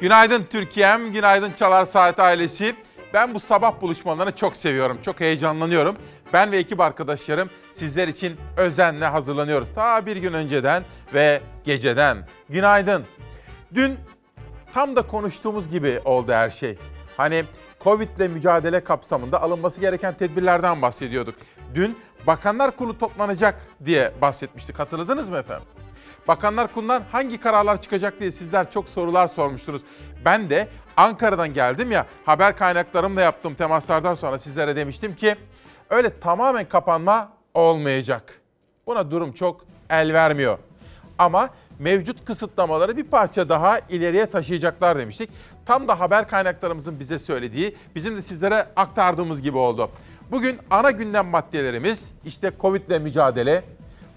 Günaydın Türkiye'm, günaydın Çalar Saat ailesi. Ben bu sabah buluşmalarını çok seviyorum, çok heyecanlanıyorum. Ben ve ekip arkadaşlarım sizler için özenle hazırlanıyoruz. Ta bir gün önceden ve geceden. Günaydın. Dün tam da konuştuğumuz gibi oldu her şey. Hani Covid ile mücadele kapsamında alınması gereken tedbirlerden bahsediyorduk. Dün Bakanlar Kurulu toplanacak diye bahsetmiştik. Hatırladınız mı efendim? Bakanlar Kurulu'ndan hangi kararlar çıkacak diye sizler çok sorular sormuştunuz. Ben de Ankara'dan geldim ya haber kaynaklarımla yaptığım temaslardan sonra sizlere demiştim ki öyle tamamen kapanma olmayacak. Buna durum çok el vermiyor. Ama mevcut kısıtlamaları bir parça daha ileriye taşıyacaklar demiştik. Tam da haber kaynaklarımızın bize söylediği, bizim de sizlere aktardığımız gibi oldu. Bugün ana gündem maddelerimiz işte Covid ile mücadele,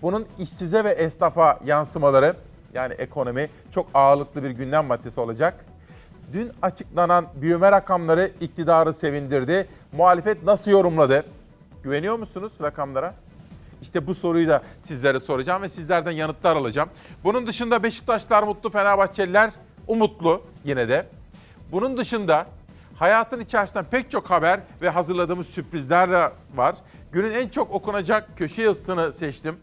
bunun işsize ve esnafa yansımaları yani ekonomi çok ağırlıklı bir gündem maddesi olacak. Dün açıklanan büyüme rakamları iktidarı sevindirdi. Muhalefet nasıl yorumladı? Güveniyor musunuz rakamlara? İşte bu soruyu da sizlere soracağım ve sizlerden yanıtlar alacağım. Bunun dışında Beşiktaşlar mutlu, Fenerbahçeliler umutlu yine de. Bunun dışında hayatın içerisinden pek çok haber ve hazırladığımız sürprizler de var. Günün en çok okunacak köşe yazısını seçtim.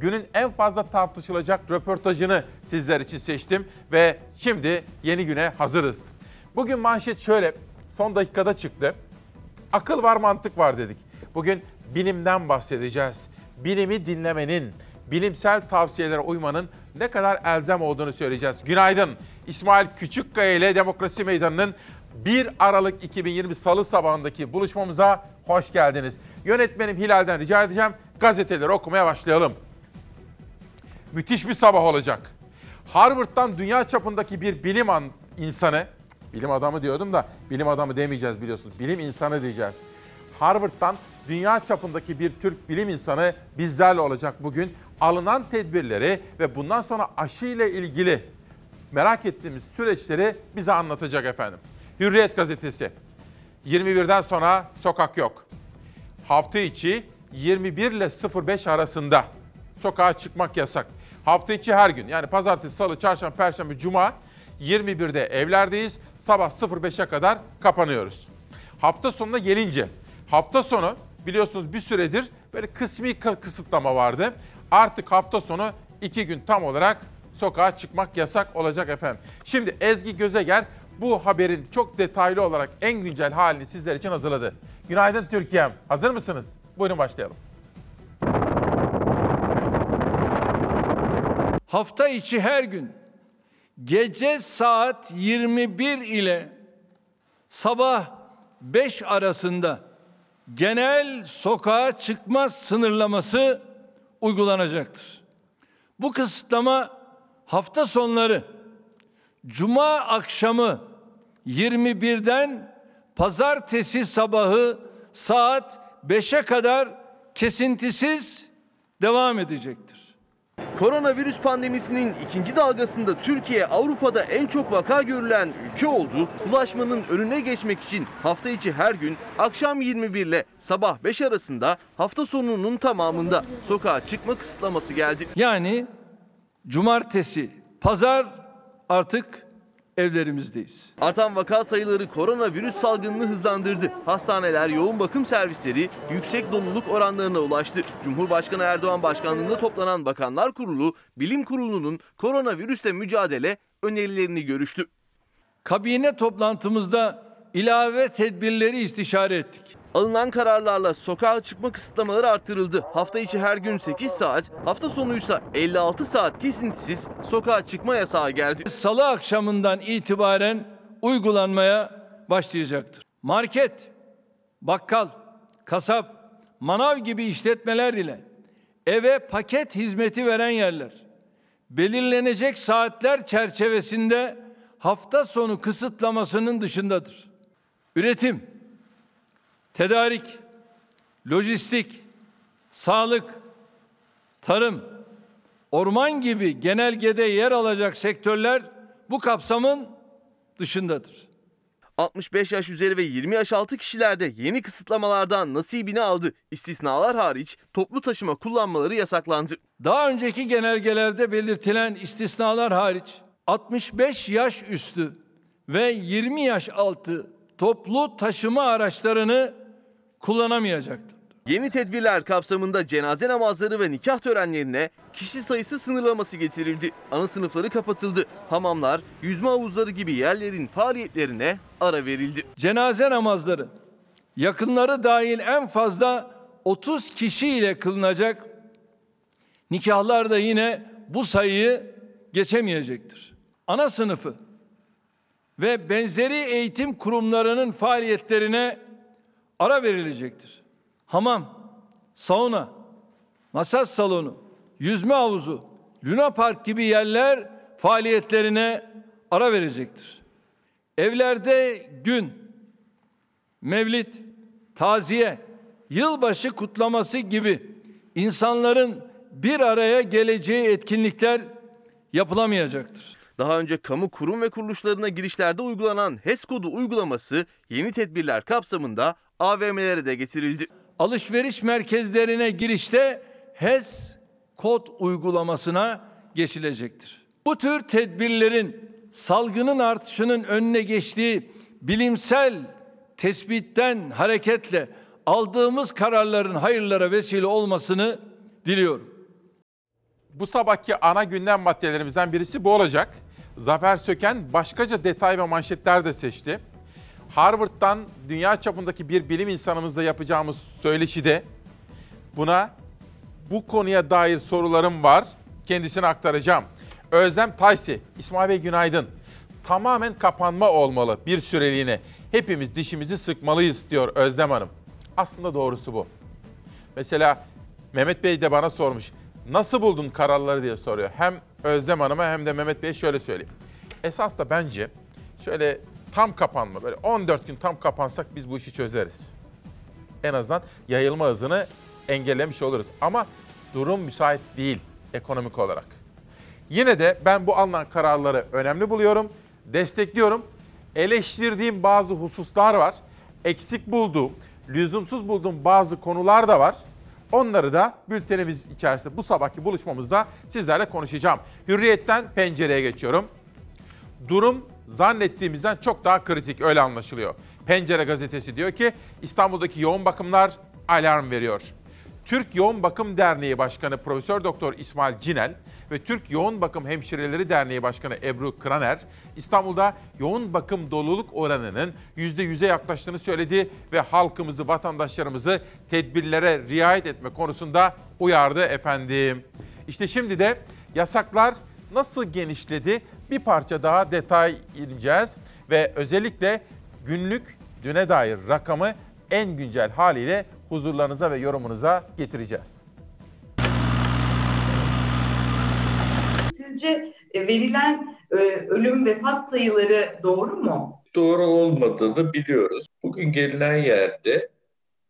Günün en fazla tartışılacak röportajını sizler için seçtim ve şimdi yeni güne hazırız. Bugün manşet şöyle, son dakikada çıktı. Akıl var, mantık var dedik. Bugün bilimden bahsedeceğiz. Bilimi dinlemenin, bilimsel tavsiyelere uymanın ne kadar elzem olduğunu söyleyeceğiz. Günaydın. İsmail Küçükkaya ile Demokrasi Meydanı'nın 1 Aralık 2020 Salı sabahındaki buluşmamıza hoş geldiniz. Yönetmenim Hilal'den rica edeceğim gazeteleri okumaya başlayalım. Müthiş bir sabah olacak. Harvard'dan dünya çapındaki bir bilim an- insanı, bilim adamı diyordum da bilim adamı demeyeceğiz biliyorsunuz. Bilim insanı diyeceğiz. Harvard'dan dünya çapındaki bir Türk bilim insanı bizlerle olacak bugün. Alınan tedbirleri ve bundan sonra aşı ile ilgili merak ettiğimiz süreçleri bize anlatacak efendim. Hürriyet gazetesi. 21'den sonra sokak yok. Hafta içi 21 ile 05 arasında sokağa çıkmak yasak. Hafta içi her gün yani pazartesi, salı, çarşamba, perşembe, cuma 21'de evlerdeyiz. Sabah 05'e kadar kapanıyoruz. Hafta sonuna gelince hafta sonu biliyorsunuz bir süredir böyle kısmi kı- kısıtlama vardı. Artık hafta sonu iki gün tam olarak sokağa çıkmak yasak olacak efendim. Şimdi Ezgi Gözeger bu haberin çok detaylı olarak en güncel halini sizler için hazırladı. Günaydın Türkiye'm. Hazır mısınız? Buyurun başlayalım. Hafta içi her gün gece saat 21 ile sabah 5 arasında genel sokağa çıkma sınırlaması uygulanacaktır. Bu kısıtlama hafta sonları cuma akşamı 21'den pazartesi sabahı saat 5'e kadar kesintisiz devam edecektir. Koronavirüs pandemisinin ikinci dalgasında Türkiye Avrupa'da en çok vaka görülen ülke oldu. Bulaşmanın önüne geçmek için hafta içi her gün akşam 21 ile sabah 5 arasında hafta sonunun tamamında sokağa çıkma kısıtlaması geldi. Yani cumartesi, pazar artık evlerimizdeyiz. Artan vaka sayıları koronavirüs salgınını hızlandırdı. Hastaneler, yoğun bakım servisleri yüksek doluluk oranlarına ulaştı. Cumhurbaşkanı Erdoğan başkanlığında toplanan Bakanlar Kurulu, Bilim Kurulu'nun koronavirüsle mücadele önerilerini görüştü. Kabine toplantımızda ilave tedbirleri istişare ettik. Alınan kararlarla sokağa çıkma kısıtlamaları artırıldı. Hafta içi her gün 8 saat, hafta sonuysa 56 saat kesintisiz sokağa çıkma yasağı geldi. Salı akşamından itibaren uygulanmaya başlayacaktır. Market, bakkal, kasap, manav gibi işletmeler ile eve paket hizmeti veren yerler belirlenecek saatler çerçevesinde hafta sonu kısıtlamasının dışındadır. Üretim, tedarik, lojistik, sağlık, tarım, orman gibi genelgede yer alacak sektörler bu kapsamın dışındadır. 65 yaş üzeri ve 20 yaş altı kişilerde yeni kısıtlamalardan nasibini aldı. İstisnalar hariç toplu taşıma kullanmaları yasaklandı. Daha önceki genelgelerde belirtilen istisnalar hariç 65 yaş üstü ve 20 yaş altı toplu taşıma araçlarını kullanamayacaktır. Yeni tedbirler kapsamında cenaze namazları ve nikah törenlerine kişi sayısı sınırlaması getirildi. Ana sınıfları kapatıldı. Hamamlar, yüzme havuzları gibi yerlerin faaliyetlerine ara verildi. Cenaze namazları yakınları dahil en fazla 30 kişi ile kılınacak. Nikahlar da yine bu sayıyı geçemeyecektir. Ana sınıfı ve benzeri eğitim kurumlarının faaliyetlerine ara verilecektir. Hamam, sauna, masaj salonu, yüzme havuzu, Luna Park gibi yerler faaliyetlerine ara verecektir. Evlerde gün, mevlit, taziye, yılbaşı kutlaması gibi insanların bir araya geleceği etkinlikler yapılamayacaktır. Daha önce kamu kurum ve kuruluşlarına girişlerde uygulanan HES kodu uygulaması yeni tedbirler kapsamında AVM'lere de getirildi. Alışveriş merkezlerine girişte HES kod uygulamasına geçilecektir. Bu tür tedbirlerin salgının artışının önüne geçtiği bilimsel tespitten hareketle aldığımız kararların hayırlara vesile olmasını diliyorum. Bu sabahki ana gündem maddelerimizden birisi bu olacak. Zafer Söken başkaca detay ve manşetler de seçti. Harvard'dan dünya çapındaki bir bilim insanımızla yapacağımız söyleşide buna bu konuya dair sorularım var. Kendisine aktaracağım. Özlem Taysi, İsmail Bey günaydın. Tamamen kapanma olmalı bir süreliğine. Hepimiz dişimizi sıkmalıyız diyor Özlem Hanım. Aslında doğrusu bu. Mesela Mehmet Bey de bana sormuş. Nasıl buldun kararları diye soruyor. Hem Özlem Hanım'a hem de Mehmet Bey'e şöyle söyleyeyim. Esas da bence şöyle tam kapanma böyle 14 gün tam kapansak biz bu işi çözeriz. En azından yayılma hızını engellemiş oluruz. Ama durum müsait değil ekonomik olarak. Yine de ben bu alınan kararları önemli buluyorum, destekliyorum. Eleştirdiğim bazı hususlar var. Eksik bulduğum, lüzumsuz bulduğum bazı konular da var. Onları da bültenimiz içerisinde bu sabahki buluşmamızda sizlerle konuşacağım. Hürriyetten pencereye geçiyorum. Durum zannettiğimizden çok daha kritik öyle anlaşılıyor. Pencere gazetesi diyor ki İstanbul'daki yoğun bakımlar alarm veriyor. Türk Yoğun Bakım Derneği Başkanı Profesör Doktor İsmail Cinel ve Türk Yoğun Bakım Hemşireleri Derneği Başkanı Ebru Kraner İstanbul'da yoğun bakım doluluk oranının %100'e yaklaştığını söyledi ve halkımızı, vatandaşlarımızı tedbirlere riayet etme konusunda uyardı efendim. İşte şimdi de yasaklar nasıl genişledi bir parça daha detay ineceğiz ve özellikle günlük düne dair rakamı en güncel haliyle huzurlarınıza ve yorumunuza getireceğiz. Sizce e, verilen e, ölüm vefat sayıları doğru mu? doğru olmadığını biliyoruz. Bugün gelinen yerde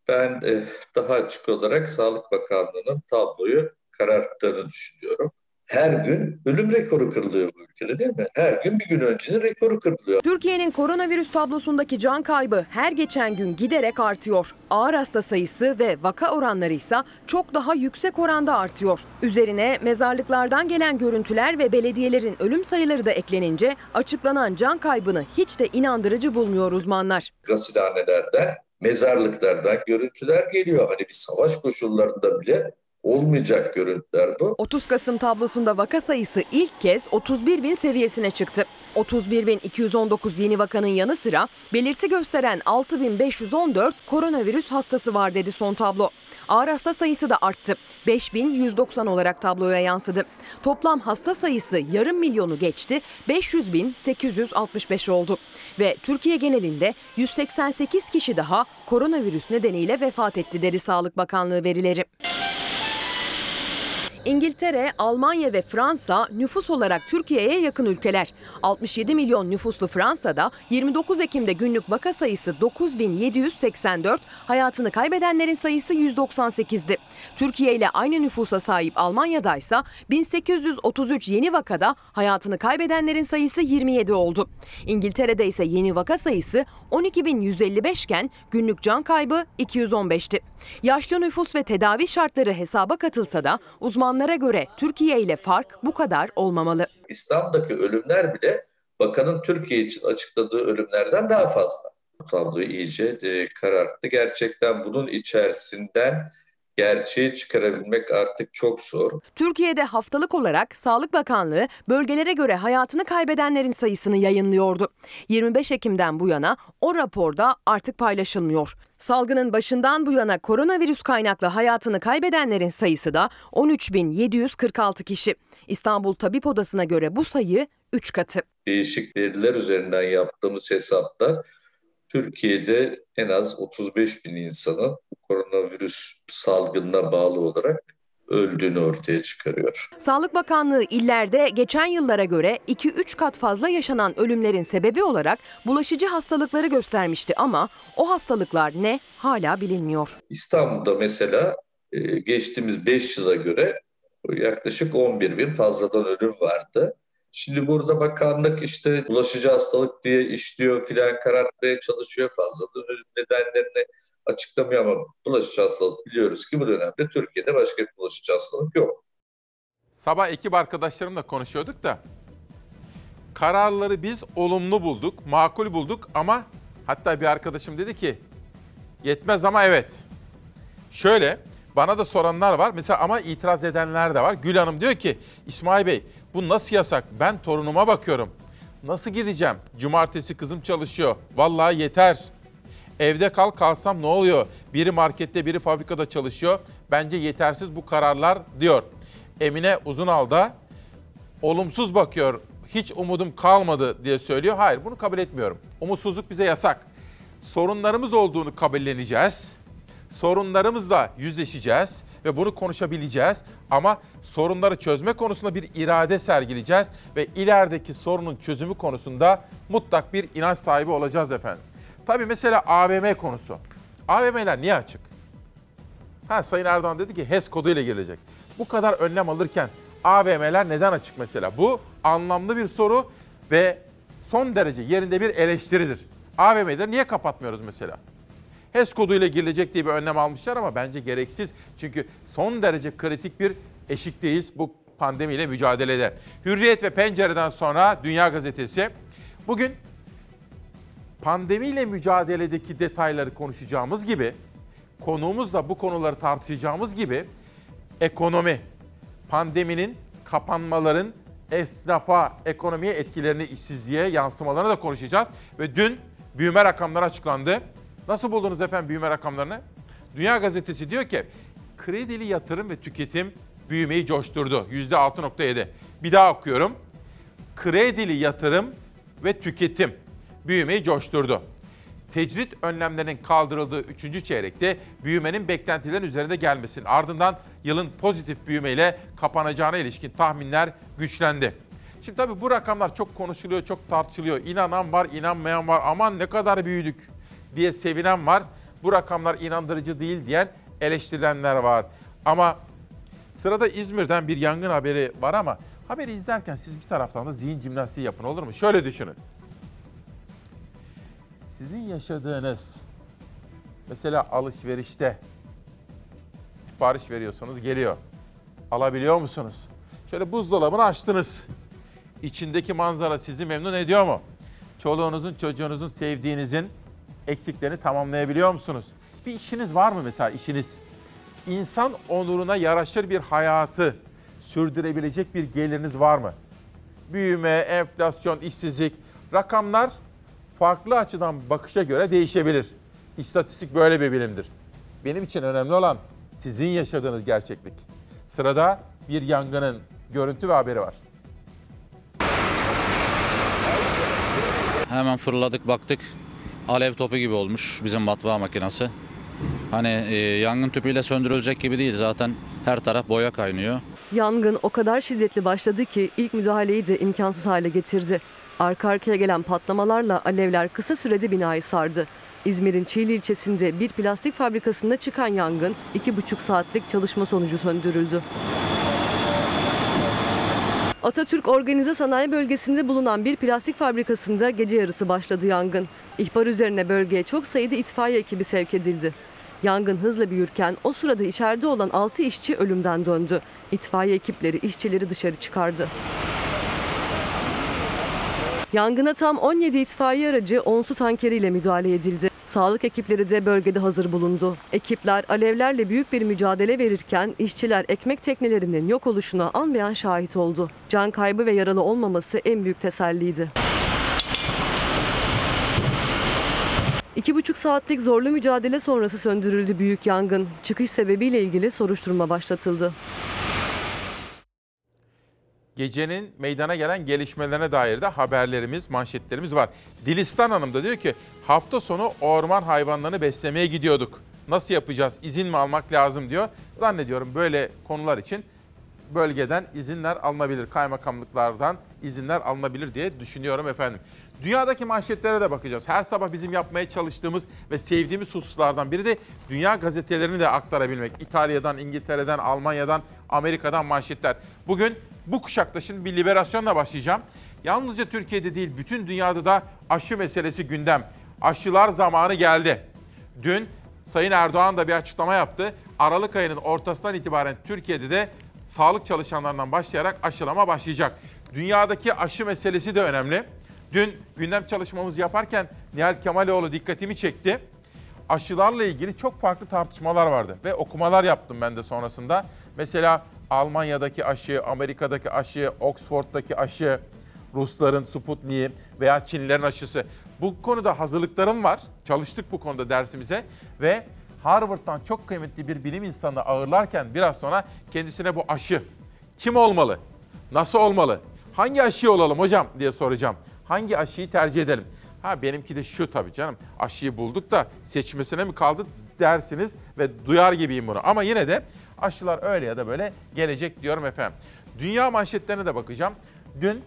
ben eh, daha açık olarak Sağlık Bakanlığı'nın tabloyu kararttığını düşünüyorum. Her gün ölüm rekoru kırılıyor bu ülkede değil mi? Her gün bir gün öncenin rekoru kırılıyor. Türkiye'nin koronavirüs tablosundaki can kaybı her geçen gün giderek artıyor. Ağır hasta sayısı ve vaka oranları ise çok daha yüksek oranda artıyor. Üzerine mezarlıklardan gelen görüntüler ve belediyelerin ölüm sayıları da eklenince açıklanan can kaybını hiç de inandırıcı bulmuyor uzmanlar. Gasilhanelerden, mezarlıklardan görüntüler geliyor. Hani bir savaş koşullarında bile olmayacak görüntüler bu. 30 Kasım tablosunda vaka sayısı ilk kez 31 bin seviyesine çıktı. 31.219 yeni vakanın yanı sıra belirti gösteren 6.514 koronavirüs hastası var dedi son tablo. Ağır hasta sayısı da arttı. 5190 olarak tabloya yansıdı. Toplam hasta sayısı yarım milyonu geçti. 500.865 oldu. Ve Türkiye genelinde 188 kişi daha koronavirüs nedeniyle vefat etti dedi Sağlık Bakanlığı verileri. İngiltere, Almanya ve Fransa nüfus olarak Türkiye'ye yakın ülkeler. 67 milyon nüfuslu Fransa'da 29 Ekim'de günlük vaka sayısı 9784, hayatını kaybedenlerin sayısı 198'di. Türkiye ile aynı nüfusa sahip Almanya'da ise 1833 yeni vakada hayatını kaybedenlerin sayısı 27 oldu. İngiltere'de ise yeni vaka sayısı 12.155 iken günlük can kaybı 215'ti. Yaşlı nüfus ve tedavi şartları hesaba katılsa da uzmanlara göre Türkiye ile fark bu kadar olmamalı. İstanbul'daki ölümler bile bakanın Türkiye için açıkladığı ölümlerden daha fazla. Bu tabloyu iyice e, kararttı. Gerçekten bunun içerisinden gerçeği çıkarabilmek artık çok zor. Türkiye'de haftalık olarak Sağlık Bakanlığı bölgelere göre hayatını kaybedenlerin sayısını yayınlıyordu. 25 Ekim'den bu yana o raporda artık paylaşılmıyor. Salgının başından bu yana koronavirüs kaynaklı hayatını kaybedenlerin sayısı da 13.746 kişi. İstanbul Tabip Odası'na göre bu sayı 3 katı. Değişik veriler üzerinden yaptığımız hesaplar Türkiye'de en az 35 bin insanın koronavirüs salgınına bağlı olarak öldüğünü ortaya çıkarıyor. Sağlık Bakanlığı illerde geçen yıllara göre 2-3 kat fazla yaşanan ölümlerin sebebi olarak bulaşıcı hastalıkları göstermişti ama o hastalıklar ne hala bilinmiyor. İstanbul'da mesela e, geçtiğimiz 5 yıla göre yaklaşık 11 bin fazladan ölüm vardı. Şimdi burada bakanlık işte bulaşıcı hastalık diye işliyor filan karartmaya çalışıyor. Ölüm nedenlerini açıklamıyor ama bulaşıcı hastalık biliyoruz ki bu dönemde Türkiye'de başka bir bulaşıcı hastalık yok. Sabah ekip arkadaşlarımla konuşuyorduk da kararları biz olumlu bulduk, makul bulduk ama hatta bir arkadaşım dedi ki yetmez ama evet. Şöyle bana da soranlar var mesela ama itiraz edenler de var. Gül Hanım diyor ki İsmail Bey bu nasıl yasak? Ben torunuma bakıyorum. Nasıl gideceğim? Cumartesi kızım çalışıyor. Vallahi yeter. Evde kal kalsam ne oluyor? Biri markette biri fabrikada çalışıyor. Bence yetersiz bu kararlar diyor. Emine Uzunal da olumsuz bakıyor. Hiç umudum kalmadı diye söylüyor. Hayır bunu kabul etmiyorum. Umutsuzluk bize yasak. Sorunlarımız olduğunu kabulleneceğiz. Sorunlarımızla yüzleşeceğiz ve bunu konuşabileceğiz. Ama sorunları çözme konusunda bir irade sergileyeceğiz ve ilerideki sorunun çözümü konusunda mutlak bir inanç sahibi olacağız efendim. Tabii mesela AVM konusu. AVM'ler niye açık? Ha Sayın Erdoğan dedi ki HES koduyla gelecek. Bu kadar önlem alırken AVM'ler neden açık mesela? Bu anlamlı bir soru ve son derece yerinde bir eleştiridir. AVM'leri niye kapatmıyoruz mesela? HES koduyla girilecek diye bir önlem almışlar ama bence gereksiz. Çünkü son derece kritik bir eşikteyiz bu pandemiyle mücadelede. Hürriyet ve Pencere'den sonra Dünya Gazetesi. Bugün pandemiyle mücadeledeki detayları konuşacağımız gibi, konuğumuz da bu konuları tartışacağımız gibi ekonomi, pandeminin, kapanmaların esnafa, ekonomiye etkilerini, işsizliğe yansımalarını da konuşacağız. Ve dün büyüme rakamları açıklandı. Nasıl buldunuz efendim büyüme rakamlarını? Dünya Gazetesi diyor ki kredili yatırım ve tüketim büyümeyi coşturdu. %6.7. Bir daha okuyorum. Kredili yatırım ve tüketim büyümeyi coşturdu. Tecrit önlemlerinin kaldırıldığı 3. çeyrekte büyümenin beklentilerin üzerinde gelmesinin ardından yılın pozitif büyümeyle kapanacağına ilişkin tahminler güçlendi. Şimdi tabii bu rakamlar çok konuşuluyor, çok tartışılıyor. İnanan var, inanmayan var. Aman ne kadar büyüdük diye sevinen var. Bu rakamlar inandırıcı değil diyen eleştirilenler var. Ama sırada İzmir'den bir yangın haberi var ama haberi izlerken siz bir taraftan da zihin jimnastiği yapın olur mu? Şöyle düşünün. Sizin yaşadığınız mesela alışverişte sipariş veriyorsunuz geliyor. Alabiliyor musunuz? Şöyle buzdolabını açtınız. İçindeki manzara sizi memnun ediyor mu? Çoluğunuzun, çocuğunuzun, sevdiğinizin eksiklerini tamamlayabiliyor musunuz? Bir işiniz var mı mesela işiniz? İnsan onuruna yaraşır bir hayatı sürdürebilecek bir geliriniz var mı? Büyüme, enflasyon, işsizlik, rakamlar farklı açıdan bakışa göre değişebilir. İstatistik böyle bir bilimdir. Benim için önemli olan sizin yaşadığınız gerçeklik. Sırada bir yangının görüntü ve haberi var. Hemen fırladık baktık. Alev topu gibi olmuş bizim matbaa makinesi. Hani e, yangın tüpüyle söndürülecek gibi değil zaten her taraf boya kaynıyor. Yangın o kadar şiddetli başladı ki ilk müdahaleyi de imkansız hale getirdi. Arka arkaya gelen patlamalarla alevler kısa sürede binayı sardı. İzmir'in Çiğli ilçesinde bir plastik fabrikasında çıkan yangın iki buçuk saatlik çalışma sonucu söndürüldü. Atatürk Organize Sanayi Bölgesi'nde bulunan bir plastik fabrikasında gece yarısı başladı yangın. İhbar üzerine bölgeye çok sayıda itfaiye ekibi sevk edildi. Yangın hızla büyürken o sırada içeride olan 6 işçi ölümden döndü. İtfaiye ekipleri işçileri dışarı çıkardı. Yangına tam 17 itfaiye aracı 10 su tankeriyle müdahale edildi. Sağlık ekipleri de bölgede hazır bulundu. Ekipler alevlerle büyük bir mücadele verirken işçiler ekmek teknelerinin yok oluşuna an beyan şahit oldu. Can kaybı ve yaralı olmaması en büyük teselliydi. İki buçuk saatlik zorlu mücadele sonrası söndürüldü büyük yangın. Çıkış sebebiyle ilgili soruşturma başlatıldı. Gecenin meydana gelen gelişmelerine dair de haberlerimiz, manşetlerimiz var. Dilistan Hanım da diyor ki hafta sonu orman hayvanlarını beslemeye gidiyorduk. Nasıl yapacağız? İzin mi almak lazım diyor. Zannediyorum böyle konular için bölgeden izinler alınabilir. Kaymakamlıklardan izinler alınabilir diye düşünüyorum efendim. Dünyadaki manşetlere de bakacağız. Her sabah bizim yapmaya çalıştığımız ve sevdiğimiz hususlardan biri de dünya gazetelerini de aktarabilmek. İtalya'dan, İngiltere'den, Almanya'dan, Amerika'dan manşetler. Bugün bu kuşakta şimdi bir liberasyonla başlayacağım. Yalnızca Türkiye'de değil bütün dünyada da aşı meselesi gündem. Aşılar zamanı geldi. Dün Sayın Erdoğan da bir açıklama yaptı. Aralık ayının ortasından itibaren Türkiye'de de sağlık çalışanlarından başlayarak aşılama başlayacak. Dünyadaki aşı meselesi de önemli. Dün gündem çalışmamızı yaparken Nihal Kemaloğlu dikkatimi çekti. Aşılarla ilgili çok farklı tartışmalar vardı ve okumalar yaptım ben de sonrasında. Mesela Almanya'daki aşı, Amerika'daki aşı, Oxford'daki aşı, Rusların Sputnik'i veya Çinlilerin aşısı. Bu konuda hazırlıklarım var. Çalıştık bu konuda dersimize ve Harvard'dan çok kıymetli bir bilim insanı ağırlarken biraz sonra kendisine bu aşı kim olmalı? Nasıl olmalı? Hangi aşıyı olalım hocam diye soracağım. Hangi aşıyı tercih edelim? Ha benimki de şu tabii canım. Aşıyı bulduk da seçmesine mi kaldı dersiniz ve duyar gibiyim bunu. Ama yine de aşılar öyle ya da böyle gelecek diyorum efendim. Dünya manşetlerine de bakacağım. Dün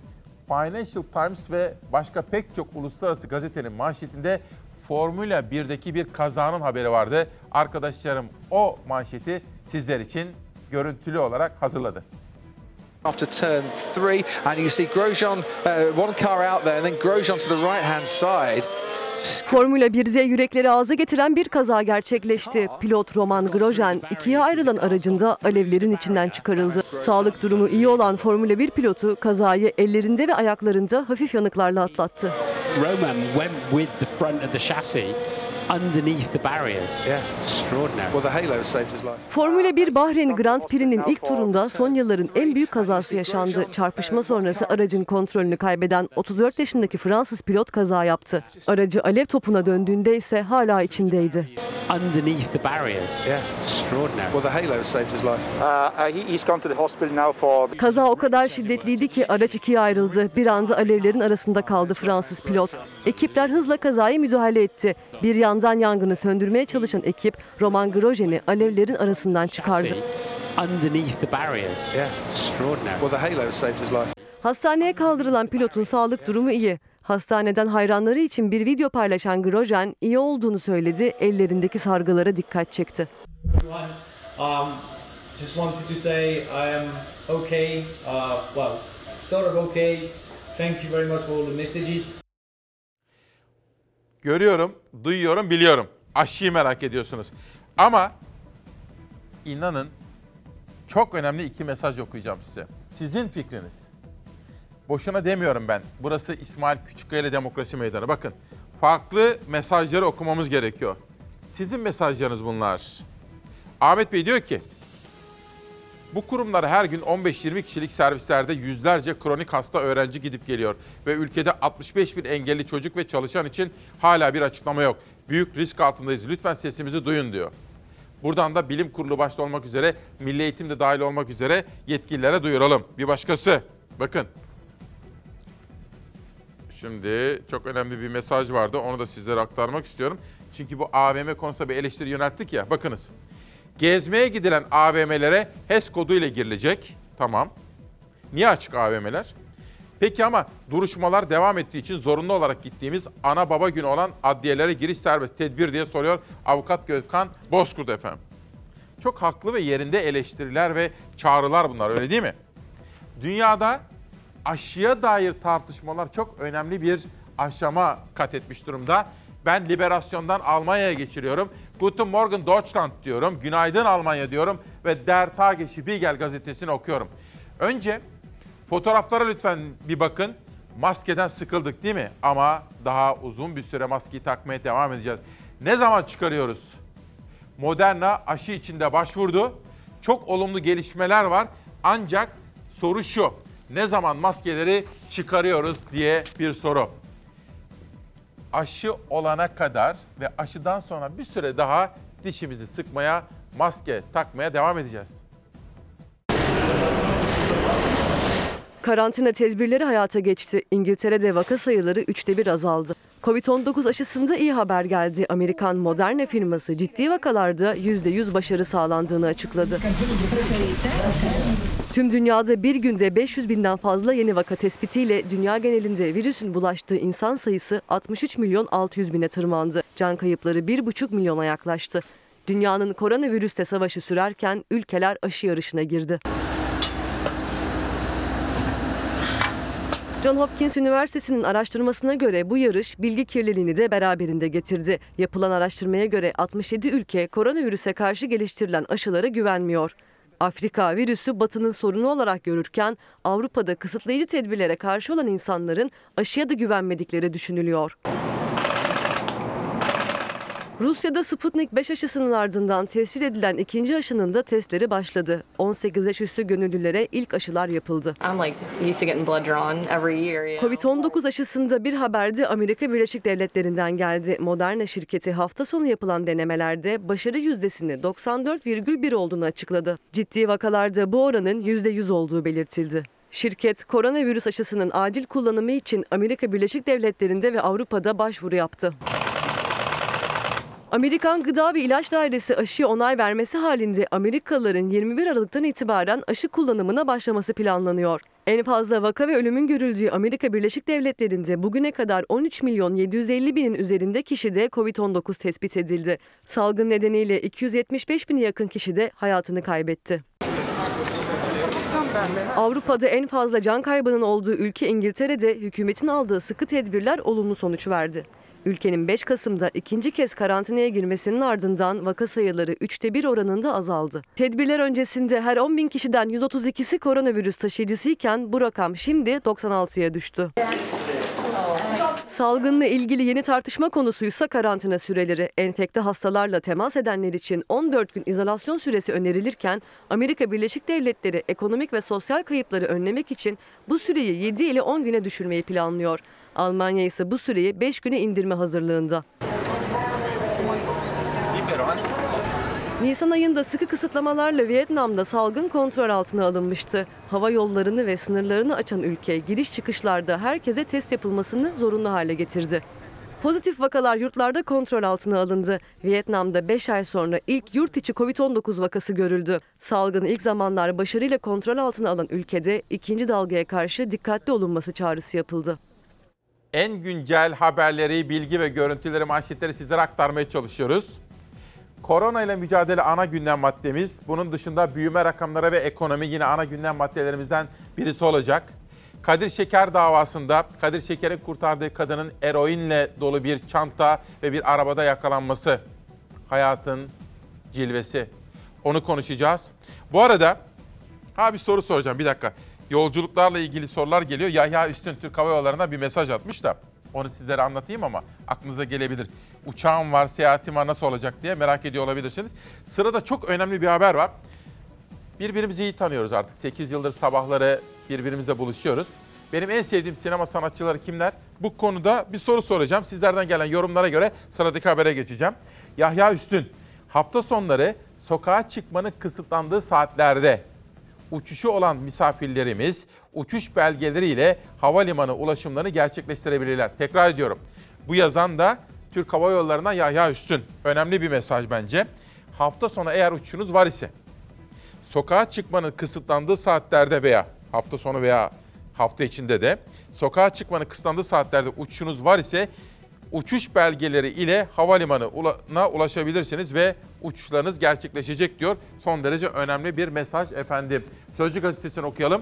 Financial Times ve başka pek çok uluslararası gazetenin manşetinde Formula 1'deki bir kazanın haberi vardı. Arkadaşlarım o manşeti sizler için görüntülü olarak hazırladı. After turn three, and you see Grosjean, uh, one car out there, and then Grosjean to the right hand side. Formula 1'de yürekleri ağza getiren bir kaza gerçekleşti. Pilot Roman Grosjean ikiye ayrılan aracında alevlerin içinden çıkarıldı. Sağlık durumu iyi olan Formula 1 pilotu kazayı ellerinde ve ayaklarında hafif yanıklarla atlattı. Roman went with the front of the chassis underneath the barriers. Yeah. Extraordinary. Well, the halo saved his life. Formula 1 Bahreyn Grand Prix'nin ilk turunda son yılların en büyük kazası yaşandı. Çarpışma sonrası aracın kontrolünü kaybeden 34 yaşındaki Fransız pilot kaza yaptı. Aracı alev topuna döndüğünde ise hala içindeydi. Underneath the barriers. Yeah. Extraordinary. Well, the halo saved his life. Kaza o kadar şiddetliydi ki araç ikiye ayrıldı. Bir anda alevlerin arasında kaldı Fransız pilot. Ekipler hızla kazaya müdahale etti. Bir yandan yangını söndürmeye çalışan ekip Roman Grosjean'i alevlerin arasından çıkardı. Hastaneye kaldırılan pilotun sağlık durumu iyi. Hastaneden hayranları için bir video paylaşan Grosjean iyi olduğunu söyledi, ellerindeki sargılara dikkat çekti. Um, just wanted to say I am okay. Uh, well, sort of okay. Thank you very much for all the messages. Görüyorum, duyuyorum, biliyorum. Aşıyı merak ediyorsunuz. Ama inanın çok önemli iki mesaj okuyacağım size. Sizin fikriniz. Boşuna demiyorum ben. Burası İsmail Küçükkaya Demokrasi Meydanı. Bakın farklı mesajları okumamız gerekiyor. Sizin mesajlarınız bunlar. Ahmet Bey diyor ki, bu kurumlara her gün 15-20 kişilik servislerde yüzlerce kronik hasta öğrenci gidip geliyor. Ve ülkede 65 bin engelli çocuk ve çalışan için hala bir açıklama yok. Büyük risk altındayız. Lütfen sesimizi duyun diyor. Buradan da bilim kurulu başta olmak üzere, milli eğitim de dahil olmak üzere yetkililere duyuralım. Bir başkası, bakın. Şimdi çok önemli bir mesaj vardı. Onu da sizlere aktarmak istiyorum. Çünkü bu AVM konusunda bir eleştiri yönelttik ya. Bakınız. Gezmeye gidilen AVM'lere HES kodu ile girilecek. Tamam. Niye açık AVM'ler? Peki ama duruşmalar devam ettiği için zorunlu olarak gittiğimiz ana baba günü olan adliyelere giriş serbest tedbir diye soruyor avukat Gökhan Bozkurt efendim. Çok haklı ve yerinde eleştiriler ve çağrılar bunlar öyle değil mi? Dünyada aşıya dair tartışmalar çok önemli bir aşama kat etmiş durumda. Ben liberasyondan Almanya'ya geçiriyorum. Guten Morgen Deutschland diyorum. Günaydın Almanya diyorum. Ve Der Tagesspiegel gazetesini okuyorum. Önce fotoğraflara lütfen bir bakın. Maskeden sıkıldık değil mi? Ama daha uzun bir süre maskeyi takmaya devam edeceğiz. Ne zaman çıkarıyoruz? Moderna aşı içinde başvurdu. Çok olumlu gelişmeler var. Ancak soru şu. Ne zaman maskeleri çıkarıyoruz diye bir soru. Aşı olana kadar ve aşıdan sonra bir süre daha dişimizi sıkmaya, maske takmaya devam edeceğiz. Karantina tedbirleri hayata geçti. İngiltere'de vaka sayıları üçte bir azaldı. Covid-19 aşısında iyi haber geldi. Amerikan Moderna firması ciddi vakalarda %100 başarı sağlandığını açıkladı. Tüm dünyada bir günde 500 binden fazla yeni vaka tespitiyle dünya genelinde virüsün bulaştığı insan sayısı 63 milyon 600 bine tırmandı. Can kayıpları 1,5 milyona yaklaştı. Dünyanın koronavirüste savaşı sürerken ülkeler aşı yarışına girdi. John Hopkins Üniversitesi'nin araştırmasına göre bu yarış bilgi kirliliğini de beraberinde getirdi. Yapılan araştırmaya göre 67 ülke koronavirüse karşı geliştirilen aşılara güvenmiyor. Afrika virüsü batının sorunu olarak görürken Avrupa'da kısıtlayıcı tedbirlere karşı olan insanların aşıya da güvenmedikleri düşünülüyor. Rusya'da Sputnik 5 aşısının ardından tescil edilen ikinci aşının da testleri başladı. 18 yaş üstü gönüllülere ilk aşılar yapıldı. Covid-19 aşısında bir haber de Amerika Birleşik Devletleri'nden geldi. Moderna şirketi hafta sonu yapılan denemelerde başarı yüzdesini 94,1 olduğunu açıkladı. Ciddi vakalarda bu oranın %100 olduğu belirtildi. Şirket koronavirüs aşısının acil kullanımı için Amerika Birleşik Devletleri'nde ve Avrupa'da başvuru yaptı. Amerikan Gıda ve İlaç Dairesi aşıya onay vermesi halinde Amerikalıların 21 Aralık'tan itibaren aşı kullanımına başlaması planlanıyor. En fazla vaka ve ölümün görüldüğü Amerika Birleşik Devletleri'nde bugüne kadar 13 milyon 750 binin üzerinde kişide COVID-19 tespit edildi. Salgın nedeniyle 275 bine yakın kişi de hayatını kaybetti. Avrupa'da en fazla can kaybının olduğu ülke İngiltere'de hükümetin aldığı sıkı tedbirler olumlu sonuç verdi. Ülkenin 5 Kasım'da ikinci kez karantinaya girmesinin ardından vaka sayıları 3'te 1 oranında azaldı. Tedbirler öncesinde her 10 bin kişiden 132'si koronavirüs taşıyıcısıyken bu rakam şimdi 96'ya düştü. Salgınla ilgili yeni tartışma konusuysa karantina süreleri. Enfekte hastalarla temas edenler için 14 gün izolasyon süresi önerilirken Amerika Birleşik Devletleri ekonomik ve sosyal kayıpları önlemek için bu süreyi 7 ile 10 güne düşürmeyi planlıyor. Almanya ise bu süreyi 5 güne indirme hazırlığında. Nisan ayında sıkı kısıtlamalarla Vietnam'da salgın kontrol altına alınmıştı. Hava yollarını ve sınırlarını açan ülke giriş çıkışlarda herkese test yapılmasını zorunlu hale getirdi. Pozitif vakalar yurtlarda kontrol altına alındı. Vietnam'da 5 ay sonra ilk yurt içi Covid-19 vakası görüldü. Salgını ilk zamanlar başarıyla kontrol altına alan ülkede ikinci dalgaya karşı dikkatli olunması çağrısı yapıldı. En güncel haberleri, bilgi ve görüntüleri, manşetleri sizlere aktarmaya çalışıyoruz. Korona ile mücadele ana gündem maddemiz. Bunun dışında büyüme rakamları ve ekonomi yine ana gündem maddelerimizden birisi olacak. Kadir Şeker davasında Kadir Şeker'in kurtardığı kadının eroinle dolu bir çanta ve bir arabada yakalanması. Hayatın cilvesi. Onu konuşacağız. Bu arada ha bir soru soracağım bir dakika. Yolculuklarla ilgili sorular geliyor. Yahya Üstün Türk Hava Yolları'na bir mesaj atmış da onu sizlere anlatayım ama aklınıza gelebilir. Uçağım var, seyahatim var nasıl olacak diye merak ediyor olabilirsiniz. Sırada çok önemli bir haber var. Birbirimizi iyi tanıyoruz artık. 8 yıldır sabahları birbirimizle buluşuyoruz. Benim en sevdiğim sinema sanatçıları kimler? Bu konuda bir soru soracağım. Sizlerden gelen yorumlara göre sıradaki habere geçeceğim. Yahya Üstün, hafta sonları sokağa çıkmanın kısıtlandığı saatlerde uçuşu olan misafirlerimiz uçuş belgeleriyle havalimanı ulaşımlarını gerçekleştirebilirler. Tekrar ediyorum. Bu yazan da Türk Hava Yolları'ndan Yahya Üstün. Önemli bir mesaj bence. Hafta sonu eğer uçuşunuz var ise sokağa çıkmanın kısıtlandığı saatlerde veya hafta sonu veya hafta içinde de sokağa çıkmanın kısıtlandığı saatlerde uçuşunuz var ise uçuş belgeleri ile havalimanına ulaşabilirsiniz ve uçuşlarınız gerçekleşecek diyor. Son derece önemli bir mesaj efendim. Sözcü gazetesini okuyalım.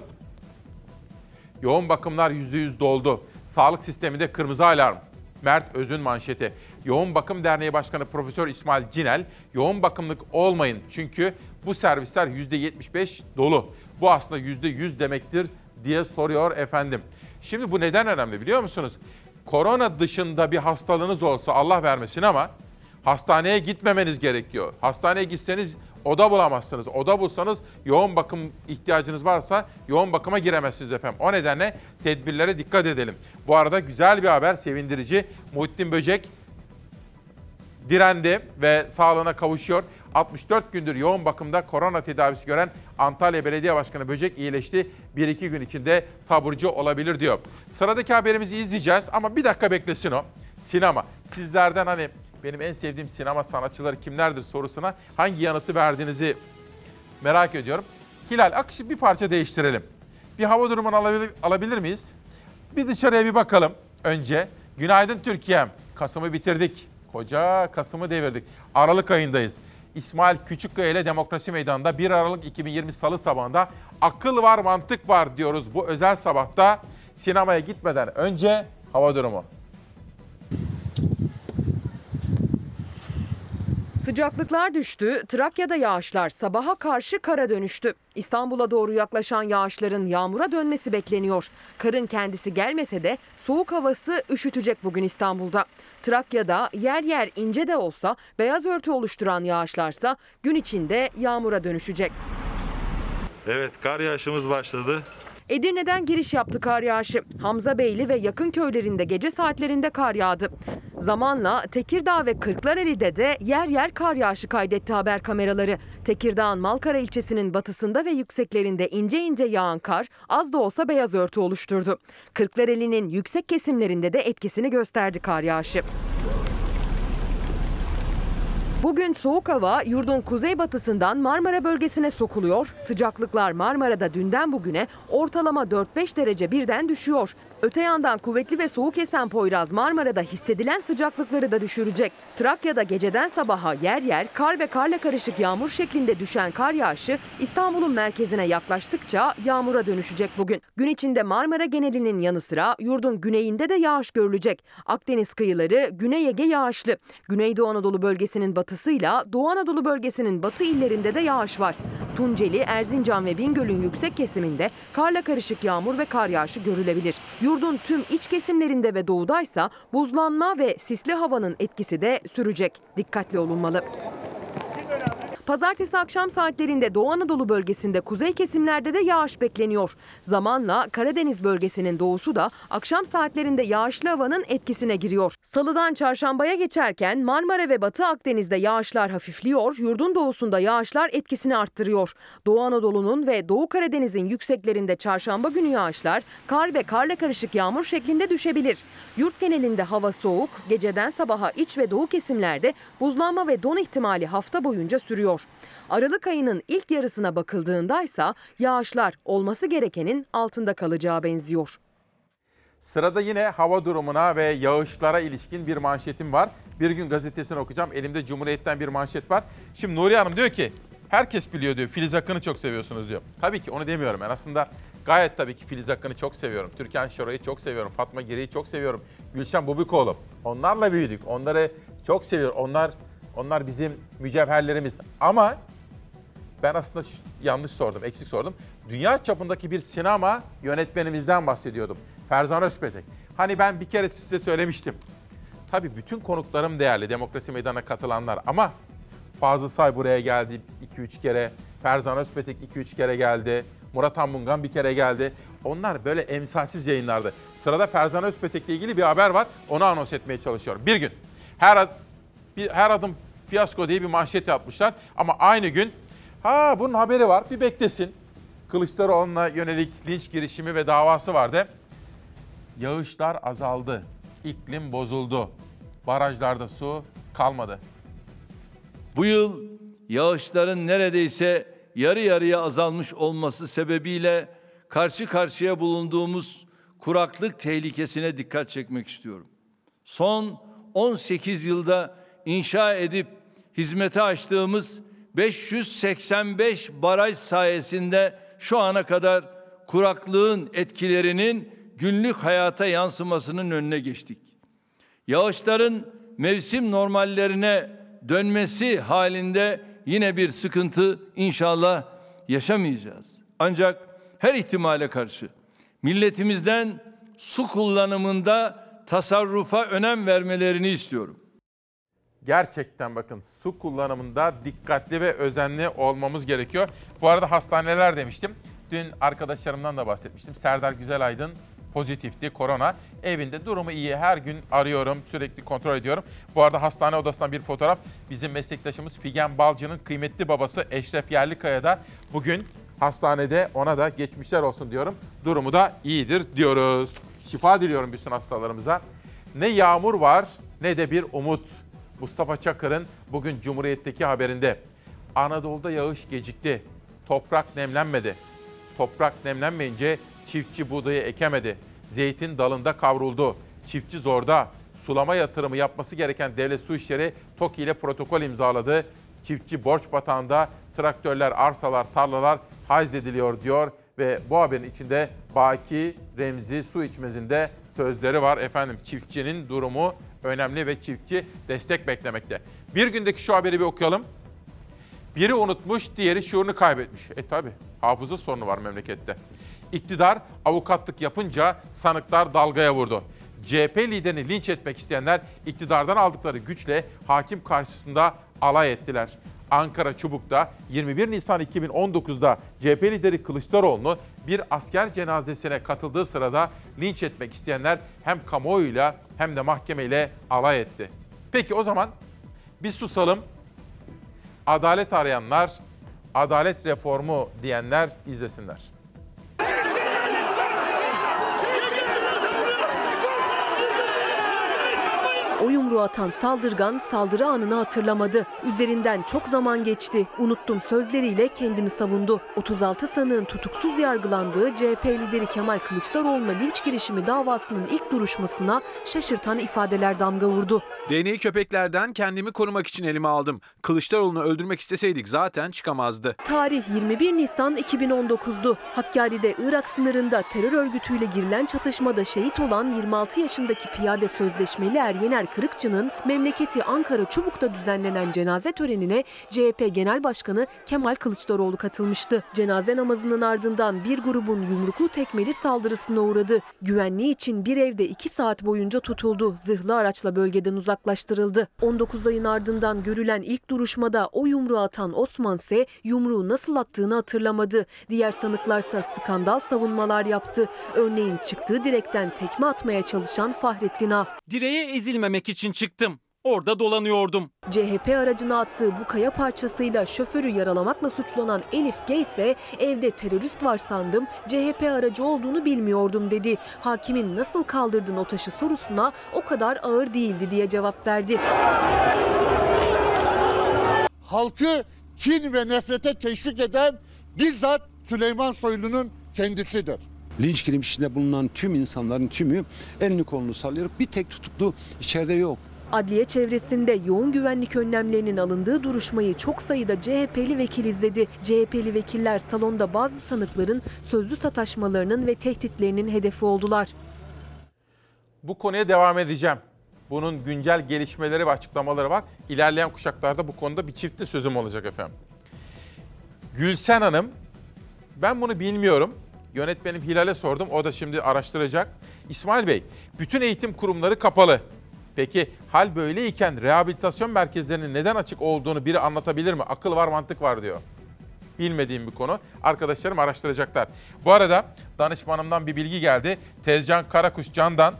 Yoğun bakımlar %100 doldu. Sağlık sisteminde kırmızı alarm. Mert Özün manşeti. Yoğun Bakım Derneği Başkanı Profesör İsmail Cinel, yoğun bakımlık olmayın çünkü bu servisler %75 dolu. Bu aslında %100 demektir diye soruyor efendim. Şimdi bu neden önemli biliyor musunuz? Korona dışında bir hastalığınız olsa Allah vermesin ama hastaneye gitmemeniz gerekiyor. Hastaneye gitseniz oda bulamazsınız. Oda bulsanız yoğun bakım ihtiyacınız varsa yoğun bakıma giremezsiniz efendim. O nedenle tedbirlere dikkat edelim. Bu arada güzel bir haber, sevindirici. Muhittin Böcek direndi ve sağlığına kavuşuyor. 64 gündür yoğun bakımda korona tedavisi gören Antalya Belediye Başkanı Böcek iyileşti. 1-2 gün içinde taburcu olabilir diyor. Sıradaki haberimizi izleyeceğiz ama bir dakika beklesin o. Sinema. Sizlerden hani benim en sevdiğim sinema sanatçıları kimlerdir sorusuna hangi yanıtı verdiğinizi merak ediyorum. Hilal akışı bir parça değiştirelim. Bir hava durumunu alabilir, alabilir miyiz? Bir dışarıya bir bakalım önce. Günaydın Türkiye'm. Kasım'ı bitirdik. Koca Kasım'ı devirdik. Aralık ayındayız. İsmail Küçükkaya ile Demokrasi Meydanı'nda 1 Aralık 2020 Salı sabahında akıl var mantık var diyoruz bu özel sabahta. Sinemaya gitmeden önce hava durumu. Sıcaklıklar düştü, Trakya'da yağışlar sabaha karşı kara dönüştü. İstanbul'a doğru yaklaşan yağışların yağmura dönmesi bekleniyor. Karın kendisi gelmese de soğuk havası üşütecek bugün İstanbul'da. Trakya'da yer yer ince de olsa beyaz örtü oluşturan yağışlarsa gün içinde yağmura dönüşecek. Evet kar yağışımız başladı. Edirne'den giriş yaptı kar yağışı. Hamzabeyli ve yakın köylerinde gece saatlerinde kar yağdı. Zamanla Tekirdağ ve Kırklareli'de de yer yer kar yağışı kaydetti haber kameraları. Tekirdağ'ın Malkara ilçesinin batısında ve yükseklerinde ince ince yağan kar az da olsa beyaz örtü oluşturdu. Kırklareli'nin yüksek kesimlerinde de etkisini gösterdi kar yağışı. Bugün soğuk hava yurdun kuzeybatısından Marmara bölgesine sokuluyor. Sıcaklıklar Marmara'da dünden bugüne ortalama 4-5 derece birden düşüyor. Öte yandan kuvvetli ve soğuk esen Poyraz Marmara'da hissedilen sıcaklıkları da düşürecek. Trakya'da geceden sabaha yer yer kar ve karla karışık yağmur şeklinde düşen kar yağışı İstanbul'un merkezine yaklaştıkça yağmura dönüşecek bugün. Gün içinde Marmara genelinin yanı sıra yurdun güneyinde de yağış görülecek. Akdeniz kıyıları Güney Ege yağışlı. Güneydoğu Anadolu bölgesinin batısıyla Doğu Anadolu bölgesinin batı illerinde de yağış var. Tunceli, Erzincan ve Bingöl'ün yüksek kesiminde karla karışık yağmur ve kar yağışı görülebilir. Yurdun tüm iç kesimlerinde ve doğudaysa buzlanma ve sisli havanın etkisi de sürecek. Dikkatli olunmalı. Pazartesi akşam saatlerinde Doğu Anadolu bölgesinde kuzey kesimlerde de yağış bekleniyor. Zamanla Karadeniz bölgesinin doğusu da akşam saatlerinde yağışlı havanın etkisine giriyor. Salıdan çarşambaya geçerken Marmara ve Batı Akdeniz'de yağışlar hafifliyor, yurdun doğusunda yağışlar etkisini arttırıyor. Doğu Anadolu'nun ve Doğu Karadeniz'in yükseklerinde çarşamba günü yağışlar kar ve karla karışık yağmur şeklinde düşebilir. Yurt genelinde hava soğuk, geceden sabaha iç ve doğu kesimlerde buzlanma ve don ihtimali hafta boyunca sürüyor. Aralık ayının ilk yarısına bakıldığında ise yağışlar olması gerekenin altında kalacağı benziyor. Sırada yine hava durumuna ve yağışlara ilişkin bir manşetim var. Bir gün gazetesini okuyacağım. Elimde Cumhuriyet'ten bir manşet var. Şimdi Nuriye Hanım diyor ki herkes biliyor diyor. Filiz Akın'ı çok seviyorsunuz diyor. Tabii ki onu demiyorum ben. Aslında gayet tabii ki Filiz Akın'ı çok seviyorum. Türkan Şoray'ı çok seviyorum. Fatma Giri'yi çok seviyorum. Gülşen Bubikoğlu. Onlarla büyüdük. Onları çok seviyorum. Onlar onlar bizim mücevherlerimiz. Ama ben aslında yanlış sordum, eksik sordum. Dünya çapındaki bir sinema yönetmenimizden bahsediyordum. Ferzan Özpetek. Hani ben bir kere size söylemiştim. Tabii bütün konuklarım değerli, Demokrasi Meydanı'na katılanlar ama Fazıl Say buraya geldi 2-3 kere. Ferzan Özpetek 2-3 kere geldi. Murat Anmungan bir kere geldi. Onlar böyle emsalsiz yayınlardı. Sırada Ferzan Özpetek'le ilgili bir haber var. Onu anons etmeye çalışıyorum. Bir gün her bir, her adım fiyasko diye bir manşet yapmışlar. Ama aynı gün ha bunun haberi var bir beklesin. Kılıçdaroğlu'na yönelik linç girişimi ve davası vardı. Yağışlar azaldı. İklim bozuldu. Barajlarda su kalmadı. Bu yıl yağışların neredeyse yarı yarıya azalmış olması sebebiyle karşı karşıya bulunduğumuz kuraklık tehlikesine dikkat çekmek istiyorum. Son 18 yılda inşa edip hizmete açtığımız 585 baraj sayesinde şu ana kadar kuraklığın etkilerinin günlük hayata yansımasının önüne geçtik. Yağışların mevsim normallerine dönmesi halinde yine bir sıkıntı inşallah yaşamayacağız. Ancak her ihtimale karşı Milletimizden su kullanımında tasarrufa önem vermelerini istiyorum. Gerçekten bakın su kullanımında dikkatli ve özenli olmamız gerekiyor. Bu arada hastaneler demiştim. Dün arkadaşlarımdan da bahsetmiştim. Serdar Güzelaydın pozitifti korona. Evinde durumu iyi. Her gün arıyorum, sürekli kontrol ediyorum. Bu arada hastane odasından bir fotoğraf. Bizim meslektaşımız Figen Balcı'nın kıymetli babası Eşref Yerlikaya da bugün hastanede ona da geçmişler olsun diyorum. Durumu da iyidir diyoruz. Şifa diliyorum bütün hastalarımıza. Ne yağmur var ne de bir umut. Mustafa Çakır'ın bugün Cumhuriyet'teki haberinde. Anadolu'da yağış gecikti. Toprak nemlenmedi. Toprak nemlenmeyince çiftçi buğdayı ekemedi. Zeytin dalında kavruldu. Çiftçi zorda. Sulama yatırımı yapması gereken devlet su işleri TOKİ ile protokol imzaladı. Çiftçi borç batağında traktörler, arsalar, tarlalar haiz ediliyor diyor ve bu haberin içinde Baki Remzi Su İçmez'inde sözleri var. Efendim çiftçinin durumu önemli ve çiftçi destek beklemekte. Bir gündeki şu haberi bir okuyalım. Biri unutmuş, diğeri şuurunu kaybetmiş. E tabi hafıza sorunu var memlekette. İktidar avukatlık yapınca sanıklar dalgaya vurdu. CHP liderini linç etmek isteyenler iktidardan aldıkları güçle hakim karşısında alay ettiler. Ankara Çubuk'ta 21 Nisan 2019'da CHP lideri Kılıçdaroğlu'nu bir asker cenazesine katıldığı sırada linç etmek isteyenler hem kamuoyuyla hem de mahkemeyle alay etti. Peki o zaman bir susalım. Adalet arayanlar, adalet reformu diyenler izlesinler. O yumruğu atan saldırgan saldırı anını hatırlamadı. Üzerinden çok zaman geçti. Unuttum sözleriyle kendini savundu. 36 sanığın tutuksuz yargılandığı CHP lideri Kemal Kılıçdaroğlu'na linç girişimi davasının ilk duruşmasına şaşırtan ifadeler damga vurdu. Deney köpeklerden kendimi korumak için elime aldım. Kılıçdaroğlu'nu öldürmek isteseydik zaten çıkamazdı. Tarih 21 Nisan 2019'du. Hakkari'de Irak sınırında terör örgütüyle girilen çatışmada şehit olan 26 yaşındaki piyade sözleşmeli Eryener Kırıkçı'nın memleketi Ankara Çubuk'ta düzenlenen cenaze törenine CHP Genel Başkanı Kemal Kılıçdaroğlu katılmıştı. Cenaze namazının ardından bir grubun yumruklu tekmeli saldırısına uğradı. Güvenliği için bir evde 2 saat boyunca tutuldu. Zırhlı araçla bölgeden uzaklaştırıldı. 19 ayın ardından görülen ilk duruşmada o yumruğu atan Osman ise yumruğu nasıl attığını hatırlamadı. Diğer sanıklarsa skandal savunmalar yaptı. Örneğin çıktığı direkten tekme atmaya çalışan Fahrettin A. Direğe ezilmemek için çıktım. Orada dolanıyordum. CHP aracına attığı bu kaya parçasıyla şoförü yaralamakla suçlanan Elif G ise evde terörist var sandım, CHP aracı olduğunu bilmiyordum dedi. Hakimin nasıl kaldırdın o taşı sorusuna o kadar ağır değildi diye cevap verdi. halkı kin ve nefrete teşvik eden bizzat Süleyman Soylu'nun kendisidir. Linç girişiminde bulunan tüm insanların tümü elini kolunu sallıyor. Bir tek tutuklu içeride yok. Adliye çevresinde yoğun güvenlik önlemlerinin alındığı duruşmayı çok sayıda CHP'li vekil izledi. CHP'li vekiller salonda bazı sanıkların sözlü sataşmalarının ve tehditlerinin hedefi oldular. Bu konuya devam edeceğim. Bunun güncel gelişmeleri ve açıklamaları var. İlerleyen kuşaklarda bu konuda bir çiftli sözüm olacak efendim. Gülsen Hanım, ben bunu bilmiyorum. Yönetmenim Hilal'e sordum, o da şimdi araştıracak. İsmail Bey, bütün eğitim kurumları kapalı. Peki hal böyleyken rehabilitasyon merkezlerinin neden açık olduğunu biri anlatabilir mi? Akıl var, mantık var diyor. Bilmediğim bir konu. Arkadaşlarım araştıracaklar. Bu arada danışmanımdan bir bilgi geldi. Tezcan Karakuş Can'dan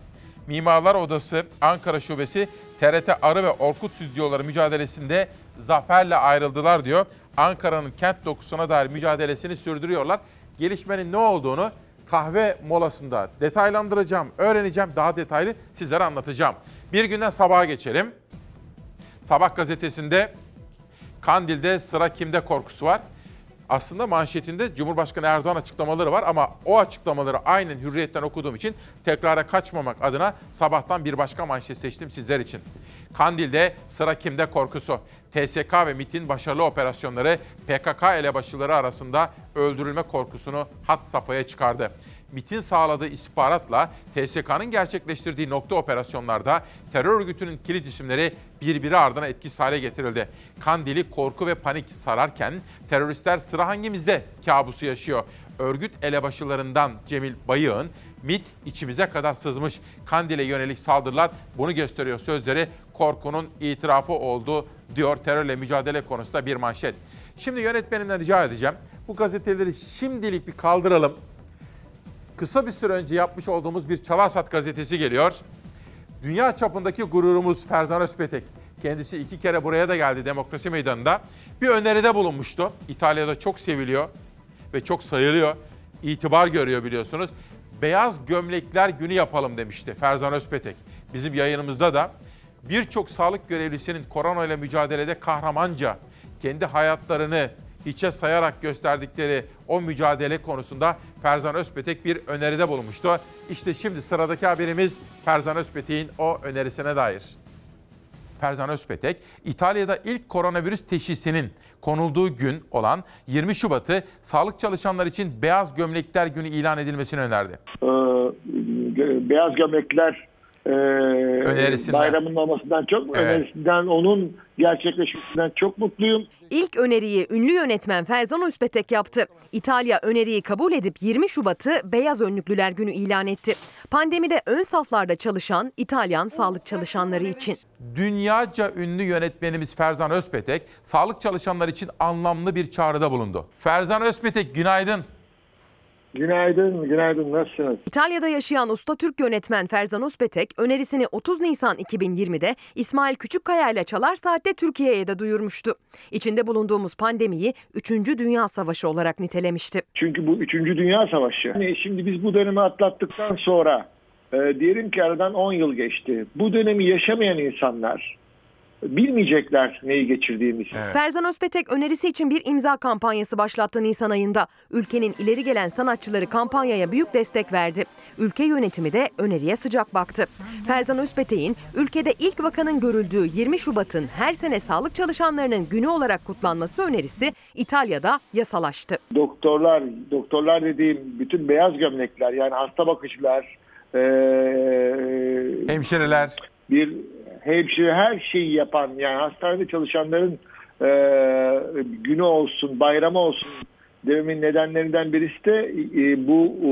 Mimarlar Odası Ankara Şubesi TRT Arı ve Orkut Stüdyoları mücadelesinde zaferle ayrıldılar diyor. Ankara'nın kent dokusuna dair mücadelesini sürdürüyorlar. Gelişmenin ne olduğunu kahve molasında detaylandıracağım, öğreneceğim. Daha detaylı sizlere anlatacağım. Bir günden sabaha geçelim. Sabah gazetesinde Kandil'de sıra kimde korkusu var. Aslında manşetinde Cumhurbaşkanı Erdoğan açıklamaları var ama o açıklamaları aynen hürriyetten okuduğum için tekrara kaçmamak adına sabahtan bir başka manşet seçtim sizler için. Kandil'de sıra kimde korkusu. TSK ve MİT'in başarılı operasyonları PKK elebaşıları arasında öldürülme korkusunu hat safhaya çıkardı. MIT'in sağladığı istihbaratla TSK'nın gerçekleştirdiği nokta operasyonlarda terör örgütünün kilit isimleri birbiri ardına etkisiz hale getirildi. Kandili korku ve panik sararken teröristler sıra hangimizde kabusu yaşıyor. Örgüt elebaşılarından Cemil Bayık'ın MIT içimize kadar sızmış. Kandil'e yönelik saldırılar bunu gösteriyor sözleri korkunun itirafı oldu diyor terörle mücadele konusunda bir manşet. Şimdi yönetmenimden rica edeceğim. Bu gazeteleri şimdilik bir kaldıralım. Kısa bir süre önce yapmış olduğumuz bir Çalarsat gazetesi geliyor. Dünya çapındaki gururumuz Ferzan Özpetek. Kendisi iki kere buraya da geldi demokrasi meydanında. Bir öneride bulunmuştu. İtalya'da çok seviliyor ve çok sayılıyor. İtibar görüyor biliyorsunuz. Beyaz gömlekler günü yapalım demişti Ferzan Özpetek. Bizim yayınımızda da birçok sağlık görevlisinin koronayla mücadelede kahramanca kendi hayatlarını hiçe sayarak gösterdikleri o mücadele konusunda Ferzan Özpetek bir öneride bulunmuştu. İşte şimdi sıradaki haberimiz Ferzan Özpetek'in o önerisine dair. Ferzan Özpetek, İtalya'da ilk koronavirüs teşhisinin konulduğu gün olan 20 Şubat'ı sağlık çalışanlar için Beyaz Gömlekler Günü ilan edilmesini önerdi. Ee, beyaz gömlekler e, Önerisinden. bayramının olmasından çok Evet. önerisinden onun gerçekleşmesinden çok mutluyum. İlk öneriyi ünlü yönetmen Ferzan Özpetek yaptı. İtalya öneriyi kabul edip 20 Şubat'ı Beyaz Önlüklüler Günü ilan etti. Pandemide ön saflarda çalışan İtalyan sağlık çalışanları için. Dünyaca ünlü yönetmenimiz Ferzan Özpetek, sağlık çalışanları için anlamlı bir çağrıda bulundu. Ferzan Özpetek günaydın. Günaydın, günaydın. Nasılsınız? İtalya'da yaşayan usta Türk yönetmen Ferzan Özpetek önerisini 30 Nisan 2020'de İsmail Küçükkaya ile Çalar Saat'te Türkiye'ye de duyurmuştu. İçinde bulunduğumuz pandemiyi 3. Dünya Savaşı olarak nitelemişti. Çünkü bu 3. Dünya Savaşı. Yani şimdi biz bu dönemi atlattıktan sonra e, diyelim ki aradan 10 yıl geçti. Bu dönemi yaşamayan insanlar bilmeyecekler neyi geçirdiğimizi. Ferzan Özpetek önerisi için bir imza kampanyası başlattı Nisan ayında. Ülkenin ileri gelen sanatçıları kampanyaya büyük destek verdi. Ülke yönetimi de öneriye sıcak baktı. Ferzan Özpetek'in ülkede ilk vakanın görüldüğü 20 Şubat'ın her sene sağlık çalışanlarının günü olarak kutlanması önerisi İtalya'da yasalaştı. Doktorlar, doktorlar dediğim bütün beyaz gömlekler yani hasta bakıcılar, e, Hemşireler. bir hemşire her şeyi yapan yani hastanede çalışanların e, günü olsun, bayramı olsun dememin nedenlerinden birisi de e, bu e,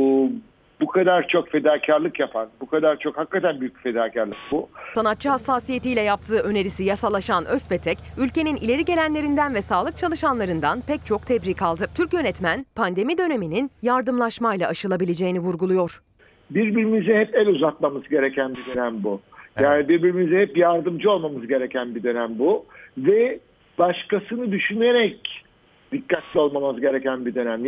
bu kadar çok fedakarlık yapan, bu kadar çok hakikaten büyük fedakarlık bu. Sanatçı hassasiyetiyle yaptığı önerisi yasalaşan Özpetek, ülkenin ileri gelenlerinden ve sağlık çalışanlarından pek çok tebrik aldı. Türk yönetmen pandemi döneminin yardımlaşmayla aşılabileceğini vurguluyor. Birbirimize hep el uzatmamız gereken bir dönem bu. Yani birbirimize hep yardımcı olmamız gereken bir dönem bu. Ve başkasını düşünerek dikkatli olmamız gereken bir dönem.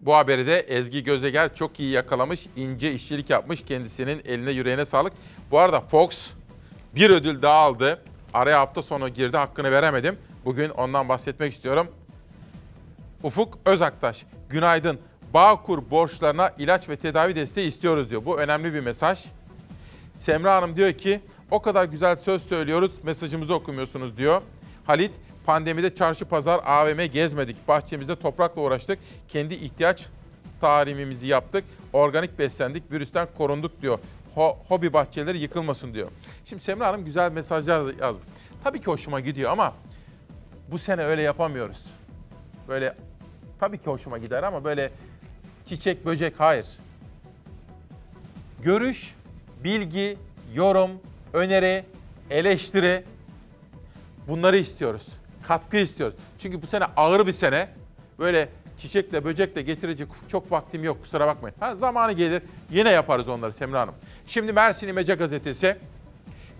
Bu haberi de Ezgi Gözeger çok iyi yakalamış, ince işçilik yapmış. Kendisinin eline yüreğine sağlık. Bu arada Fox bir ödül daha aldı. Araya hafta sonu girdi, hakkını veremedim. Bugün ondan bahsetmek istiyorum. Ufuk Özaktaş, günaydın. Bağkur borçlarına ilaç ve tedavi desteği istiyoruz diyor. Bu önemli bir mesaj. Semra Hanım diyor ki o kadar güzel söz söylüyoruz mesajımızı okumuyorsunuz diyor. Halit pandemide çarşı pazar AVM gezmedik. Bahçemizde toprakla uğraştık. Kendi ihtiyaç tarimimizi yaptık. Organik beslendik. Virüsten korunduk diyor. Ho- hobi bahçeleri yıkılmasın diyor. Şimdi Semra Hanım güzel mesajlar yazdı. Tabii ki hoşuma gidiyor ama bu sene öyle yapamıyoruz. Böyle tabii ki hoşuma gider ama böyle çiçek böcek hayır. Görüş, bilgi, yorum, öneri, eleştiri bunları istiyoruz. Katkı istiyoruz. Çünkü bu sene ağır bir sene. Böyle çiçekle böcekle getirecek çok vaktim yok kusura bakmayın. Ha, zamanı gelir yine yaparız onları Semra Hanım. Şimdi Mersin İmece Gazetesi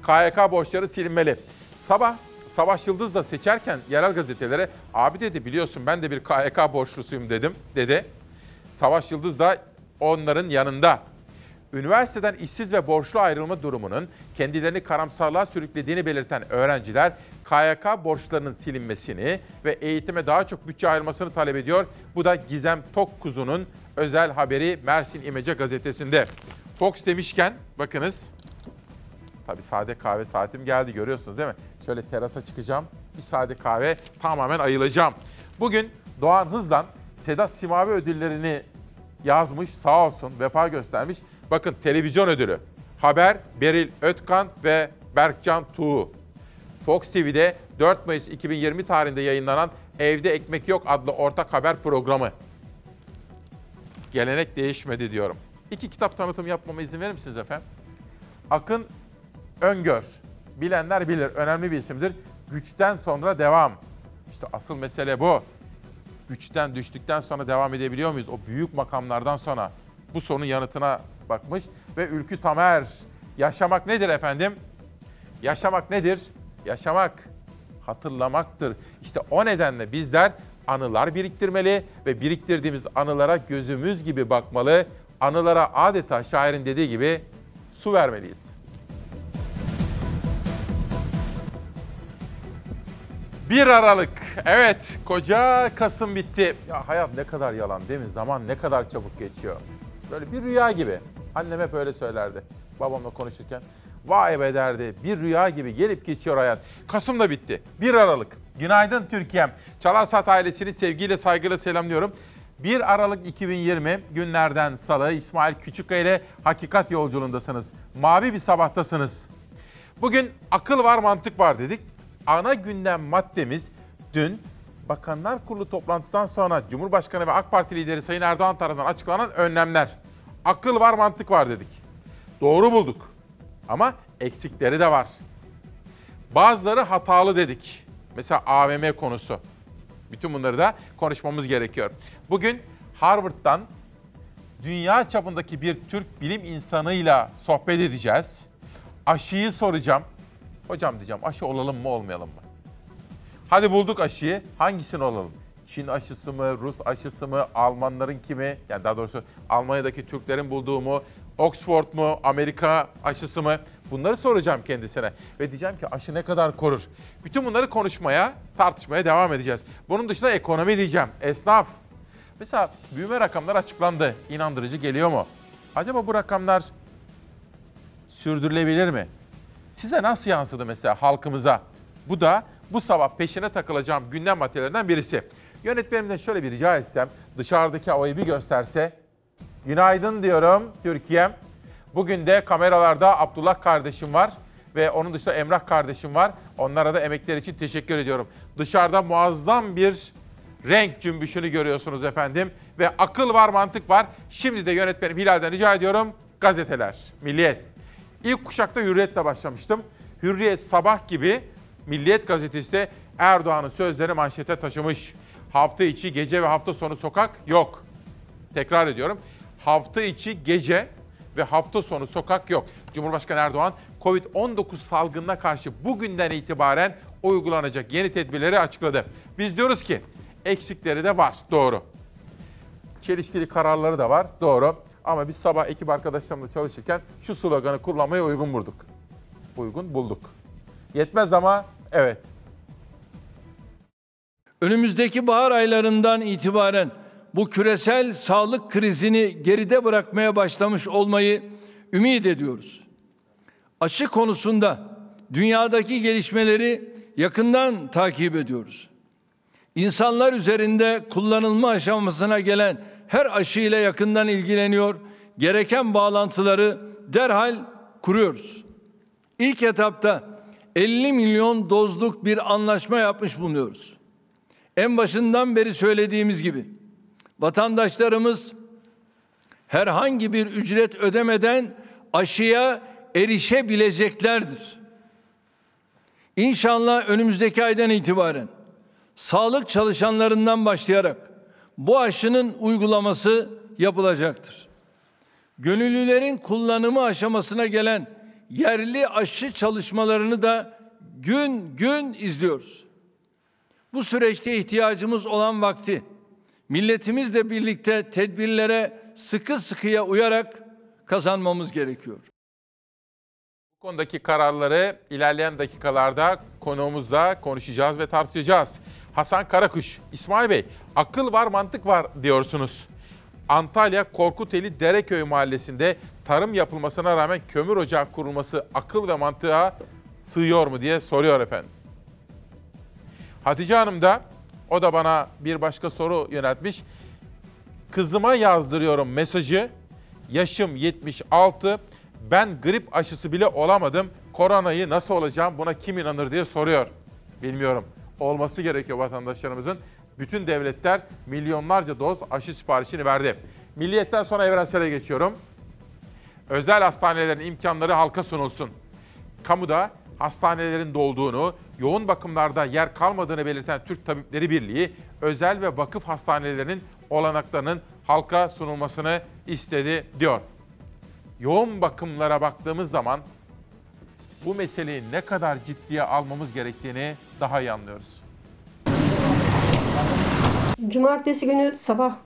KYK borçları silinmeli. Sabah Savaş Yıldız da seçerken yerel gazetelere abi dedi biliyorsun ben de bir KYK borçlusuyum dedim dedi. Savaş Yıldız da onların yanında. Üniversiteden işsiz ve borçlu ayrılma durumunun kendilerini karamsarlığa sürüklediğini belirten öğrenciler KYK borçlarının silinmesini ve eğitime daha çok bütçe ayrılmasını talep ediyor. Bu da Gizem Tokkuzu'nun özel haberi Mersin İmece gazetesinde. Fox demişken bakınız Tabii sade kahve saatim geldi görüyorsunuz değil mi? Şöyle terasa çıkacağım. Bir sade kahve tamamen ayılacağım. Bugün Doğan Hız'dan Sedat Simavi ödüllerini yazmış sağ olsun vefa göstermiş. Bakın televizyon ödülü. Haber Beril Ötkan ve Berkcan Tuğ. Fox TV'de 4 Mayıs 2020 tarihinde yayınlanan Evde Ekmek Yok adlı ortak haber programı. Gelenek değişmedi diyorum. İki kitap tanıtımı yapmama izin verir misiniz efendim? Akın Öngör. Bilenler bilir. Önemli bir isimdir. Güçten sonra devam. İşte asıl mesele bu. Güçten düştükten sonra devam edebiliyor muyuz? O büyük makamlardan sonra bu sorunun yanıtına bakmış. Ve Ülkü Tamer. Yaşamak nedir efendim? Yaşamak nedir? Yaşamak hatırlamaktır. İşte o nedenle bizler anılar biriktirmeli ve biriktirdiğimiz anılara gözümüz gibi bakmalı. Anılara adeta şairin dediği gibi su vermeliyiz. Bir Aralık. Evet, koca Kasım bitti. Ya hayat ne kadar yalan değil mi? Zaman ne kadar çabuk geçiyor. Böyle bir rüya gibi. Annem hep öyle söylerdi. Babamla konuşurken. Vay be derdi. Bir rüya gibi gelip geçiyor hayat. Kasım da bitti. 1 Aralık. Günaydın Türkiye'm. Çalar Saat ailesini sevgiyle saygıyla selamlıyorum. 1 Aralık 2020 günlerden salı İsmail Küçükkaya ile Hakikat Yolculuğundasınız. Mavi bir sabahtasınız. Bugün akıl var mantık var dedik. Ana gündem maddemiz dün Bakanlar Kurulu toplantısından sonra Cumhurbaşkanı ve AK Parti lideri Sayın Erdoğan tarafından açıklanan önlemler. Akıl var mantık var dedik. Doğru bulduk. Ama eksikleri de var. Bazıları hatalı dedik. Mesela AVM konusu. Bütün bunları da konuşmamız gerekiyor. Bugün Harvard'dan dünya çapındaki bir Türk bilim insanıyla sohbet edeceğiz. Aşıyı soracağım. Hocam diyeceğim aşı olalım mı olmayalım mı? Hadi bulduk aşıyı. Hangisini olalım? Çin aşısı mı, Rus aşısı mı, Almanların kimi? Yani daha doğrusu Almanya'daki Türklerin bulduğu mu, Oxford mu, Amerika aşısı mı? Bunları soracağım kendisine. Ve diyeceğim ki aşı ne kadar korur? Bütün bunları konuşmaya, tartışmaya devam edeceğiz. Bunun dışında ekonomi diyeceğim, esnaf. Mesela büyüme rakamları açıklandı. İnandırıcı geliyor mu? Acaba bu rakamlar sürdürülebilir mi? Size nasıl yansıdı mesela halkımıza? Bu da bu sabah peşine takılacağım gündem maddelerinden birisi. Yönetmenimden şöyle bir rica etsem, dışarıdaki havayı bir gösterse. Günaydın diyorum Türkiye'm. Bugün de kameralarda Abdullah kardeşim var ve onun dışında Emrah kardeşim var. Onlara da emekler için teşekkür ediyorum. Dışarıda muazzam bir renk cümbüşünü görüyorsunuz efendim. Ve akıl var, mantık var. Şimdi de yönetmenim Hilal'den rica ediyorum. Gazeteler, Milliyet. İlk kuşakta Hürriyet'le başlamıştım. Hürriyet sabah gibi Milliyet gazetesi de Erdoğan'ın sözleri manşete taşımış. Hafta içi gece ve hafta sonu sokak yok. Tekrar ediyorum. Hafta içi gece ve hafta sonu sokak yok. Cumhurbaşkanı Erdoğan Covid-19 salgınına karşı bugünden itibaren uygulanacak yeni tedbirleri açıkladı. Biz diyoruz ki eksikleri de var. Doğru. Çelişkili kararları da var. Doğru. Ama biz sabah ekip arkadaşlarımla çalışırken şu sloganı kullanmaya uygun bulduk. Uygun bulduk. Yetmez ama evet. Önümüzdeki bahar aylarından itibaren bu küresel sağlık krizini geride bırakmaya başlamış olmayı ümit ediyoruz. Aşı konusunda dünyadaki gelişmeleri yakından takip ediyoruz. İnsanlar üzerinde kullanılma aşamasına gelen her aşı ile yakından ilgileniyor, gereken bağlantıları derhal kuruyoruz. İlk etapta 50 milyon dozluk bir anlaşma yapmış bulunuyoruz. En başından beri söylediğimiz gibi vatandaşlarımız herhangi bir ücret ödemeden aşıya erişebileceklerdir. İnşallah önümüzdeki aydan itibaren sağlık çalışanlarından başlayarak bu aşının uygulaması yapılacaktır. Gönüllülerin kullanımı aşamasına gelen yerli aşı çalışmalarını da gün gün izliyoruz. Bu süreçte ihtiyacımız olan vakti milletimizle birlikte tedbirlere sıkı sıkıya uyarak kazanmamız gerekiyor. Bu konudaki kararları ilerleyen dakikalarda konuğumuzla konuşacağız ve tartışacağız. Hasan Karakuş, İsmail Bey, akıl var mantık var diyorsunuz. Antalya Korkuteli Dereköy mahallesinde tarım yapılmasına rağmen kömür ocağı kurulması akıl ve mantığa sığıyor mu diye soruyor efendim. Hatice Hanım da o da bana bir başka soru yöneltmiş. Kızıma yazdırıyorum mesajı. Yaşım 76. Ben grip aşısı bile olamadım. Koronayı nasıl olacağım buna kim inanır diye soruyor. Bilmiyorum. Olması gerekiyor vatandaşlarımızın. Bütün devletler milyonlarca doz aşı siparişini verdi. Milliyetten sonra evrensele geçiyorum. Özel hastanelerin imkanları halka sunulsun. Kamuda hastanelerin dolduğunu, yoğun bakımlarda yer kalmadığını belirten Türk Tabipleri Birliği, özel ve vakıf hastanelerinin olanaklarının halka sunulmasını istedi diyor. Yoğun bakımlara baktığımız zaman bu meseleyi ne kadar ciddiye almamız gerektiğini daha iyi anlıyoruz. Cumartesi günü sabah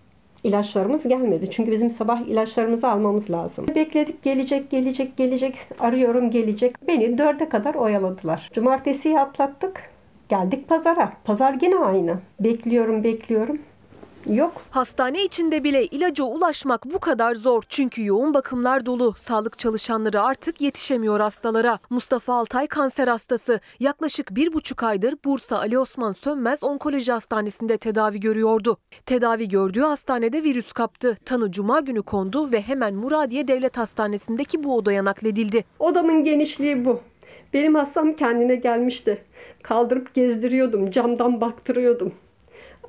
ilaçlarımız gelmedi. Çünkü bizim sabah ilaçlarımızı almamız lazım. Bekledik gelecek gelecek gelecek arıyorum gelecek. Beni dörde kadar oyaladılar. Cumartesiyi atlattık. Geldik pazara. Pazar gene aynı. Bekliyorum bekliyorum. Yok. Hastane içinde bile ilaca ulaşmak bu kadar zor. Çünkü yoğun bakımlar dolu. Sağlık çalışanları artık yetişemiyor hastalara. Mustafa Altay kanser hastası. Yaklaşık bir buçuk aydır Bursa Ali Osman Sönmez Onkoloji Hastanesi'nde tedavi görüyordu. Tedavi gördüğü hastanede virüs kaptı. Tanı cuma günü kondu ve hemen Muradiye Devlet Hastanesi'ndeki bu odaya nakledildi. Odamın genişliği bu. Benim hastam kendine gelmişti. Kaldırıp gezdiriyordum. Camdan baktırıyordum.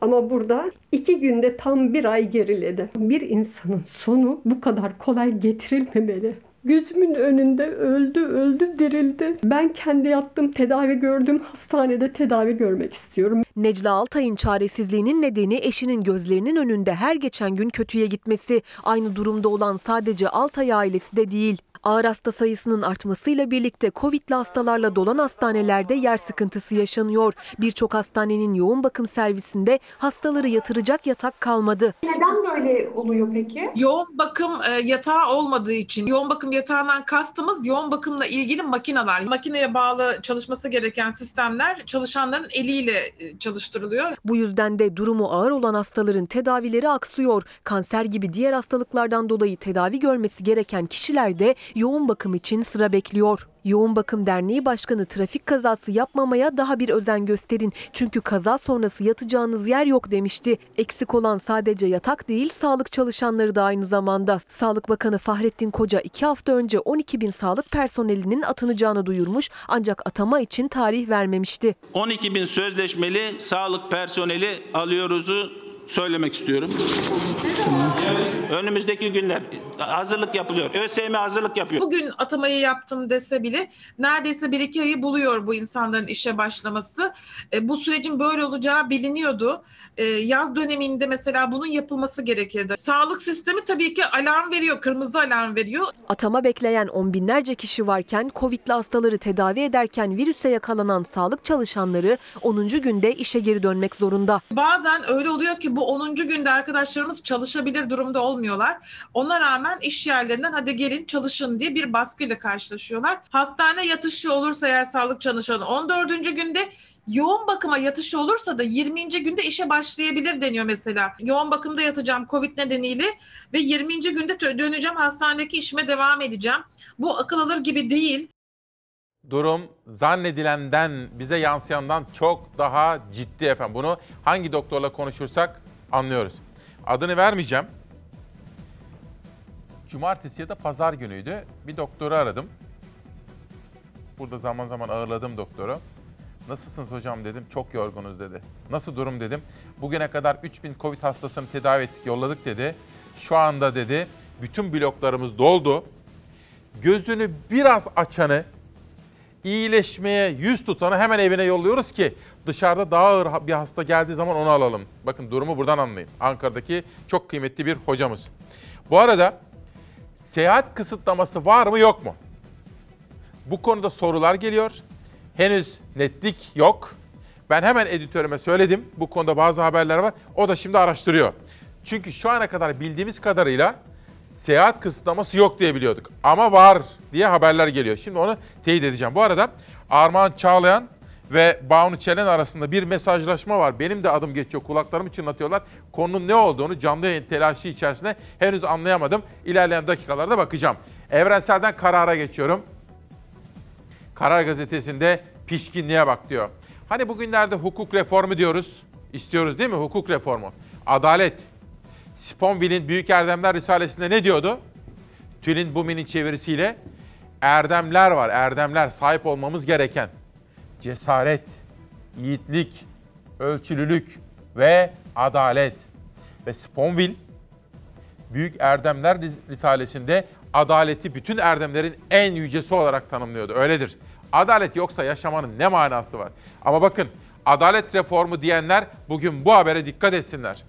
Ama burada iki günde tam bir ay geriledi. Bir insanın sonu bu kadar kolay getirilmemeli. Gözümün önünde öldü, öldü, dirildi. Ben kendi yattığım, tedavi gördüğüm hastanede tedavi görmek istiyorum. Necla Altay'ın çaresizliğinin nedeni eşinin gözlerinin önünde her geçen gün kötüye gitmesi. Aynı durumda olan sadece Altay ailesi de değil. Ağır hasta sayısının artmasıyla birlikte Covid'li hastalarla dolan hastanelerde yer sıkıntısı yaşanıyor. Birçok hastanenin yoğun bakım servisinde hastaları yatıracak yatak kalmadı. Neden böyle oluyor peki? Yoğun bakım e, yatağı olmadığı için. Yoğun bakım yatağından kastımız yoğun bakımla ilgili makineler. Makineye bağlı çalışması gereken sistemler çalışanların eliyle e, çalıştırılıyor. Bu yüzden de durumu ağır olan hastaların tedavileri aksıyor. Kanser gibi diğer hastalıklardan dolayı tedavi görmesi gereken kişiler de yoğun bakım için sıra bekliyor. Yoğun Bakım Derneği Başkanı trafik kazası yapmamaya daha bir özen gösterin. Çünkü kaza sonrası yatacağınız yer yok demişti. Eksik olan sadece yatak değil sağlık çalışanları da aynı zamanda. Sağlık Bakanı Fahrettin Koca iki hafta önce 12 bin sağlık personelinin atanacağını duyurmuş ancak atama için tarih vermemişti. 12 bin sözleşmeli sağlık personeli alıyoruzu söylemek istiyorum. Önümüzdeki günler hazırlık yapılıyor. ÖSYM hazırlık yapıyor. Bugün atamayı yaptım dese bile neredeyse bir iki ayı buluyor bu insanların işe başlaması. E, bu sürecin böyle olacağı biliniyordu. E, yaz döneminde mesela bunun yapılması gerekirdi. Sağlık sistemi tabii ki alarm veriyor, kırmızı alarm veriyor. Atama bekleyen on binlerce kişi varken Covid'li hastaları tedavi ederken virüse yakalanan sağlık çalışanları 10. günde işe geri dönmek zorunda. Bazen öyle oluyor ki bu 10. günde arkadaşlarımız çalışabilir durumda olmuyorlar. Ona rağmen iş yerlerinden hadi gelin çalışın diye bir baskıyla karşılaşıyorlar. Hastane yatışı olursa eğer sağlık çalışanı 14. günde Yoğun bakıma yatışı olursa da 20. günde işe başlayabilir deniyor mesela. Yoğun bakımda yatacağım Covid nedeniyle ve 20. günde döneceğim hastanedeki işime devam edeceğim. Bu akıl alır gibi değil. Durum zannedilenden, bize yansıyandan çok daha ciddi efendim. Bunu hangi doktorla konuşursak anlıyoruz. Adını vermeyeceğim. Cumartesi ya da pazar günüydü. Bir doktoru aradım. Burada zaman zaman ağırladım doktoru. Nasılsınız hocam dedim. Çok yorgunuz dedi. Nasıl durum dedim. Bugüne kadar 3000 Covid hastasını tedavi ettik, yolladık dedi. Şu anda dedi bütün bloklarımız doldu. Gözünü biraz açanı, iyileşmeye yüz tutanı hemen evine yolluyoruz ki dışarıda daha ağır bir hasta geldiği zaman onu alalım. Bakın durumu buradan anlayın. Ankara'daki çok kıymetli bir hocamız. Bu arada seyahat kısıtlaması var mı yok mu? Bu konuda sorular geliyor. Henüz netlik yok. Ben hemen editörüme söyledim. Bu konuda bazı haberler var. O da şimdi araştırıyor. Çünkü şu ana kadar bildiğimiz kadarıyla seyahat kısıtlaması yok diye biliyorduk. Ama var diye haberler geliyor. Şimdi onu teyit edeceğim. Bu arada Armağan Çağlayan ve Banu Çelen arasında bir mesajlaşma var. Benim de adım geçiyor. Kulaklarımı çınlatıyorlar. Konunun ne olduğunu canlı yayın telaşı içerisinde henüz anlayamadım. İlerleyen dakikalarda bakacağım. Evrensel'den karara geçiyorum. Karar Gazetesi'nde pişkinliğe bak diyor. Hani bugünlerde hukuk reformu diyoruz. İstiyoruz değil mi hukuk reformu? Adalet. Sponville'in Büyük Erdemler Risalesi'nde ne diyordu? Tülin Bumi'nin çevirisiyle erdemler var, erdemler sahip olmamız gereken. Cesaret, yiğitlik, ölçülülük ve adalet. Ve Sponville Büyük Erdemler Risalesi'nde adaleti bütün erdemlerin en yücesi olarak tanımlıyordu. Öyledir. Adalet yoksa yaşamanın ne manası var? Ama bakın adalet reformu diyenler bugün bu habere dikkat etsinler.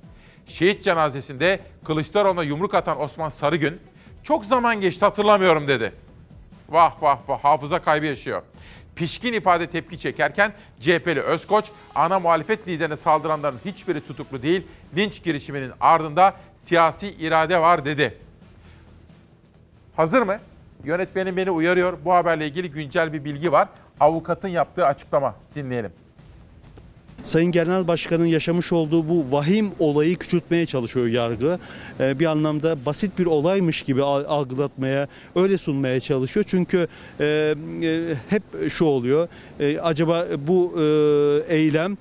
Şehit cenazesinde Kılıçdaroğlu'na yumruk atan Osman Sarıgün çok zaman geçti hatırlamıyorum dedi. Vah vah vah hafıza kaybı yaşıyor. Pişkin ifade tepki çekerken CHP'li Özkoç, ana muhalefet liderine saldıranların hiçbiri tutuklu değil, linç girişiminin ardında siyasi irade var dedi. Hazır mı? Yönetmenim beni uyarıyor. Bu haberle ilgili güncel bir bilgi var. Avukatın yaptığı açıklama. Dinleyelim. Sayın Genel Başkan'ın yaşamış olduğu bu vahim olayı küçültmeye çalışıyor yargı. Ee, bir anlamda basit bir olaymış gibi algılatmaya, öyle sunmaya çalışıyor. Çünkü e, e, hep şu oluyor. E, acaba bu eylem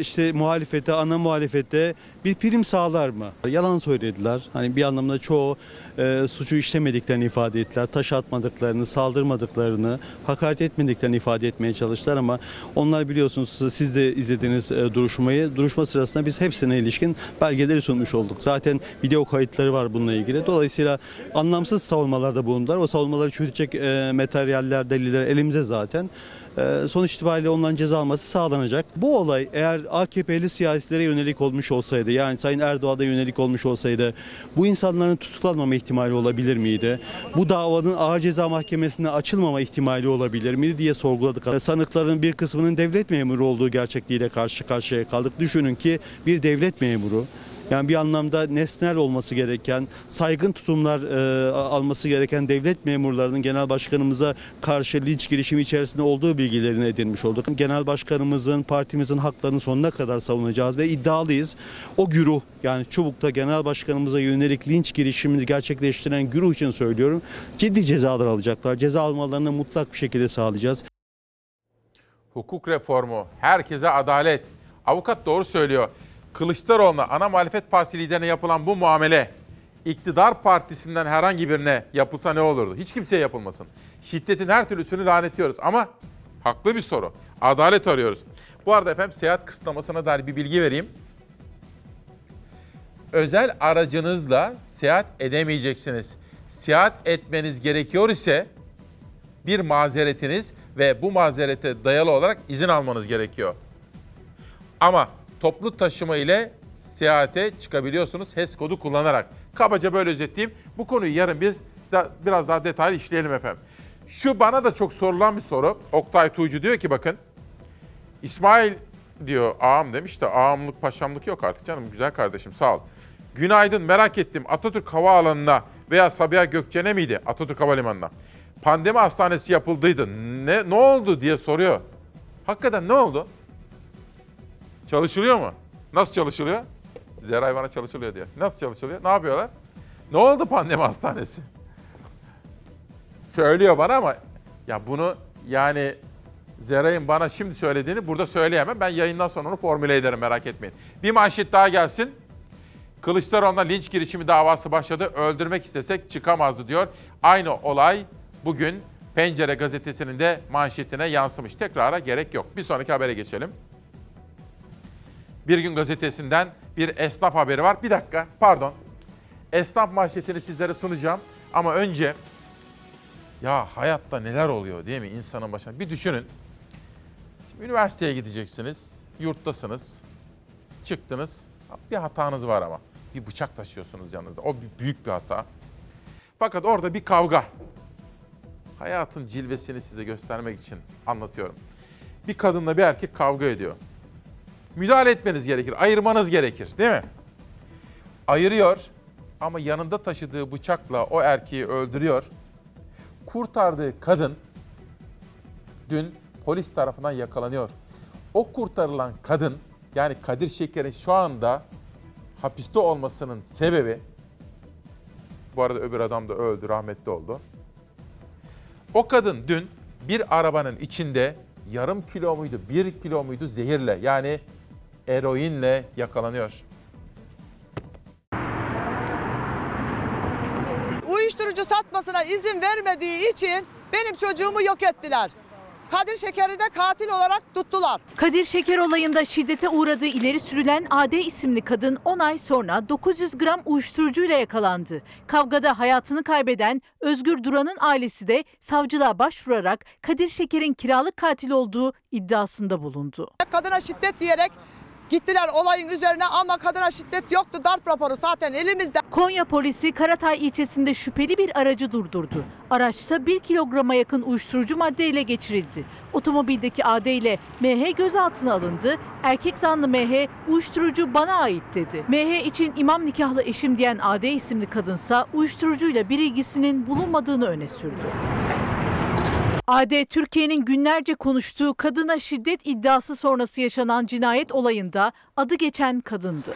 işte muhalefete, ana muhalefete bir prim sağlar mı? Yalan söylediler. Hani bir anlamda çoğu e, suçu işlemediklerini ifade ettiler. Taş atmadıklarını, saldırmadıklarını, hakaret etmediklerini ifade etmeye çalıştılar ama onlar biliyorsunuz siz de izlediğiniz e, duruşmayı. Duruşma sırasında biz hepsine ilişkin belgeleri sunmuş olduk. Zaten video kayıtları var bununla ilgili. Dolayısıyla anlamsız savunmalarda bulundular. O savunmaları çürütecek e, materyaller, deliller elimizde zaten. E, sonuç itibariyle onların ceza alması sağlanacak. Bu olay eğer AKP'li siyasilere yönelik olmuş olsaydı yani Sayın Erdoğan'a yönelik olmuş olsaydı bu insanların tutuklanmama ihtimali olabilir miydi? Bu davanın ağır ceza mahkemesine açılmama ihtimali olabilir miydi diye sorguladık. Sanıkların bir kısmının devlet memuru olduğu gerçekliğiyle karşı karşıya kaldık. Düşünün ki bir devlet memuru yani bir anlamda nesnel olması gereken, saygın tutumlar e, alması gereken devlet memurlarının genel başkanımıza karşı linç girişimi içerisinde olduğu bilgilerini edinmiş olduk. Genel başkanımızın, partimizin haklarını sonuna kadar savunacağız ve iddialıyız. O güruh yani Çubuk'ta genel başkanımıza yönelik linç girişimini gerçekleştiren güruh için söylüyorum. Ciddi cezalar alacaklar. Ceza almalarını mutlak bir şekilde sağlayacağız. Hukuk reformu, herkese adalet. Avukat doğru söylüyor. Kılıçdaroğlu'na ana muhalefet partisi liderine yapılan bu muamele iktidar partisinden herhangi birine yapılsa ne olurdu? Hiç kimseye yapılmasın. Şiddetin her türlüsünü lanetliyoruz ama haklı bir soru. Adalet arıyoruz. Bu arada efendim seyahat kısıtlamasına dair bir bilgi vereyim. Özel aracınızla seyahat edemeyeceksiniz. Seyahat etmeniz gerekiyor ise bir mazeretiniz ve bu mazerete dayalı olarak izin almanız gerekiyor. Ama toplu taşıma ile seyahate çıkabiliyorsunuz HES kodu kullanarak. Kabaca böyle özetleyeyim. Bu konuyu yarın biz da, biraz daha detaylı işleyelim efendim. Şu bana da çok sorulan bir soru. Oktay Tuğcu diyor ki bakın İsmail diyor ağam demiş de ağamlık paşamlık yok artık canım güzel kardeşim sağ ol. Günaydın merak ettim Atatürk Havaalanı'na veya Sabiha Gökçen'e miydi Atatürk Havalimanı'na? Pandemi hastanesi yapıldıydı. Ne, ne oldu diye soruyor. Hakikaten ne oldu? Çalışılıyor mu? Nasıl çalışılıyor? Zeray bana çalışılıyor diyor. Nasıl çalışılıyor? Ne yapıyorlar? Ne oldu pandemi hastanesi? Söylüyor bana ama ya bunu yani Zeray'ın bana şimdi söylediğini burada söyleyemem. Ben yayından sonra onu formüle ederim merak etmeyin. Bir manşet daha gelsin. Kılıçdaroğlu'na linç girişimi davası başladı. Öldürmek istesek çıkamazdı diyor. Aynı olay bugün Pencere gazetesinin de manşetine yansımış. Tekrara gerek yok. Bir sonraki habere geçelim. Bir Gün Gazetesi'nden bir esnaf haberi var. Bir dakika, pardon. Esnaf manşetini sizlere sunacağım. Ama önce ya hayatta neler oluyor değil mi insanın başına? Bir düşünün. Şimdi üniversiteye gideceksiniz, yurttasınız, çıktınız. Bir hatanız var ama. Bir bıçak taşıyorsunuz yanınızda. O bir büyük bir hata. Fakat orada bir kavga. Hayatın cilvesini size göstermek için anlatıyorum. Bir kadınla bir erkek kavga ediyor müdahale etmeniz gerekir, ayırmanız gerekir değil mi? Ayırıyor ama yanında taşıdığı bıçakla o erkeği öldürüyor. Kurtardığı kadın dün polis tarafından yakalanıyor. O kurtarılan kadın yani Kadir Şeker'in şu anda hapiste olmasının sebebi bu arada öbür adam da öldü, rahmetli oldu. O kadın dün bir arabanın içinde yarım kilo muydu, bir kilo muydu zehirle yani eroinle yakalanıyor. Uyuşturucu satmasına izin vermediği için benim çocuğumu yok ettiler. Kadir Şeker'i de katil olarak tuttular. Kadir Şeker olayında şiddete uğradığı ileri sürülen AD isimli kadın 10 ay sonra 900 gram uyuşturucuyla yakalandı. Kavgada hayatını kaybeden Özgür Duran'ın ailesi de savcılığa başvurarak Kadir Şeker'in kiralık katil olduğu iddiasında bulundu. Kadına şiddet diyerek gittiler olayın üzerine ama kadına şiddet yoktu. Darp raporu zaten elimizde. Konya polisi Karatay ilçesinde şüpheli bir aracı durdurdu. Araçta 1 kilograma yakın uyuşturucu madde ile geçirildi. Otomobildeki AD ile MH gözaltına alındı. Erkek zanlı MH uyuşturucu bana ait dedi. MH için imam nikahlı eşim diyen AD isimli kadınsa uyuşturucuyla bir ilgisinin bulunmadığını öne sürdü. AD Türkiye'nin günlerce konuştuğu kadına şiddet iddiası sonrası yaşanan cinayet olayında adı geçen kadındı.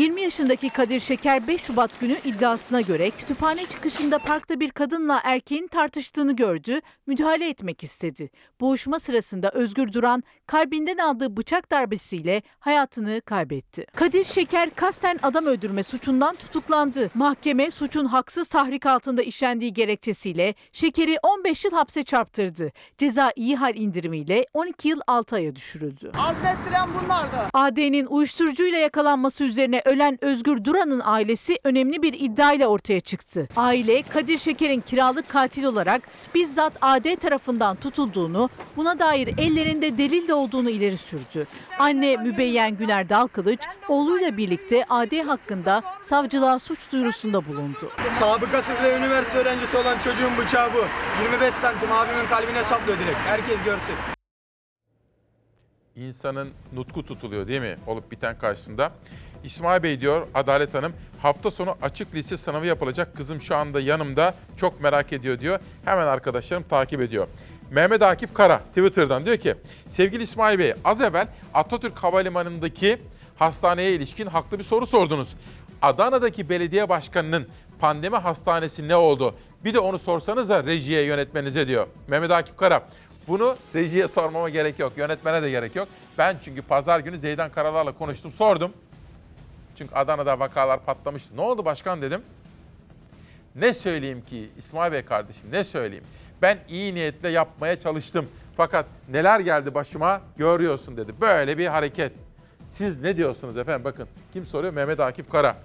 20 yaşındaki Kadir Şeker 5 Şubat günü iddiasına göre kütüphane çıkışında parkta bir kadınla erkeğin tartıştığını gördü, müdahale etmek istedi. Boğuşma sırasında Özgür Duran kalbinden aldığı bıçak darbesiyle hayatını kaybetti. Kadir Şeker kasten adam öldürme suçundan tutuklandı. Mahkeme suçun haksız tahrik altında işlendiği gerekçesiyle Şeker'i 15 yıl hapse çarptırdı. Ceza iyi hal indirimiyle 12 yıl 6 aya düşürüldü. Azmettiren bunlardı. AD'nin uyuşturucuyla yakalanması üzerine ölen Özgür Duran'ın ailesi önemli bir iddiayla ortaya çıktı. Aile Kadir Şeker'in kiralık katil olarak bizzat AD tarafından tutulduğunu, buna dair ellerinde delil de olduğunu ileri sürdü. Anne Mübeyyen Güner Dalkılıç oğluyla birlikte AD hakkında savcılığa suç duyurusunda bulundu. Sabıkasız ve üniversite öğrencisi olan çocuğun bıçağı bu. 25 santim abimin kalbine saplıyor direkt. Herkes görsün. insanın nutku tutuluyor değil mi olup biten karşısında? İsmail Bey diyor Adalet Hanım hafta sonu açık lise sınavı yapılacak kızım şu anda yanımda çok merak ediyor diyor. Hemen arkadaşlarım takip ediyor. Mehmet Akif Kara Twitter'dan diyor ki sevgili İsmail Bey az evvel Atatürk Havalimanı'ndaki hastaneye ilişkin haklı bir soru sordunuz. Adana'daki belediye başkanının pandemi hastanesi ne oldu? Bir de onu sorsanız da rejiye yönetmenize diyor. Mehmet Akif Kara bunu rejiye sormama gerek yok. Yönetmene de gerek yok. Ben çünkü pazar günü Zeydan Karalar'la konuştum, sordum. Çünkü Adana'da vakalar patlamıştı. Ne oldu başkan dedim. Ne söyleyeyim ki İsmail Bey kardeşim ne söyleyeyim. Ben iyi niyetle yapmaya çalıştım. Fakat neler geldi başıma görüyorsun dedi. Böyle bir hareket. Siz ne diyorsunuz efendim? Bakın kim soruyor? Mehmet Akif Kara.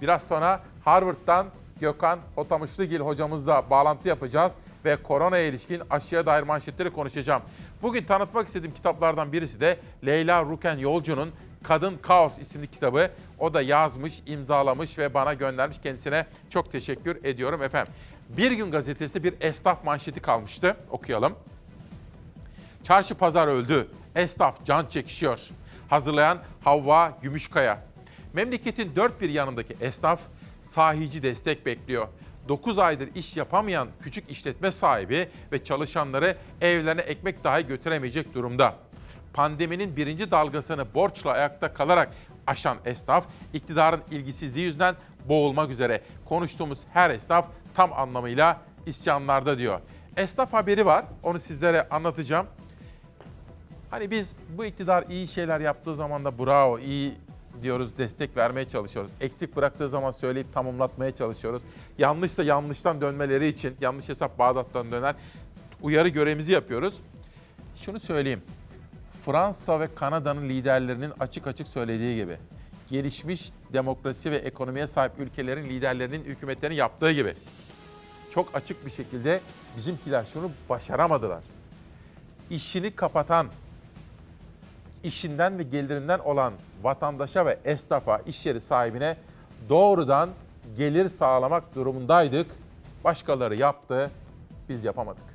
Biraz sonra Harvard'dan Gökhan Otamışlıgil hocamızla bağlantı yapacağız ve koronaya ilişkin aşıya dair manşetleri konuşacağım. Bugün tanıtmak istediğim kitaplardan birisi de Leyla Ruken Yolcu'nun Kadın Kaos isimli kitabı. O da yazmış, imzalamış ve bana göndermiş. Kendisine çok teşekkür ediyorum efendim. Bir gün gazetesi bir esnaf manşeti kalmıştı. Okuyalım. Çarşı pazar öldü. Esnaf can çekişiyor. Hazırlayan Havva Gümüşkaya. Memleketin dört bir yanındaki esnaf sahici destek bekliyor. 9 aydır iş yapamayan küçük işletme sahibi ve çalışanları evlerine ekmek dahi götüremeyecek durumda. Pandeminin birinci dalgasını borçla ayakta kalarak aşan esnaf, iktidarın ilgisizliği yüzünden boğulmak üzere. Konuştuğumuz her esnaf tam anlamıyla isyanlarda diyor. Esnaf haberi var, onu sizlere anlatacağım. Hani biz bu iktidar iyi şeyler yaptığı zaman da bravo, iyi diyoruz, destek vermeye çalışıyoruz. Eksik bıraktığı zaman söyleyip tamamlatmaya çalışıyoruz. Yanlışsa yanlıştan dönmeleri için, yanlış hesap Bağdat'tan döner, uyarı görevimizi yapıyoruz. Şunu söyleyeyim, Fransa ve Kanada'nın liderlerinin açık açık söylediği gibi, gelişmiş demokrasi ve ekonomiye sahip ülkelerin liderlerinin, hükümetlerinin yaptığı gibi, çok açık bir şekilde bizimkiler şunu başaramadılar. İşini kapatan, işinden ve gelirinden olan vatandaşa ve esnafa, iş yeri sahibine doğrudan gelir sağlamak durumundaydık. Başkaları yaptı, biz yapamadık.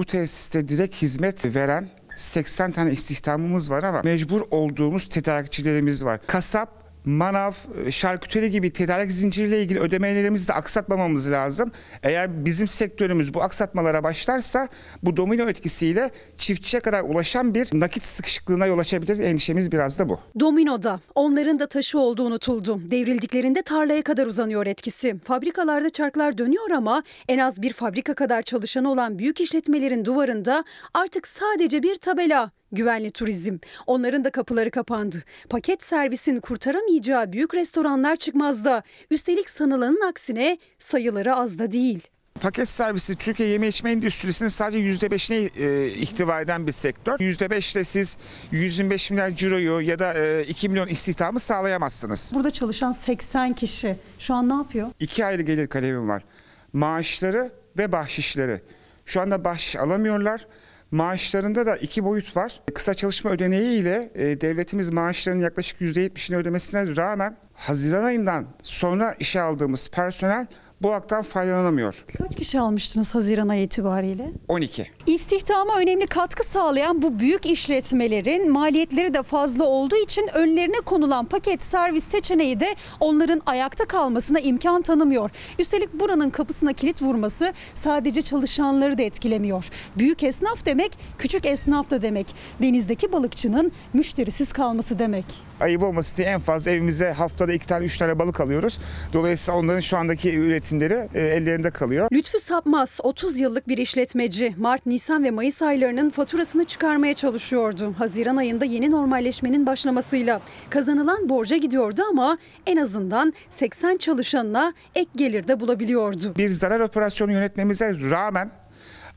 Bu tesiste direkt hizmet veren 80 tane istihdamımız var ama mecbur olduğumuz tedarikçilerimiz var. Kasap, manav, şarküteri gibi tedarik zinciriyle ilgili ödemelerimizi de aksatmamamız lazım. Eğer bizim sektörümüz bu aksatmalara başlarsa bu domino etkisiyle çiftçiye kadar ulaşan bir nakit sıkışıklığına yol açabilir. Endişemiz biraz da bu. Domino'da onların da taşı olduğu unutuldu. Devrildiklerinde tarlaya kadar uzanıyor etkisi. Fabrikalarda çarklar dönüyor ama en az bir fabrika kadar çalışanı olan büyük işletmelerin duvarında artık sadece bir tabela Güvenli turizm. Onların da kapıları kapandı. Paket servisin kurtaramayacağı büyük restoranlar çıkmazda. Üstelik sanılanın aksine sayıları az da değil. Paket servisi Türkiye yeme içme endüstrisinin sadece %5'ine e, ihtiva eden bir sektör. %5'te siz 125 milyar ciroyu ya da e, 2 milyon istihdamı sağlayamazsınız. Burada çalışan 80 kişi şu an ne yapıyor? İki ayrı gelir kalemim var. Maaşları ve bahşişleri. Şu anda bahşiş alamıyorlar. Maaşlarında da iki boyut var. Kısa çalışma ödeneği ile e, devletimiz maaşlarının yaklaşık %70'ini ödemesine rağmen Haziran ayından sonra işe aldığımız personel bu haktan faydalanamıyor. Kaç kişi almıştınız Haziran ayı itibariyle? 12. İstihdama önemli katkı sağlayan bu büyük işletmelerin maliyetleri de fazla olduğu için önlerine konulan paket servis seçeneği de onların ayakta kalmasına imkan tanımıyor. Üstelik buranın kapısına kilit vurması sadece çalışanları da etkilemiyor. Büyük esnaf demek küçük esnaf da demek. Denizdeki balıkçının müşterisiz kalması demek. Ayıp olmasın diye en fazla evimize haftada iki tane üç tane balık alıyoruz. Dolayısıyla onların şu andaki üretimleri e, ellerinde kalıyor. Lütfü Sapmaz 30 yıllık bir işletmeci. Mart, Nisan ve Mayıs aylarının faturasını çıkarmaya çalışıyordu. Haziran ayında yeni normalleşmenin başlamasıyla kazanılan borca gidiyordu ama en azından 80 çalışanına ek gelir de bulabiliyordu. Bir zarar operasyonu yönetmemize rağmen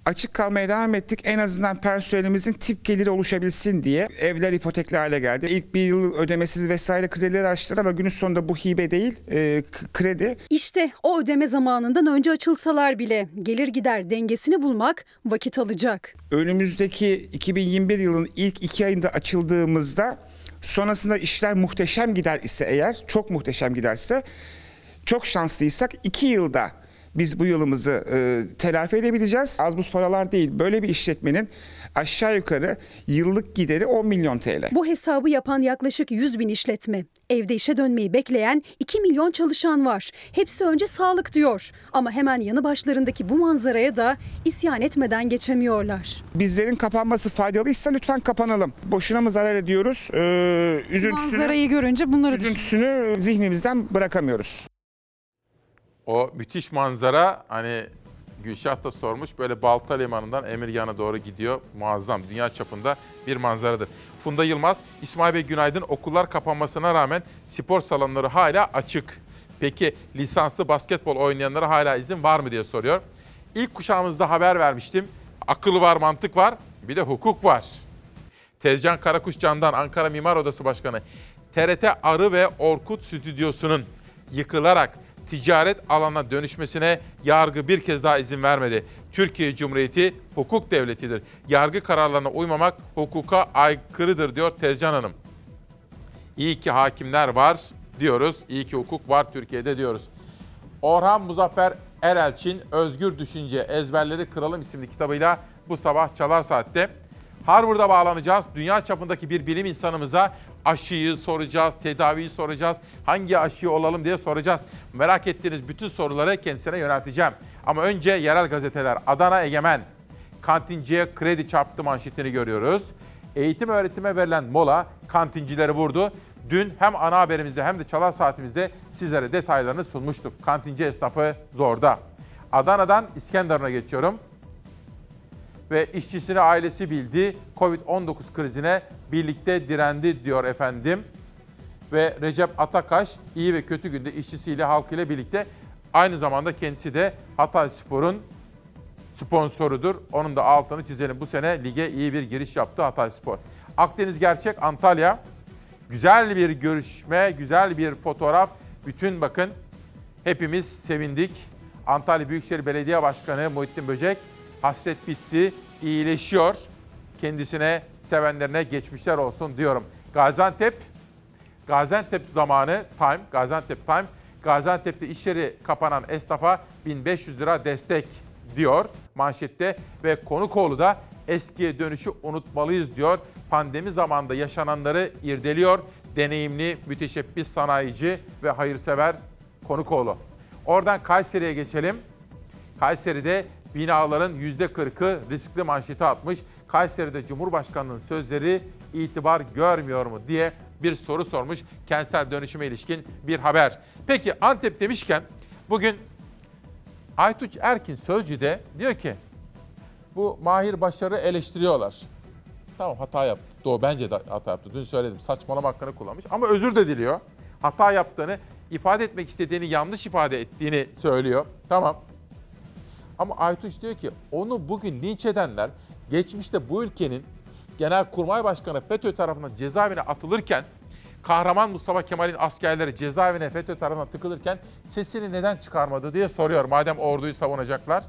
açık kalmaya devam ettik. En azından personelimizin tip geliri oluşabilsin diye. Evler ipotekli hale geldi. İlk bir yıl ödemesiz vesaire kredileri açtılar ama günün sonunda bu hibe değil, e, kredi. İşte o ödeme zamanından önce açılsalar bile gelir gider dengesini bulmak vakit alacak. Önümüzdeki 2021 yılın ilk iki ayında açıldığımızda sonrasında işler muhteşem gider ise eğer, çok muhteşem giderse, çok şanslıysak iki yılda biz bu yılımızı e, telafi edebileceğiz. Az buz paralar değil. Böyle bir işletmenin aşağı yukarı yıllık gideri 10 milyon TL. Bu hesabı yapan yaklaşık 100 bin işletme. Evde işe dönmeyi bekleyen 2 milyon çalışan var. Hepsi önce sağlık diyor. Ama hemen yanı başlarındaki bu manzaraya da isyan etmeden geçemiyorlar. Bizlerin kapanması faydalıysa lütfen kapanalım. Boşuna mı zarar ediyoruz? Ee, üzüntüsünü, Manzarayı görünce bunları üzüntüsünü zihnimizden bırakamıyoruz. O müthiş manzara hani Gülşah da sormuş böyle Balta Limanı'ndan Emirgan'a doğru gidiyor. Muazzam dünya çapında bir manzaradır. Funda Yılmaz, İsmail Bey günaydın. Okullar kapanmasına rağmen spor salonları hala açık. Peki lisanslı basketbol oynayanlara hala izin var mı diye soruyor. İlk kuşağımızda haber vermiştim. Akıl var, mantık var, bir de hukuk var. Tezcan Karakuş Can'dan Ankara Mimar Odası Başkanı. TRT Arı ve Orkut Stüdyosu'nun yıkılarak ticaret alanına dönüşmesine yargı bir kez daha izin vermedi. Türkiye Cumhuriyeti hukuk devletidir. Yargı kararlarına uymamak hukuka aykırıdır diyor Tezcan Hanım. İyi ki hakimler var diyoruz. İyi ki hukuk var Türkiye'de diyoruz. Orhan Muzaffer Erelçin Özgür Düşünce Ezberleri Kralım isimli kitabıyla bu sabah Çalar Saat'te. Harvard'a bağlanacağız. Dünya çapındaki bir bilim insanımıza aşıyı soracağız, tedaviyi soracağız. Hangi aşıyı olalım diye soracağız. Merak ettiğiniz bütün soruları kendisine yönelteceğim. Ama önce yerel gazeteler. Adana Egemen, kantinciye kredi çarptı manşetini görüyoruz. Eğitim öğretime verilen mola kantincileri vurdu. Dün hem ana haberimizde hem de çalar saatimizde sizlere detaylarını sunmuştuk. Kantinci esnafı zorda. Adana'dan İskenderun'a geçiyorum ve işçisini ailesi bildi. Covid-19 krizine birlikte direndi diyor efendim. Ve Recep Atakaş iyi ve kötü günde işçisiyle halkıyla birlikte aynı zamanda kendisi de Hatay Spor'un sponsorudur. Onun da altını çizelim. Bu sene lige iyi bir giriş yaptı Hatay Spor. Akdeniz Gerçek Antalya. Güzel bir görüşme, güzel bir fotoğraf. Bütün bakın hepimiz sevindik. Antalya Büyükşehir Belediye Başkanı Muhittin Böcek hasret bitti, iyileşiyor. Kendisine, sevenlerine geçmişler olsun diyorum. Gaziantep, Gaziantep zamanı Time, Gaziantep Time, Gaziantep'te iş kapanan esnafa 1500 lira destek diyor manşette ve Konukoğlu da eskiye dönüşü unutmalıyız diyor. Pandemi zamanında yaşananları irdeliyor. Deneyimli, müteşebbis sanayici ve hayırsever Konukoğlu. Oradan Kayseri'ye geçelim. Kayseri'de binaların %40'ı riskli manşeti atmış. Kayseri'de Cumhurbaşkanı'nın sözleri itibar görmüyor mu diye bir soru sormuş. Kentsel dönüşüme ilişkin bir haber. Peki Antep demişken bugün Aytuç Erkin Sözcü'de diyor ki bu Mahir Başar'ı eleştiriyorlar. Tamam hata yaptı. Doğru bence de hata yaptı. Dün söyledim. Saçmalama hakkını kullanmış ama özür de diliyor. Hata yaptığını, ifade etmek istediğini yanlış ifade ettiğini söylüyor. Tamam. Ama Aytuş diyor ki onu bugün linç edenler geçmişte bu ülkenin Genelkurmay Başkanı FETÖ tarafından cezaevine atılırken kahraman Mustafa Kemal'in askerleri cezaevine FETÖ tarafından tıkılırken sesini neden çıkarmadı diye soruyor. Madem orduyu savunacaklar.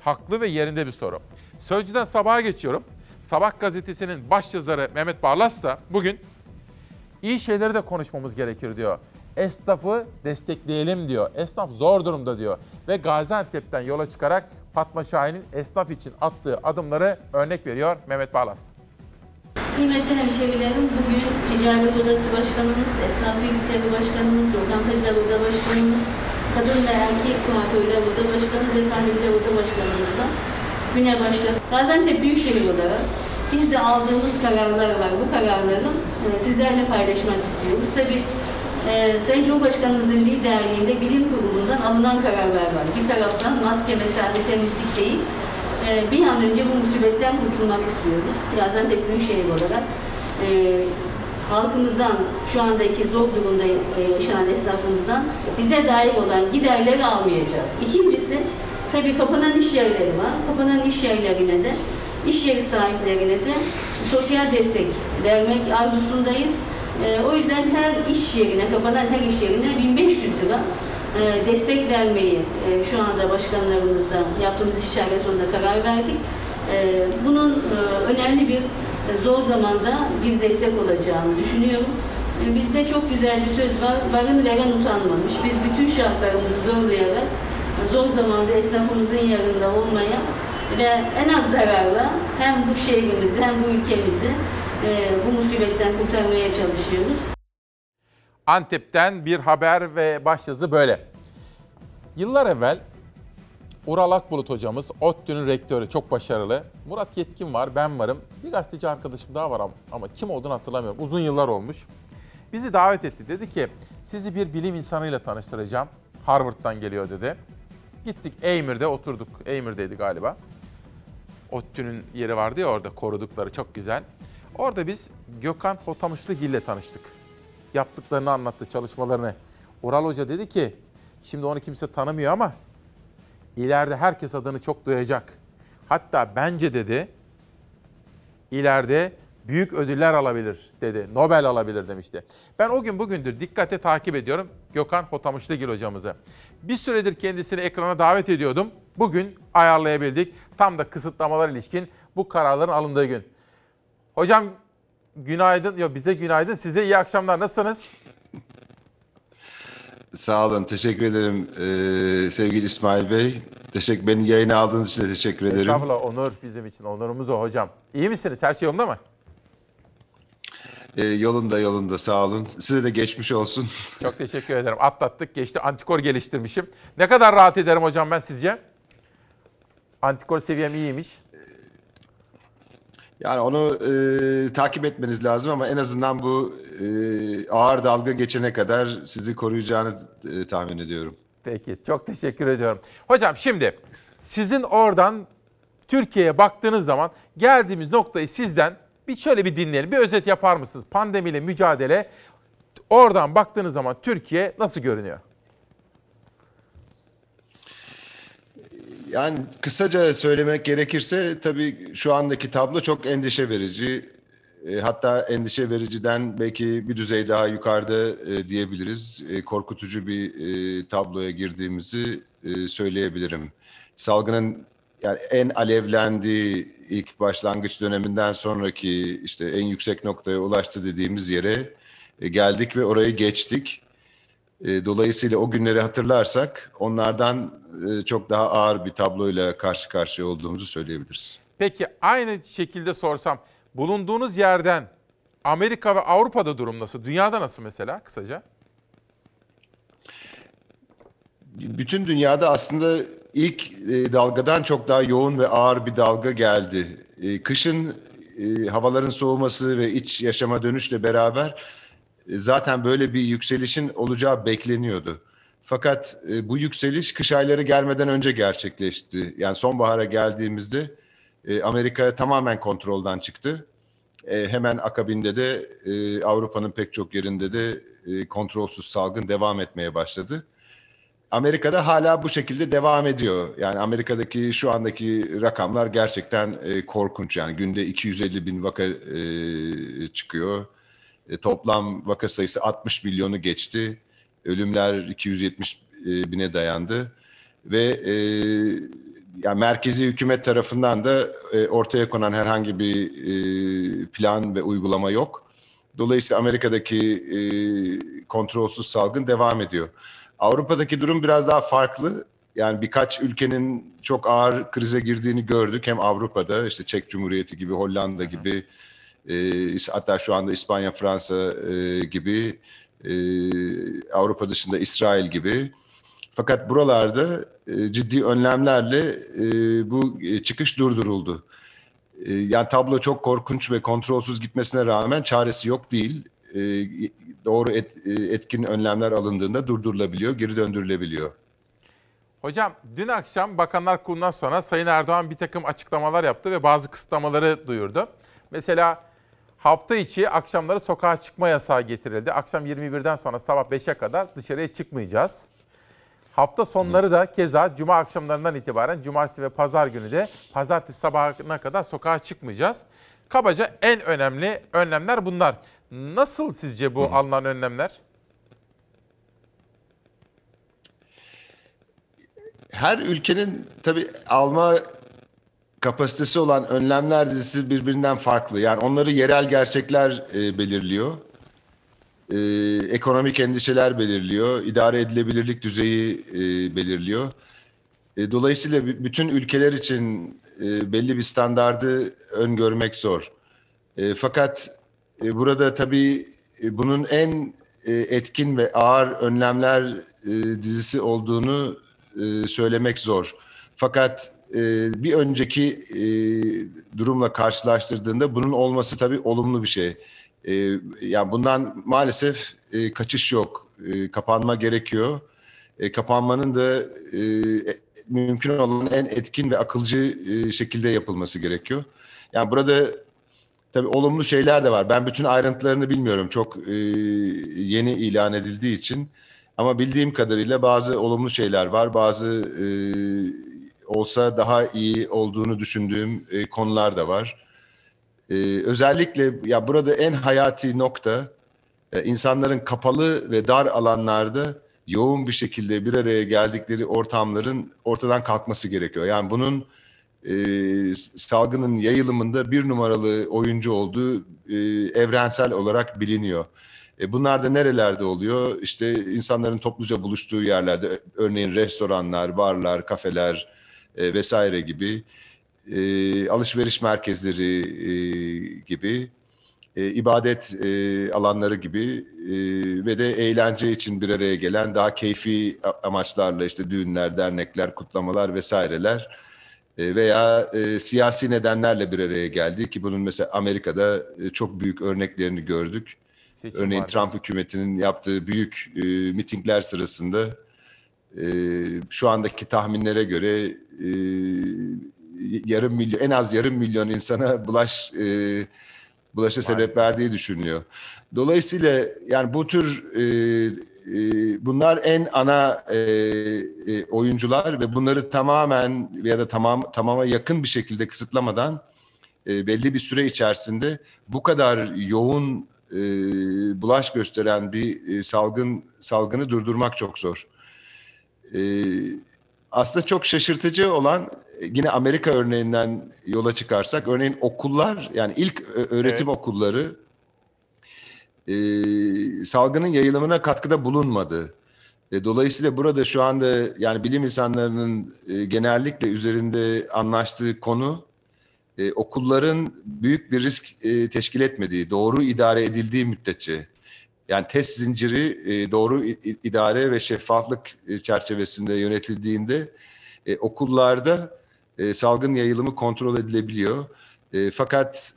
Haklı ve yerinde bir soru. Sözcüden sabaha geçiyorum. Sabah gazetesinin başyazarı Mehmet Barlas da bugün iyi şeyleri de konuşmamız gerekir diyor. Esnafı destekleyelim diyor. Esnaf zor durumda diyor. Ve Gaziantep'ten yola çıkarak Fatma Şahin'in esnaf için attığı adımları örnek veriyor Mehmet Barlas. Kıymetli hemşehrilerim, bugün Ticaret Odası Başkanımız, Esnaf Bilgisayarı Başkanımız, Lokantacılar Oda Başkanımız, Kadın ve Erkek Kuaförler Oda Başkanımız ve Kahveciler Oda Başkanımızla güne başladık. Gaziantep Büyükşehir olarak biz de aldığımız kararlar var. Bu kararları e, sizlerle paylaşmak istiyoruz. Tabii e, Sayın Cumhurbaşkanımızın liderliğinde bilim kurulundan alınan kararlar var. Bir taraftan maske, mesafe, temizlik değil, e, bir an önce bu musibetten kurtulmak istiyoruz. Gaziantep Büyükşehir olarak e, halkımızdan, şu andaki zor durumda e, yaşayan esnafımızdan bize dair olan giderleri almayacağız. İkincisi, tabii kapanan iş yerleri var. Kapanan iş yerlerine de, iş yeri sahiplerine de sosyal destek vermek arzusundayız. E, o yüzden her iş yerine, kapanan her iş yerine 1500 lira e, destek vermeyi e, şu anda başkanlarımızla yaptığımız istişare sonunda karar verdik. E, Bunun e, önemli bir e, zor zamanda bir destek olacağını düşünüyorum. E, Bizde çok güzel bir söz var, varını veren utanmamış. Biz bütün şartlarımızı zorlayarak e, zor zamanda esnafımızın yanında olmaya ve en az zararla hem bu şehrimizi hem bu ülkemizi e, bu musibetten kurtarmaya çalışıyoruz. Antep'ten bir haber ve başyazı böyle. Yıllar evvel Ural Akbulut hocamız, ODTÜ'nün rektörü, çok başarılı. Murat Yetkin var, ben varım. Bir gazeteci arkadaşım daha var ama, ama kim olduğunu hatırlamıyorum. Uzun yıllar olmuş. Bizi davet etti. Dedi ki sizi bir bilim insanıyla tanıştıracağım. Harvard'dan geliyor dedi. Gittik Eymür'de oturduk. Eymür'deydi galiba. ODTÜ'nün yeri vardı ya orada korudukları çok güzel. Orada biz Gökhan Hotamışlıgil ile tanıştık. Yaptıklarını anlattı, çalışmalarını. Ural Hoca dedi ki, şimdi onu kimse tanımıyor ama ileride herkes adını çok duyacak. Hatta bence dedi, ileride büyük ödüller alabilir dedi. Nobel alabilir demişti. Ben o gün bugündür dikkate takip ediyorum Gökhan Hotamışlıgil hocamızı. Bir süredir kendisini ekrana davet ediyordum. Bugün ayarlayabildik. Tam da kısıtlamalar ilişkin bu kararların alındığı gün. Hocam günaydın. Yok bize günaydın. Size iyi akşamlar. Nasılsınız? Sağ olun, teşekkür ederim ee, sevgili İsmail Bey. Teşekkür, beni yayına aldığınız için de teşekkür ederim. Estağfurullah onur bizim için. Onurumuz o hocam. İyi misiniz? Her şey yolunda mı? Ee, yolunda yolunda sağ olun. Size de geçmiş olsun. Çok teşekkür ederim. Atlattık geçti. Antikor geliştirmişim. Ne kadar rahat ederim hocam ben sizce? Antikor seviyem iyiymiş. Yani onu e, takip etmeniz lazım ama en azından bu e, ağır dalga geçene kadar sizi koruyacağını e, tahmin ediyorum. Peki çok teşekkür ediyorum. Hocam şimdi sizin oradan Türkiye'ye baktığınız zaman geldiğimiz noktayı sizden bir şöyle bir dinleyelim. Bir özet yapar mısınız? Pandemiyle mücadele oradan baktığınız zaman Türkiye nasıl görünüyor? Yani kısaca söylemek gerekirse tabii şu andaki tablo çok endişe verici. E, hatta endişe vericiden belki bir düzey daha yukarıda e, diyebiliriz. E, korkutucu bir tabloya girdiğimizi söyleyebilirim. Salgının yani en alevlendiği ilk başlangıç döneminden sonraki işte en yüksek noktaya ulaştı dediğimiz yere geldik ve orayı geçtik. E, Dolayısıyla o günleri hatırlarsak onlardan e, çok daha ağır bir tabloyla karşı karşıya olduğumuzu söyleyebiliriz. Peki aynı şekilde sorsam bulunduğunuz yerden Amerika ve Avrupa'da durum nasıl? Dünyada nasıl mesela kısaca? Bütün dünyada aslında ilk e, dalgadan çok daha yoğun ve ağır bir dalga geldi. E, Kışın e, havaların soğuması ve iç yaşama dönüşle beraber zaten böyle bir yükselişin olacağı bekleniyordu. Fakat e, bu yükseliş kış ayları gelmeden önce gerçekleşti. Yani sonbahara geldiğimizde e, Amerika tamamen kontrolden çıktı. E, hemen akabinde de e, Avrupa'nın pek çok yerinde de e, kontrolsüz salgın devam etmeye başladı. Amerika'da hala bu şekilde devam ediyor. Yani Amerika'daki şu andaki rakamlar gerçekten e, korkunç. Yani günde 250 bin vaka e, çıkıyor. E, toplam vaka sayısı 60 milyonu geçti. Ölümler 270 e, bine dayandı. Ve e, yani merkezi hükümet tarafından da e, ortaya konan herhangi bir e, plan ve uygulama yok. Dolayısıyla Amerika'daki e, kontrolsüz salgın devam ediyor. Avrupa'daki durum biraz daha farklı. Yani birkaç ülkenin çok ağır krize girdiğini gördük. Hem Avrupa'da işte Çek Cumhuriyeti gibi, Hollanda gibi, e, hatta şu anda İspanya, Fransa e, gibi, e, Avrupa dışında İsrail gibi. Fakat buralarda e, ciddi önlemlerle e, bu e, çıkış durduruldu. E, yani tablo çok korkunç ve kontrolsüz gitmesine rağmen çaresi yok değil. E, doğru et, e, etkin önlemler alındığında durdurulabiliyor, geri döndürülebiliyor. Hocam dün akşam Bakanlar Kurulu'ndan sonra Sayın Erdoğan bir takım açıklamalar yaptı ve bazı kısıtlamaları duyurdu. Mesela hafta içi akşamları sokağa çıkma yasağı getirildi. Akşam 21'den sonra sabah 5'e kadar dışarıya çıkmayacağız. Hafta sonları da keza cuma akşamlarından itibaren cumartesi ve pazar günü de pazartesi sabahına kadar sokağa çıkmayacağız. Kabaca en önemli önlemler bunlar. Nasıl sizce bu alınan önlemler? Her ülkenin tabii alma kapasitesi olan önlemler dizisi birbirinden farklı. Yani onları yerel gerçekler e, belirliyor. E, ekonomik endişeler belirliyor. idare edilebilirlik düzeyi e, belirliyor. E, dolayısıyla bütün ülkeler için e, belli bir standardı öngörmek zor. E, fakat e, burada tabii e, bunun en e, etkin ve ağır önlemler e, dizisi olduğunu e, söylemek zor. Fakat e, bir önceki e, durumla karşılaştırdığında bunun olması tabii olumlu bir şey. E, yani bundan maalesef kaçış yok. Kapanma gerekiyor. Kapanmanın da mümkün olan en etkin ve akılcı şekilde yapılması gerekiyor. Yani burada tabii olumlu şeyler de var. Ben bütün ayrıntılarını bilmiyorum. Çok yeni ilan edildiği için. Ama bildiğim kadarıyla bazı olumlu şeyler var. Bazı e, olsa daha iyi olduğunu düşündüğüm e, konular da var. E, özellikle ya burada en hayati nokta e, insanların kapalı ve dar alanlarda yoğun bir şekilde bir araya geldikleri ortamların ortadan kalkması gerekiyor. Yani bunun e, salgının yayılımında bir numaralı oyuncu olduğu e, evrensel olarak biliniyor. E, bunlar da nerelerde oluyor? İşte insanların topluca buluştuğu yerlerde, örneğin restoranlar, barlar, kafeler e, vesaire gibi, e, alışveriş merkezleri e, gibi, e, ibadet e, alanları gibi e, ve de eğlence için bir araya gelen daha keyfi amaçlarla işte düğünler, dernekler, kutlamalar vesaireler e, veya e, siyasi nedenlerle bir araya geldi ki bunun mesela Amerika'da e, çok büyük örneklerini gördük. Seçim Örneğin vardı. Trump hükümetinin yaptığı büyük e, mitingler sırasında e, şu andaki tahminlere göre e, yarım milyon en az yarım milyon insana bulaş e, bulaşa sebep verdiği düşünülüyor. Dolayısıyla yani bu tür e, e, bunlar en ana e, e, oyuncular ve bunları tamamen ya da tamam tamama yakın bir şekilde kısıtlamadan e, belli bir süre içerisinde bu kadar yoğun e, bulaş gösteren bir e, salgın salgını durdurmak çok zor. E, aslında çok şaşırtıcı olan e, yine Amerika örneğinden yola çıkarsak örneğin okullar yani ilk ö- öğretim okulları e, salgının yayılımına katkıda bulunmadı. E, dolayısıyla burada şu anda yani bilim insanlarının e, genellikle üzerinde anlaştığı konu e, okulların büyük bir risk e, teşkil etmediği, doğru idare edildiği müddetçe yani test zinciri e, doğru idare ve şeffaflık e, çerçevesinde yönetildiğinde e, okullarda salgın yayılımı kontrol edilebiliyor. Fakat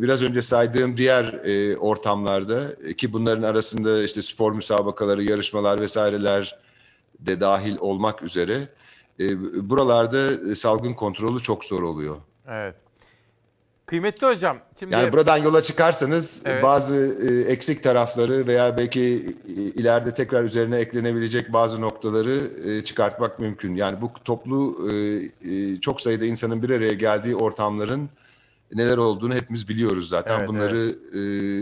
biraz önce saydığım diğer ortamlarda ki bunların arasında işte spor müsabakaları, yarışmalar vesaireler de dahil olmak üzere buralarda salgın kontrolü çok zor oluyor. Evet. Kıymetli hocam, şimdi Yani buradan yola çıkarsanız Evet. bazı e, eksik tarafları veya belki e, ileride tekrar üzerine eklenebilecek bazı noktaları e, çıkartmak mümkün. Yani bu toplu çok sayıda insanın bir araya geldiği ortamların neler olduğunu hepimiz biliyoruz zaten. Evet, Bunları e,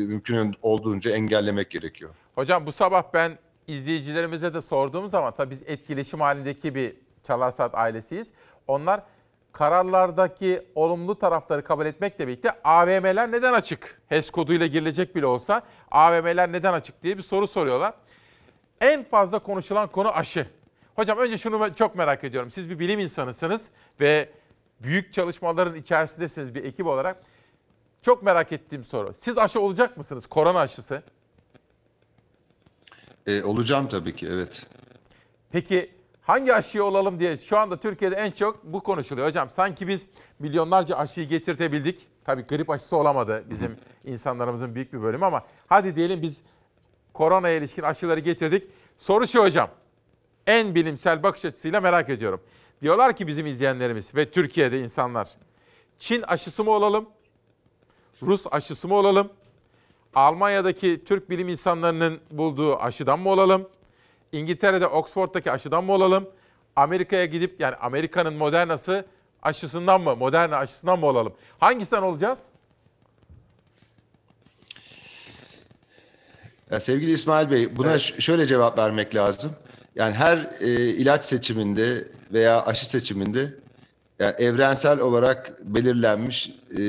mümkün olduğunca engellemek gerekiyor. Hocam bu sabah ben izleyicilerimize de sorduğum zaman tabii biz etkileşim halindeki bir Çalar Saat ailesiyiz. Onlar kararlardaki olumlu tarafları kabul etmekle birlikte AVM'ler neden açık? HES koduyla girilecek bile olsa AVM'ler neden açık diye bir soru soruyorlar. En fazla konuşulan konu aşı. Hocam önce şunu çok merak ediyorum. Siz bir bilim insanısınız ve büyük çalışmaların içerisindesiniz bir ekip olarak. Çok merak ettiğim soru. Siz aşı olacak mısınız? Korona aşısı. E, olacağım tabii ki evet. Peki hangi aşıyı olalım diye şu anda Türkiye'de en çok bu konuşuluyor. Hocam sanki biz milyonlarca aşıyı getirtebildik. Tabii grip aşısı olamadı bizim insanlarımızın büyük bir bölümü ama hadi diyelim biz koronaya ilişkin aşıları getirdik. Soru şu hocam. En bilimsel bakış açısıyla merak ediyorum. Diyorlar ki bizim izleyenlerimiz ve Türkiye'de insanlar. Çin aşısı mı olalım? Rus aşısı mı olalım? Almanya'daki Türk bilim insanlarının bulduğu aşıdan mı olalım? İngiltere'de Oxford'daki aşıdan mı olalım? Amerika'ya gidip yani Amerika'nın Moderna'sı aşısından mı, Moderna aşısından mı olalım? Hangisinden olacağız? Ya sevgili İsmail Bey, buna ş- şöyle cevap vermek lazım. Yani her e, ilaç seçiminde veya aşı seçiminde yani evrensel olarak belirlenmiş, e,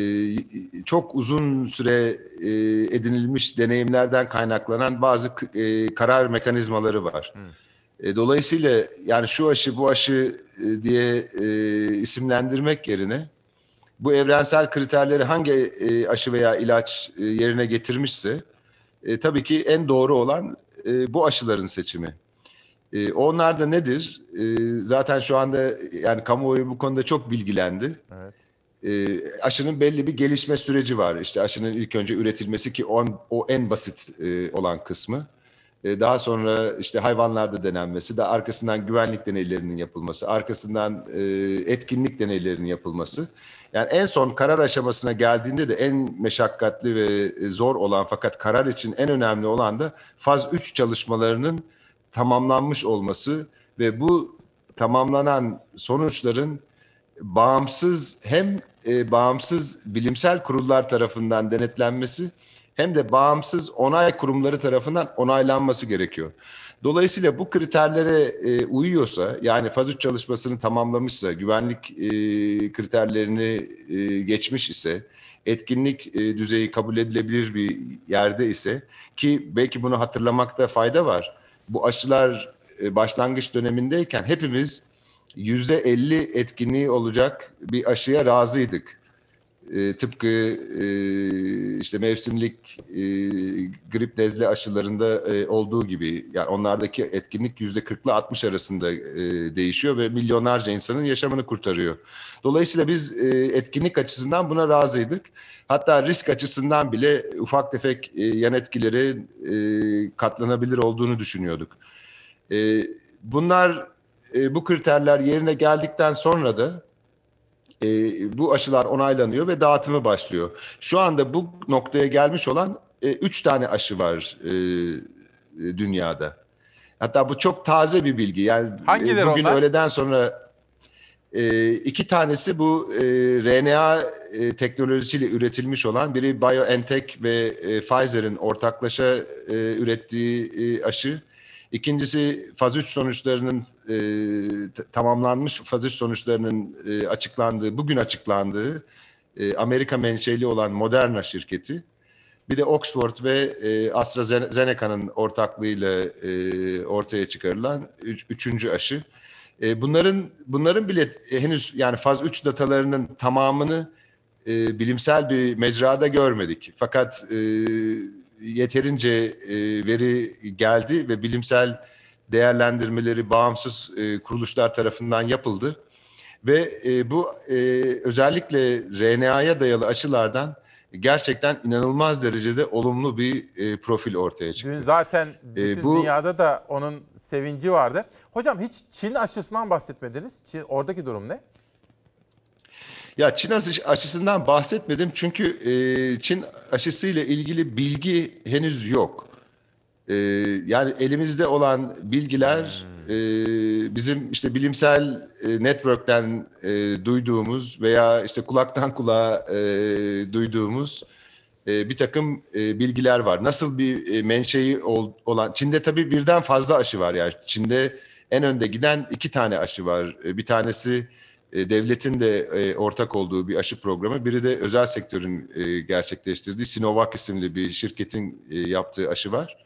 çok uzun süre e, edinilmiş deneyimlerden kaynaklanan bazı e, karar mekanizmaları var. E, dolayısıyla yani şu aşı bu aşı e, diye e, isimlendirmek yerine bu evrensel kriterleri hangi e, aşı veya ilaç e, yerine getirmişse e, tabii ki en doğru olan e, bu aşıların seçimi. E, onlar da nedir? E, zaten şu anda yani kamuoyu bu konuda çok bilgilendi. Evet. E, aşının belli bir gelişme süreci var. İşte aşının ilk önce üretilmesi ki o, o en basit e, olan kısmı. E, daha sonra işte hayvanlarda denenmesi, de arkasından güvenlik deneylerinin yapılması, arkasından e, etkinlik deneylerinin yapılması. Yani en son karar aşamasına geldiğinde de en meşakkatli ve e, zor olan fakat karar için en önemli olan da faz 3 çalışmalarının tamamlanmış olması ve bu tamamlanan sonuçların bağımsız hem e, bağımsız bilimsel kurullar tarafından denetlenmesi hem de bağımsız onay kurumları tarafından onaylanması gerekiyor. Dolayısıyla bu kriterlere e, uyuyorsa yani faz 3 çalışmasını tamamlamışsa, güvenlik e, kriterlerini e, geçmiş ise, etkinlik e, düzeyi kabul edilebilir bir yerde ise ki belki bunu hatırlamakta fayda var. Bu aşılar e, başlangıç dönemindeyken hepimiz yüzde 50 etkinliği olacak bir aşıya razıydık. E, tıpkı e, işte mevsimlik e, grip nezle aşılarında e, olduğu gibi yani onlardaki etkinlik yüzde 40 ile 60 arasında e, değişiyor ve milyonlarca insanın yaşamını kurtarıyor. Dolayısıyla biz e, etkinlik açısından buna razıydık. Hatta risk açısından bile ufak tefek e, yan etkileri e, katlanabilir olduğunu düşünüyorduk. E, bunlar e, bu kriterler yerine geldikten sonra da e, bu aşılar onaylanıyor ve dağıtımı başlıyor. Şu anda bu noktaya gelmiş olan e, üç tane aşı var e, e, dünyada. Hatta bu çok taze bir bilgi. Yani e, Hangileri bugün onlar? öğleden sonra e, iki tanesi bu e, RNA e, teknolojisiyle üretilmiş olan biri BioNTech ve e, Pfizer'in ortaklaşa e, ürettiği e, aşı. İkincisi faz 3 sonuçlarının e, tamamlanmış faz 3 sonuçlarının e, açıklandığı, bugün açıklandığı e, Amerika menşeli olan Moderna şirketi. Bir de Oxford ve e, AstraZeneca'nın ortaklığıyla e, ortaya çıkarılan üç, üçüncü aşı. E, bunların bunların bile henüz yani faz 3 datalarının tamamını e, bilimsel bir mecrada görmedik. Fakat e, yeterince e, veri geldi ve bilimsel değerlendirmeleri bağımsız e, kuruluşlar tarafından yapıldı. Ve e, bu e, özellikle RNA'ya dayalı aşılardan gerçekten inanılmaz derecede olumlu bir e, profil ortaya çıktı. Dün zaten bütün E, bu- dünyada da onun sevinci vardı. Hocam hiç Çin aşısından bahsetmediniz. Çin, oradaki durum ne? Ya Çin aşı- aşısından bahsetmedim çünkü e, Çin aşısıyla ilgili bilgi henüz yok. E, yani elimizde olan bilgiler e, bizim işte bilimsel e, network'ten e, duyduğumuz veya işte kulaktan kulağa e, duyduğumuz e, bir takım e, bilgiler var. Nasıl bir e, menşei ol- olan Çin'de tabii birden fazla aşı var yani Çin'de en önde giden iki tane aşı var. E, bir tanesi e, devletin de e, ortak olduğu bir aşı programı. Biri de özel sektörün e, gerçekleştirdiği Sinovac isimli bir şirketin e, yaptığı aşı var.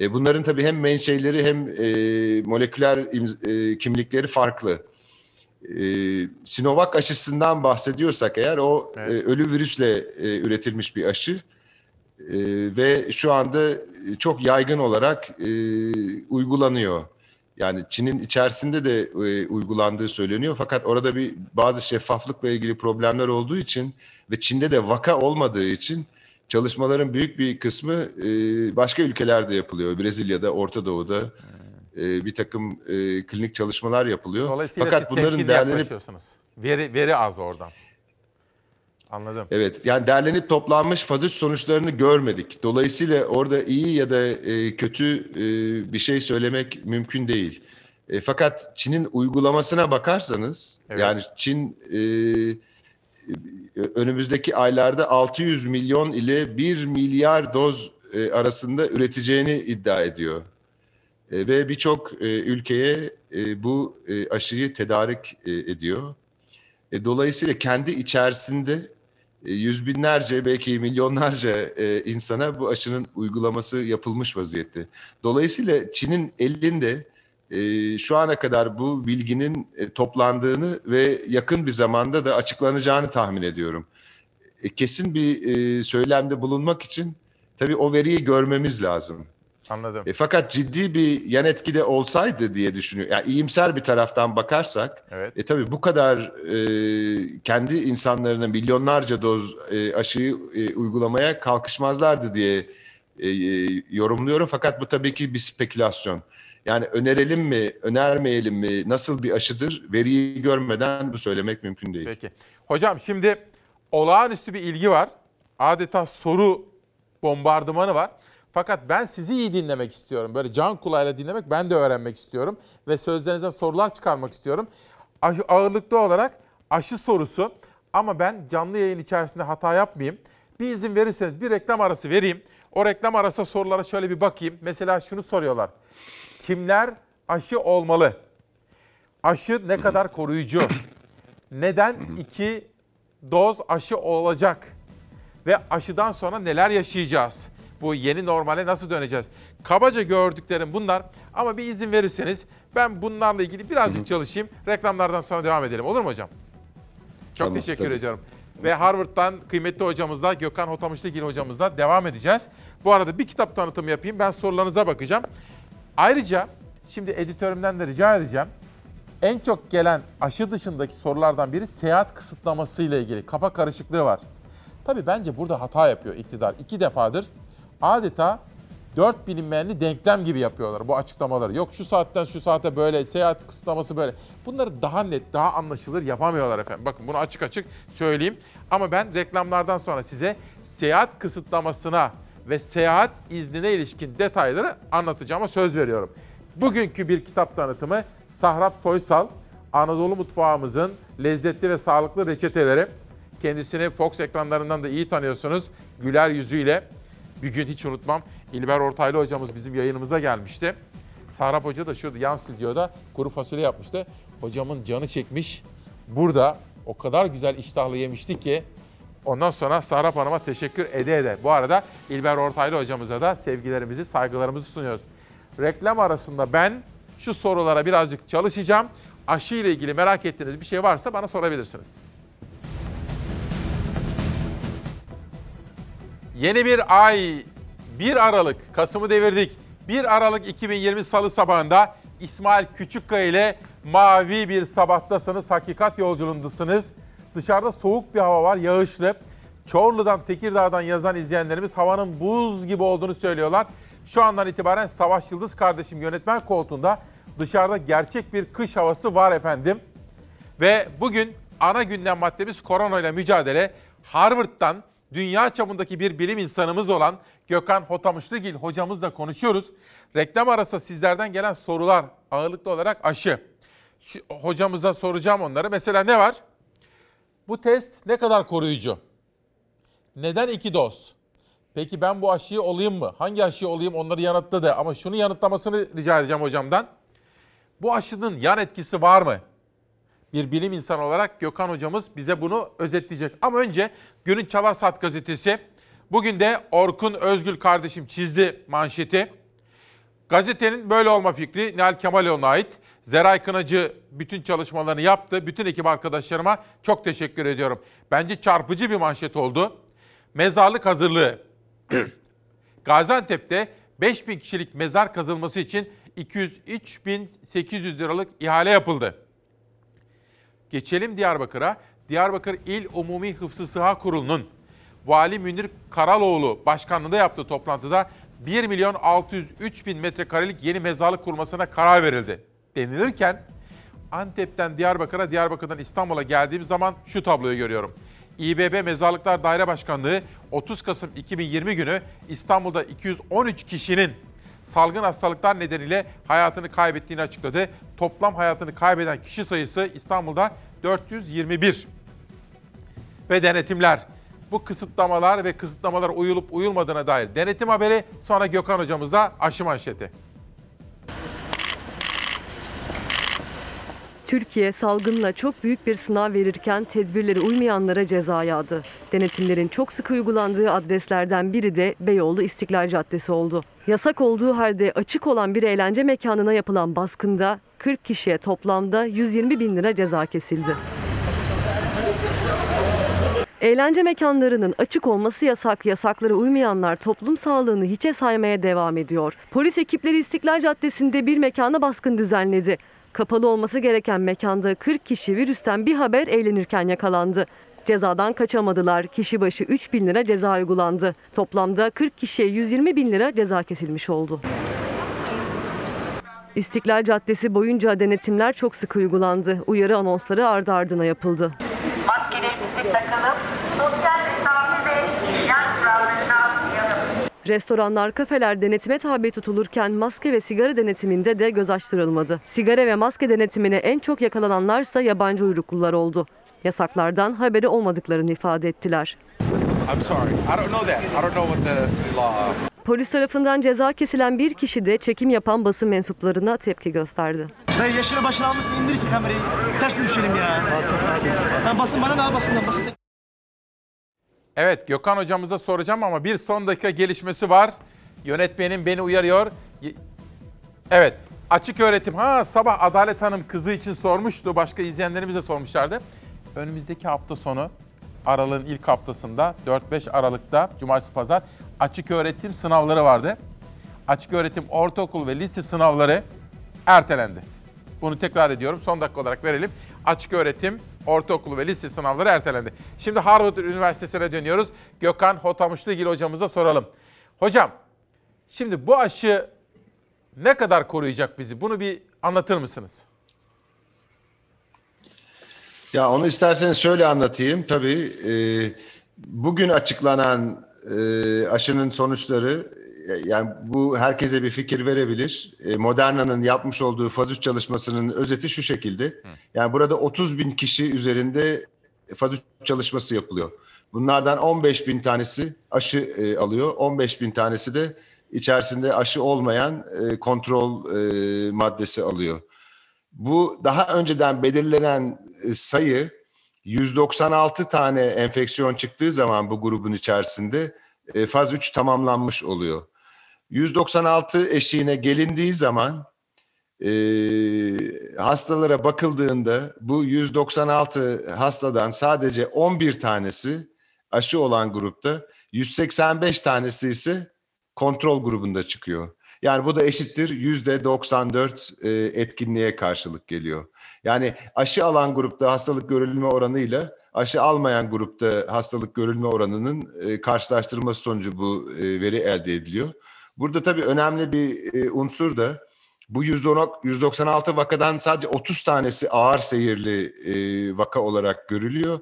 E, bunların tabii hem menşeileri hem e, moleküler e, kimlikleri farklı. E, Sinovac aşısından bahsediyorsak eğer o e, ölü virüsle e, üretilmiş bir aşı. E, ve şu anda çok yaygın olarak e, uygulanıyor. Yani Çin'in içerisinde de e, uygulandığı söyleniyor fakat orada bir bazı şeffaflıkla ilgili problemler olduğu için ve Çin'de de vaka olmadığı için çalışmaların büyük bir kısmı e, başka ülkelerde yapılıyor. Brezilya'da, Orta Doğu'da e, bir takım e, klinik çalışmalar yapılıyor. Dolayısıyla Fakat siz bunların değerlenip. Veri, veri az oradan. Anladım. Evet yani derlenip toplanmış faz 3 sonuçlarını görmedik. Dolayısıyla orada iyi ya da e, kötü e, bir şey söylemek mümkün değil. E, fakat Çin'in uygulamasına bakarsanız Evet. yani Çin e, önümüzdeki aylarda 600 milyon ile 1 milyar doz e, arasında üreteceğini iddia ediyor. E, ve birçok e, ülkeye bu aşıyı tedarik ediyor. Dolayısıyla kendi içerisinde yüz binlerce belki milyonlarca insana bu aşının uygulaması yapılmış vaziyette. Dolayısıyla Çin'in elinde e, şu ana kadar bu bilginin e, toplandığını ve yakın bir zamanda da açıklanacağını tahmin ediyorum. E, kesin bir e, söylemde bulunmak için tabii o veriyi görmemiz lazım. Anladım. E, fakat ciddi bir yan etki de olsaydı diye düşünüyorum. Yani iyimser bir taraftan bakarsak, Evet. e, tabii bu kadar e, kendi insanlarına milyonlarca doz e, aşıyı e, uygulamaya kalkışmazlardı diye e, e, yorumluyorum. Fakat bu tabii ki bir spekülasyon. Yani önerelim mi, önermeyelim mi, nasıl bir aşıdır veriyi görmeden bu söylemek mümkün değil. Peki. Hocam şimdi olağanüstü bir ilgi var. Adeta soru bombardımanı var. Fakat ben sizi iyi dinlemek istiyorum. Böyle can kulağıyla dinlemek, ben de öğrenmek istiyorum. Ve sözlerinizden sorular çıkarmak istiyorum. Aşı, ağırlıklı olarak aşı sorusu. Ama ben canlı yayın içerisinde hata yapmayayım. Bir izin verirseniz bir reklam arası vereyim. O reklam arası sorulara şöyle bir bakayım. Mesela şunu soruyorlar. Kimler aşı olmalı? Aşı ne kadar koruyucu? Neden iki doz aşı olacak? Ve aşıdan sonra neler yaşayacağız? Bu yeni normale nasıl döneceğiz? Kabaca gördüklerim bunlar ama bir izin verirseniz ben bunlarla ilgili birazcık çalışayım. Reklamlardan sonra devam edelim. Olur mu hocam? Çok Tamam, teşekkür tabii. ediyorum. Ve Harvard'dan kıymetli hocamızla Gökhan Hotamışlıgil hocamızla devam edeceğiz. Bu arada bir kitap tanıtımı yapayım. Ben sorularınıza bakacağım. Ayrıca şimdi editörümden de rica edeceğim. En çok gelen aşı dışındaki sorulardan biri seyahat kısıtlaması ile ilgili. Kafa karışıklığı var. Tabii bence burada hata yapıyor iktidar. İki defadır adeta dört bilinmeyenli denklem gibi yapıyorlar bu açıklamaları. Yok şu saatten şu saate böyle, seyahat kısıtlaması böyle. Bunları daha net, daha anlaşılır yapamıyorlar efendim. Bakın bunu açık açık söyleyeyim. Ama ben reklamlardan sonra size seyahat kısıtlamasına ve seyahat iznine ilişkin detayları anlatacağıma söz veriyorum. Bugünkü bir kitap tanıtımı Sahrap Soysal, Anadolu mutfağımızın lezzetli ve sağlıklı reçeteleri. Kendisini Fox ekranlarından da iyi tanıyorsunuz. Güler yüzüyle bir gün hiç unutmam İlber Ortaylı hocamız bizim yayınımıza gelmişti. Sahrap Hoca da şurada yan stüdyoda kuru fasulye yapmıştı. Hocamın canı çekmiş. Burada o kadar güzel iştahlı yemişti ki ondan sonra Sahrap Hanım'a teşekkür ede ede. Bu arada İlber Ortaylı hocamıza da sevgilerimizi, saygılarımızı sunuyoruz. Reklam arasında ben şu sorulara birazcık çalışacağım. Aşı ile ilgili merak ettiğiniz bir şey varsa bana sorabilirsiniz. Yeni bir ay, 1 Aralık, Kasım'ı devirdik. 1 Aralık 2020 Salı sabahında İsmail Küçükkaya ile mavi bir sabahtasınız, hakikat yolculuğundasınız. Dışarıda soğuk bir hava var, yağışlı. Çorlu'dan, Tekirdağ'dan yazan izleyenlerimiz havanın buz gibi olduğunu söylüyorlar. Şu andan itibaren Savaş Yıldız kardeşim yönetmen koltuğunda dışarıda gerçek bir kış havası var efendim. Ve bugün ana gündem maddemiz korona ile mücadele. Harvard'dan dünya çapındaki bir bilim insanımız olan Gökhan Hotamışlıgil hocamızla konuşuyoruz. Reklam arasında sizlerden gelen sorular ağırlıklı olarak aşı. Şu, hocamıza soracağım onları. Mesela ne var? Bu test ne kadar koruyucu? Neden iki doz? Peki ben bu aşıyı olayım mı? Hangi aşıyı olayım onları yanıtladı. Ama şunu yanıtlamasını rica edeceğim hocamdan. Bu aşının yan etkisi var mı? Bir bilim insanı olarak Gökhan hocamız bize bunu özetleyecek. Ama önce günün Çalar Saat gazetesi. Bugün de Orkun Özgül kardeşim çizdi manşeti. Gazetenin böyle olma fikri Nihal Kemaloğlu'na ait. Zeray Kınacı bütün çalışmalarını yaptı. Bütün ekip arkadaşlarıma çok teşekkür ediyorum. Bence çarpıcı bir manşet oldu. Mezarlık hazırlığı. Gaziantep'te 5000 kişilik mezar kazılması için 203.800 liralık ihale yapıldı. Geçelim Diyarbakır'a. Diyarbakır İl Umumi Hıfzı Sıha Kurulu'nun Vali Münir Karaloğlu başkanlığında yaptığı toplantıda 1 milyon 603 bin metrekarelik yeni mezarlık kurmasına karar verildi. Denilirken Antep'ten Diyarbakır'a, Diyarbakır'dan İstanbul'a geldiğim zaman şu tabloyu görüyorum. İBB Mezarlıklar Daire Başkanlığı 30 Kasım 2020 günü İstanbul'da 213 kişinin salgın hastalıklar nedeniyle hayatını kaybettiğini açıkladı. Toplam hayatını kaybeden kişi sayısı İstanbul'da 421. Ve denetimler. Bu kısıtlamalar ve kısıtlamalar uyulup uyulmadığına dair denetim haberi sonra Gökhan hocamıza aşı manşeti. Türkiye salgınla çok büyük bir sınav verirken tedbirlere uymayanlara ceza yağdı. Denetimlerin çok sık uygulandığı adreslerden biri de Beyoğlu İstiklal Caddesi oldu. Yasak olduğu halde açık olan bir eğlence mekanına yapılan baskında 40 kişiye toplamda 120 bin lira ceza kesildi. Eğlence mekanlarının açık olması yasak, yasaklara uymayanlar toplum sağlığını hiçe saymaya devam ediyor. Polis ekipleri İstiklal Caddesi'nde bir mekana baskın düzenledi. Kapalı olması gereken mekanda 40 kişi virüsten bir haber eğlenirken yakalandı. Cezadan kaçamadılar. Kişi başı 3 bin lira ceza uygulandı. Toplamda 40 kişiye 120 bin lira ceza kesilmiş oldu. İstiklal Caddesi boyunca denetimler çok sık uygulandı. Uyarı anonsları ardı ardına yapıldı. Maskelerimizi takalım, sosyal mesafe ve hijyen kurallarına uyalım. Restoranlar, kafeler denetime tabi tutulurken maske ve sigara denetiminde de göz açtırılmadı. Sigara ve maske denetimine en çok yakalananlarsa yabancı uyruklular oldu. Yasaklardan haberi olmadıklarını ifade ettiler. Law. Polis tarafından ceza kesilen bir kişi de çekim yapan basın mensuplarına tepki gösterdi. Dayı yaşını başına almışsın indir kamerayı. Ters mi düşelim ya? Sen basın bana ne yap basından basın. Evet Gökhan hocamıza soracağım ama bir son dakika gelişmesi var. Yönetmenim beni uyarıyor. Evet açık öğretim. Ha sabah Adalet Hanım kızı için sormuştu. Başka izleyenlerimiz de sormuşlardı. Önümüzdeki hafta sonu Aralık'ın ilk haftasında 4-5 Aralık'ta Cumartesi Pazar açık öğretim sınavları vardı. Açık öğretim ortaokul ve lise sınavları ertelendi. Bunu tekrar ediyorum. Son dakika olarak verelim. Açık öğretim, ortaokul ve lise sınavları ertelendi. Şimdi Harvard Üniversitesi'ne dönüyoruz. Gökhan Hotamışlıgil hocamıza soralım. Hocam, şimdi bu aşı ne kadar koruyacak bizi? Bunu bir anlatır mısınız? Ya onu isterseniz şöyle anlatayım. Tabii e, bugün açıklanan e, aşının sonuçları yani bu herkese bir fikir verebilir. E, Moderna'nın yapmış olduğu faz 3 çalışmasının özeti şu şekilde. Yani burada 30 bin kişi üzerinde faz 3 çalışması yapılıyor. Bunlardan 15 bin tanesi aşı e, alıyor. 15 bin tanesi de içerisinde aşı olmayan e, kontrol e, maddesi alıyor. Bu daha önceden belirlenen e, sayı 196 tane enfeksiyon çıktığı zaman bu grubun içerisinde e, faz 3 tamamlanmış oluyor. 196 eşiğine gelindiği zaman e, hastalara bakıldığında bu 196 hastadan sadece 11 tanesi aşı olan grupta, 185 tanesi ise kontrol grubunda çıkıyor. Yani bu da eşittir yüzde 94 e, etkinliğe karşılık geliyor. Yani aşı alan grupta hastalık görülme oranıyla aşı almayan grupta hastalık görülme oranının e, karşılaştırılması sonucu bu e, veri elde ediliyor. Burada tabii önemli bir e, unsur da Bu 110 196 vakadan sadece 30 tanesi ağır seyirli e, vaka olarak görülüyor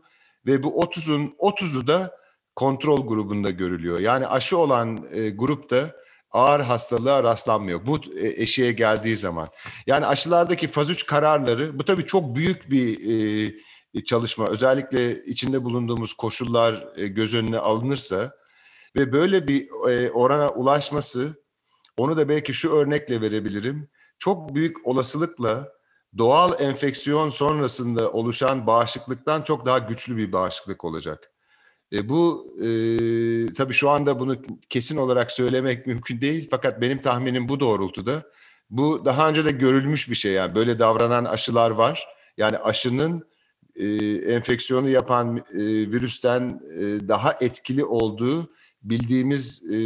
ve bu 30'un 30'u da kontrol grubunda görülüyor. Yani aşı olan e, grupta ağır hastalığa rastlanmıyor. Bu e, eşiğe geldiği zaman. Yani aşılardaki faz 3 kararları bu tabii çok büyük bir e, çalışma. Özellikle içinde bulunduğumuz koşullar göz önüne alınırsa ve böyle bir e, orana ulaşması onu da belki şu örnekle verebilirim. Çok büyük olasılıkla doğal enfeksiyon sonrasında oluşan bağışıklıktan çok daha güçlü bir bağışıklık olacak. E, bu e, tabii şu anda bunu kesin olarak söylemek mümkün değil fakat benim tahminim bu doğrultuda. Bu daha önce de görülmüş bir şey yani böyle davranan aşılar var. Yani aşının e, enfeksiyonu yapan e, virüsten e, daha etkili olduğu bildiğimiz e,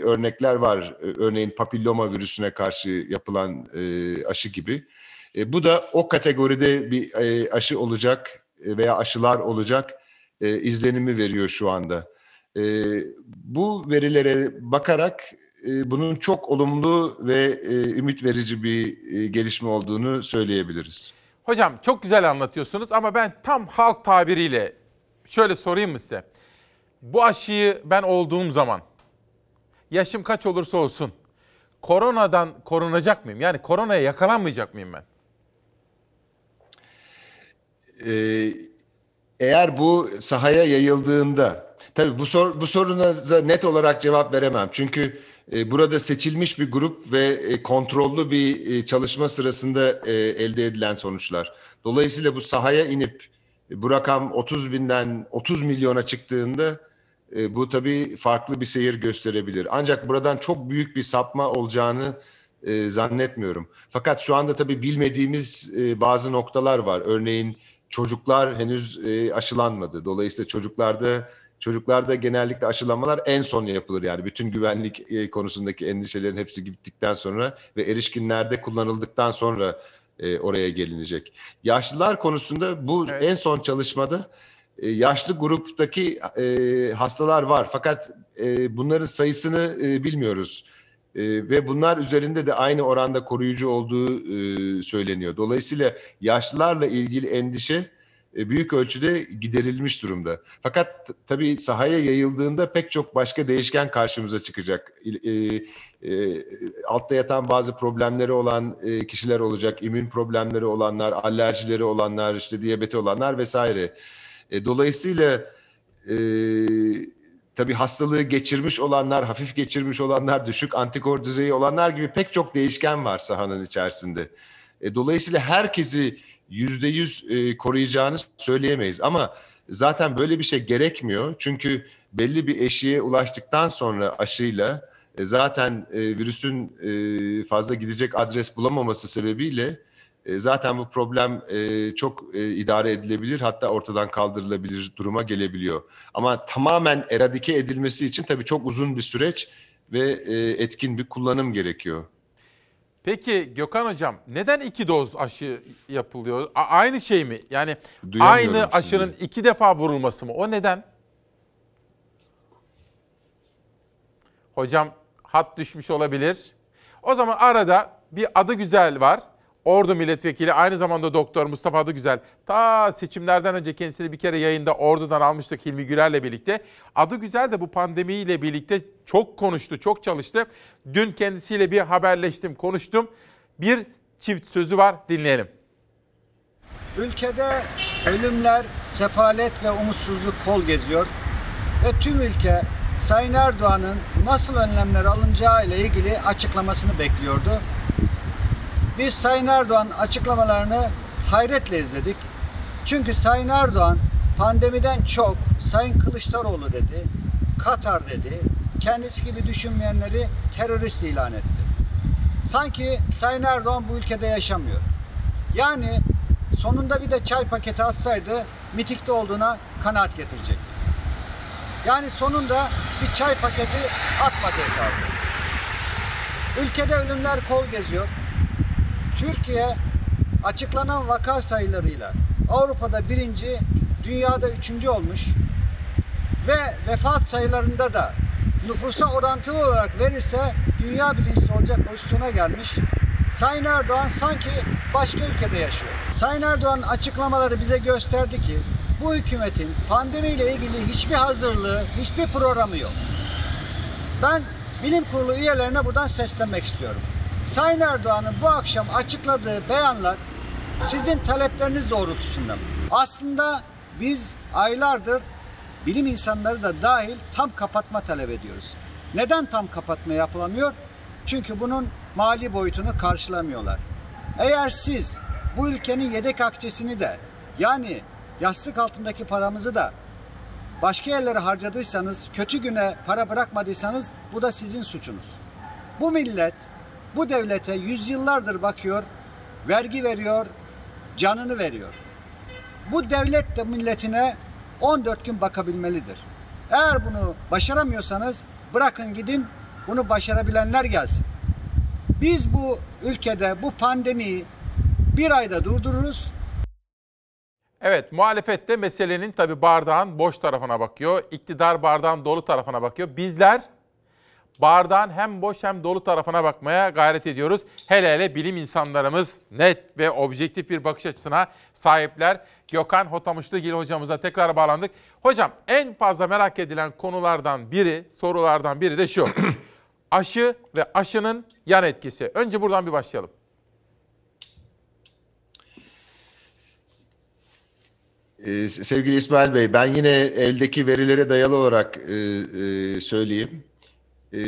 örnekler var. E, Örneğin papilloma virüsüne karşı yapılan e, aşı gibi. E, bu da o kategoride bir e, aşı olacak e, veya aşılar olacak e, izlenimi veriyor şu anda. E, bu verilere bakarak e, bunun çok olumlu ve e, ümit verici bir e, gelişme olduğunu söyleyebiliriz. Hocam çok güzel anlatıyorsunuz ama ben tam halk tabiriyle şöyle sorayım mı size? Bu aşıyı ben olduğum zaman yaşım kaç olursa olsun koronadan korunacak mıyım? Yani koronaya yakalanmayacak mıyım ben? Ee, eğer bu sahaya yayıldığında tabii bu sor, bu sorunuza net olarak cevap veremem. Çünkü e, burada seçilmiş bir grup ve e, kontrollü bir e, çalışma sırasında elde edilen sonuçlar. Dolayısıyla bu sahaya inip bu rakam 30 binden 30 milyona çıktığında e, bu tabii farklı bir seyir gösterebilir. Ancak buradan çok büyük bir sapma olacağını e, zannetmiyorum. Fakat şu anda tabii bilmediğimiz e, bazı noktalar var. Örneğin çocuklar henüz e, aşılanmadı. Dolayısıyla çocuklarda çocuklarda genellikle aşılamalar en son yapılır. Yani bütün güvenlik e, konusundaki endişelerin hepsi gittikten sonra ve erişkinlerde kullanıldıktan sonra e, oraya gelinecek. Yaşlılar konusunda bu en son çalışmada e, yaşlı gruptaki e, hastalar var. Fakat e, bunların sayısını e, bilmiyoruz. E, ve bunlar üzerinde de aynı oranda koruyucu olduğu e, söyleniyor. Dolayısıyla yaşlılarla ilgili endişe e, büyük ölçüde giderilmiş durumda. Fakat tabii sahaya yayıldığında pek çok başka değişken karşımıza çıkacak. E, e, altta yatan bazı problemleri olan e, kişiler olacak, immün problemleri olanlar, alerjileri olanlar, işte diyabeti olanlar vesaire. E, dolayısıyla e, tabii hastalığı geçirmiş olanlar, hafif geçirmiş olanlar, düşük antikor düzeyi olanlar gibi pek çok değişken var sahanın içerisinde. E, dolayısıyla herkesi yüzde yüz e, koruyacağını söyleyemeyiz. Ama zaten böyle bir şey gerekmiyor. Çünkü belli bir eşiğe ulaştıktan sonra aşıyla e, zaten e, virüsün fazla gidecek adres bulamaması sebebiyle e, zaten bu problem e, çok e, idare edilebilir hatta ortadan kaldırılabilir duruma gelebiliyor. Ama tamamen eradike edilmesi için tabii çok uzun bir süreç ve e, etkin bir kullanım gerekiyor. Peki Gökhan Hocam neden iki doz aşı yapılıyor? A- aynı şey mi? Yani aynı sizi. aşının iki defa vurulması mı? O neden? Hocam hat düşmüş olabilir. O zaman arada bir adı güzel var. Ordu milletvekili aynı zamanda doktor Mustafa Adıgüzel. Ta seçimlerden önce kendisini bir kere yayında Ordu'dan almıştık Hilmi Güler'le birlikte. Adıgüzel de bu pandemiyle birlikte çok konuştu, çok çalıştı. Dün kendisiyle bir haberleştim, konuştum. Bir çift sözü var, dinleyelim. Ülkede ölümler, sefalet ve umutsuzluk kol geziyor ve tüm ülke Sayın Erdoğan'ın nasıl önlemler alınacağı ile ilgili açıklamasını bekliyordu. Biz Sayın Erdoğan açıklamalarını hayretle izledik. Çünkü Sayın Erdoğan pandemiden çok Sayın Kılıçdaroğlu dedi, Katar dedi, kendisi gibi düşünmeyenleri terörist ilan etti. Sanki Sayın Erdoğan bu ülkede yaşamıyor. Yani sonunda bir de çay paketi atsaydı mitikte olduğuna kanaat getirecektik. Yani sonunda bir çay paketi atmadı kaldı. Ülkede ölümler kol geziyor. Türkiye açıklanan vaka sayılarıyla Avrupa'da birinci, dünyada üçüncü olmuş ve vefat sayılarında da nüfusa orantılı olarak verirse dünya birincisi olacak pozisyona gelmiş. Sayın Erdoğan sanki başka ülkede yaşıyor. Sayın Erdoğan'ın açıklamaları bize gösterdi ki bu hükümetin pandemiyle ilgili hiçbir hazırlığı, hiçbir programı yok. Ben bilim kurulu üyelerine buradan seslenmek istiyorum. Sayın Erdoğan'ın bu akşam açıkladığı beyanlar sizin talepleriniz doğrultusunda? Aslında biz aylardır bilim insanları da dahil tam kapatma talep ediyoruz. Neden tam kapatma yapılamıyor? Çünkü bunun mali boyutunu karşılamıyorlar. Eğer siz bu ülkenin yedek akçesini de yani yastık altındaki paramızı da başka yerlere harcadıysanız, kötü güne para bırakmadıysanız bu da sizin suçunuz. Bu millet bu devlete yüzyıllardır bakıyor, vergi veriyor, canını veriyor. Bu devlet de milletine 14 gün bakabilmelidir. Eğer bunu başaramıyorsanız bırakın gidin bunu başarabilenler gelsin. Biz bu ülkede bu pandemiyi bir ayda durdururuz. Evet, muhalefet de meselenin tabi bardağın boş tarafına bakıyor. İktidar bardağın dolu tarafına bakıyor. Bizler bardağın hem boş hem dolu tarafına bakmaya gayret ediyoruz. Hele hele bilim insanlarımız net ve objektif bir bakış açısına sahipler. Gökhan Hotamışlıgil hocamıza tekrar bağlandık. Hocam en fazla merak edilen konulardan biri, sorulardan biri de şu. Aşı ve aşının yan etkisi. Önce buradan bir başlayalım. Ee, sevgili İsmail Bey, ben yine eldeki verilere dayalı olarak e, e, söyleyeyim. E,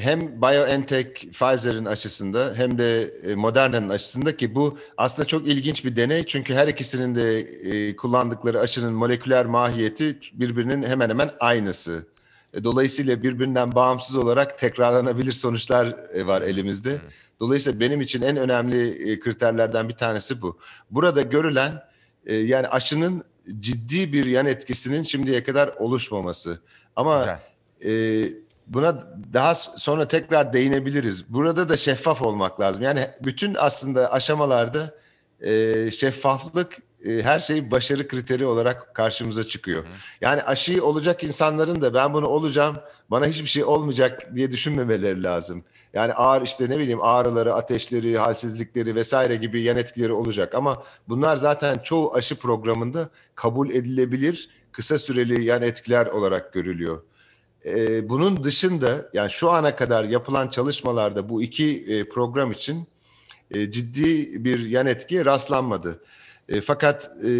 hem BioNTech, Pfizer'in aşısında hem de e, Moderna'nın aşısında ki bu aslında çok ilginç bir deney. Çünkü her ikisinin de e, kullandıkları aşının moleküler mahiyeti birbirinin hemen hemen aynısı. E, Dolayısıyla birbirinden bağımsız olarak tekrarlanabilir sonuçlar var elimizde. Dolayısıyla benim için en önemli kriterlerden bir tanesi bu. Burada görülen yani aşının ciddi bir yan etkisinin şimdiye kadar oluşmaması. Ama e, buna daha sonra tekrar değinebiliriz. Burada da şeffaf olmak lazım. Yani bütün aslında aşamalarda e, şeffaflık e, her şey başarı kriteri olarak karşımıza çıkıyor. Yani aşıyı olacak insanların da ben bunu olacağım, bana hiçbir şey olmayacak diye düşünmemeleri lazım. Yani ağır işte ne bileyim ağrıları, ateşleri, halsizlikleri vesaire gibi yan etkileri olacak. Ama bunlar zaten çoğu aşı programında kabul edilebilir kısa süreli yan etkiler olarak görülüyor. Ee, bunun dışında yani şu ana kadar yapılan çalışmalarda bu iki e, program için e, ciddi bir yan etkiye rastlanmadı. E, fakat e,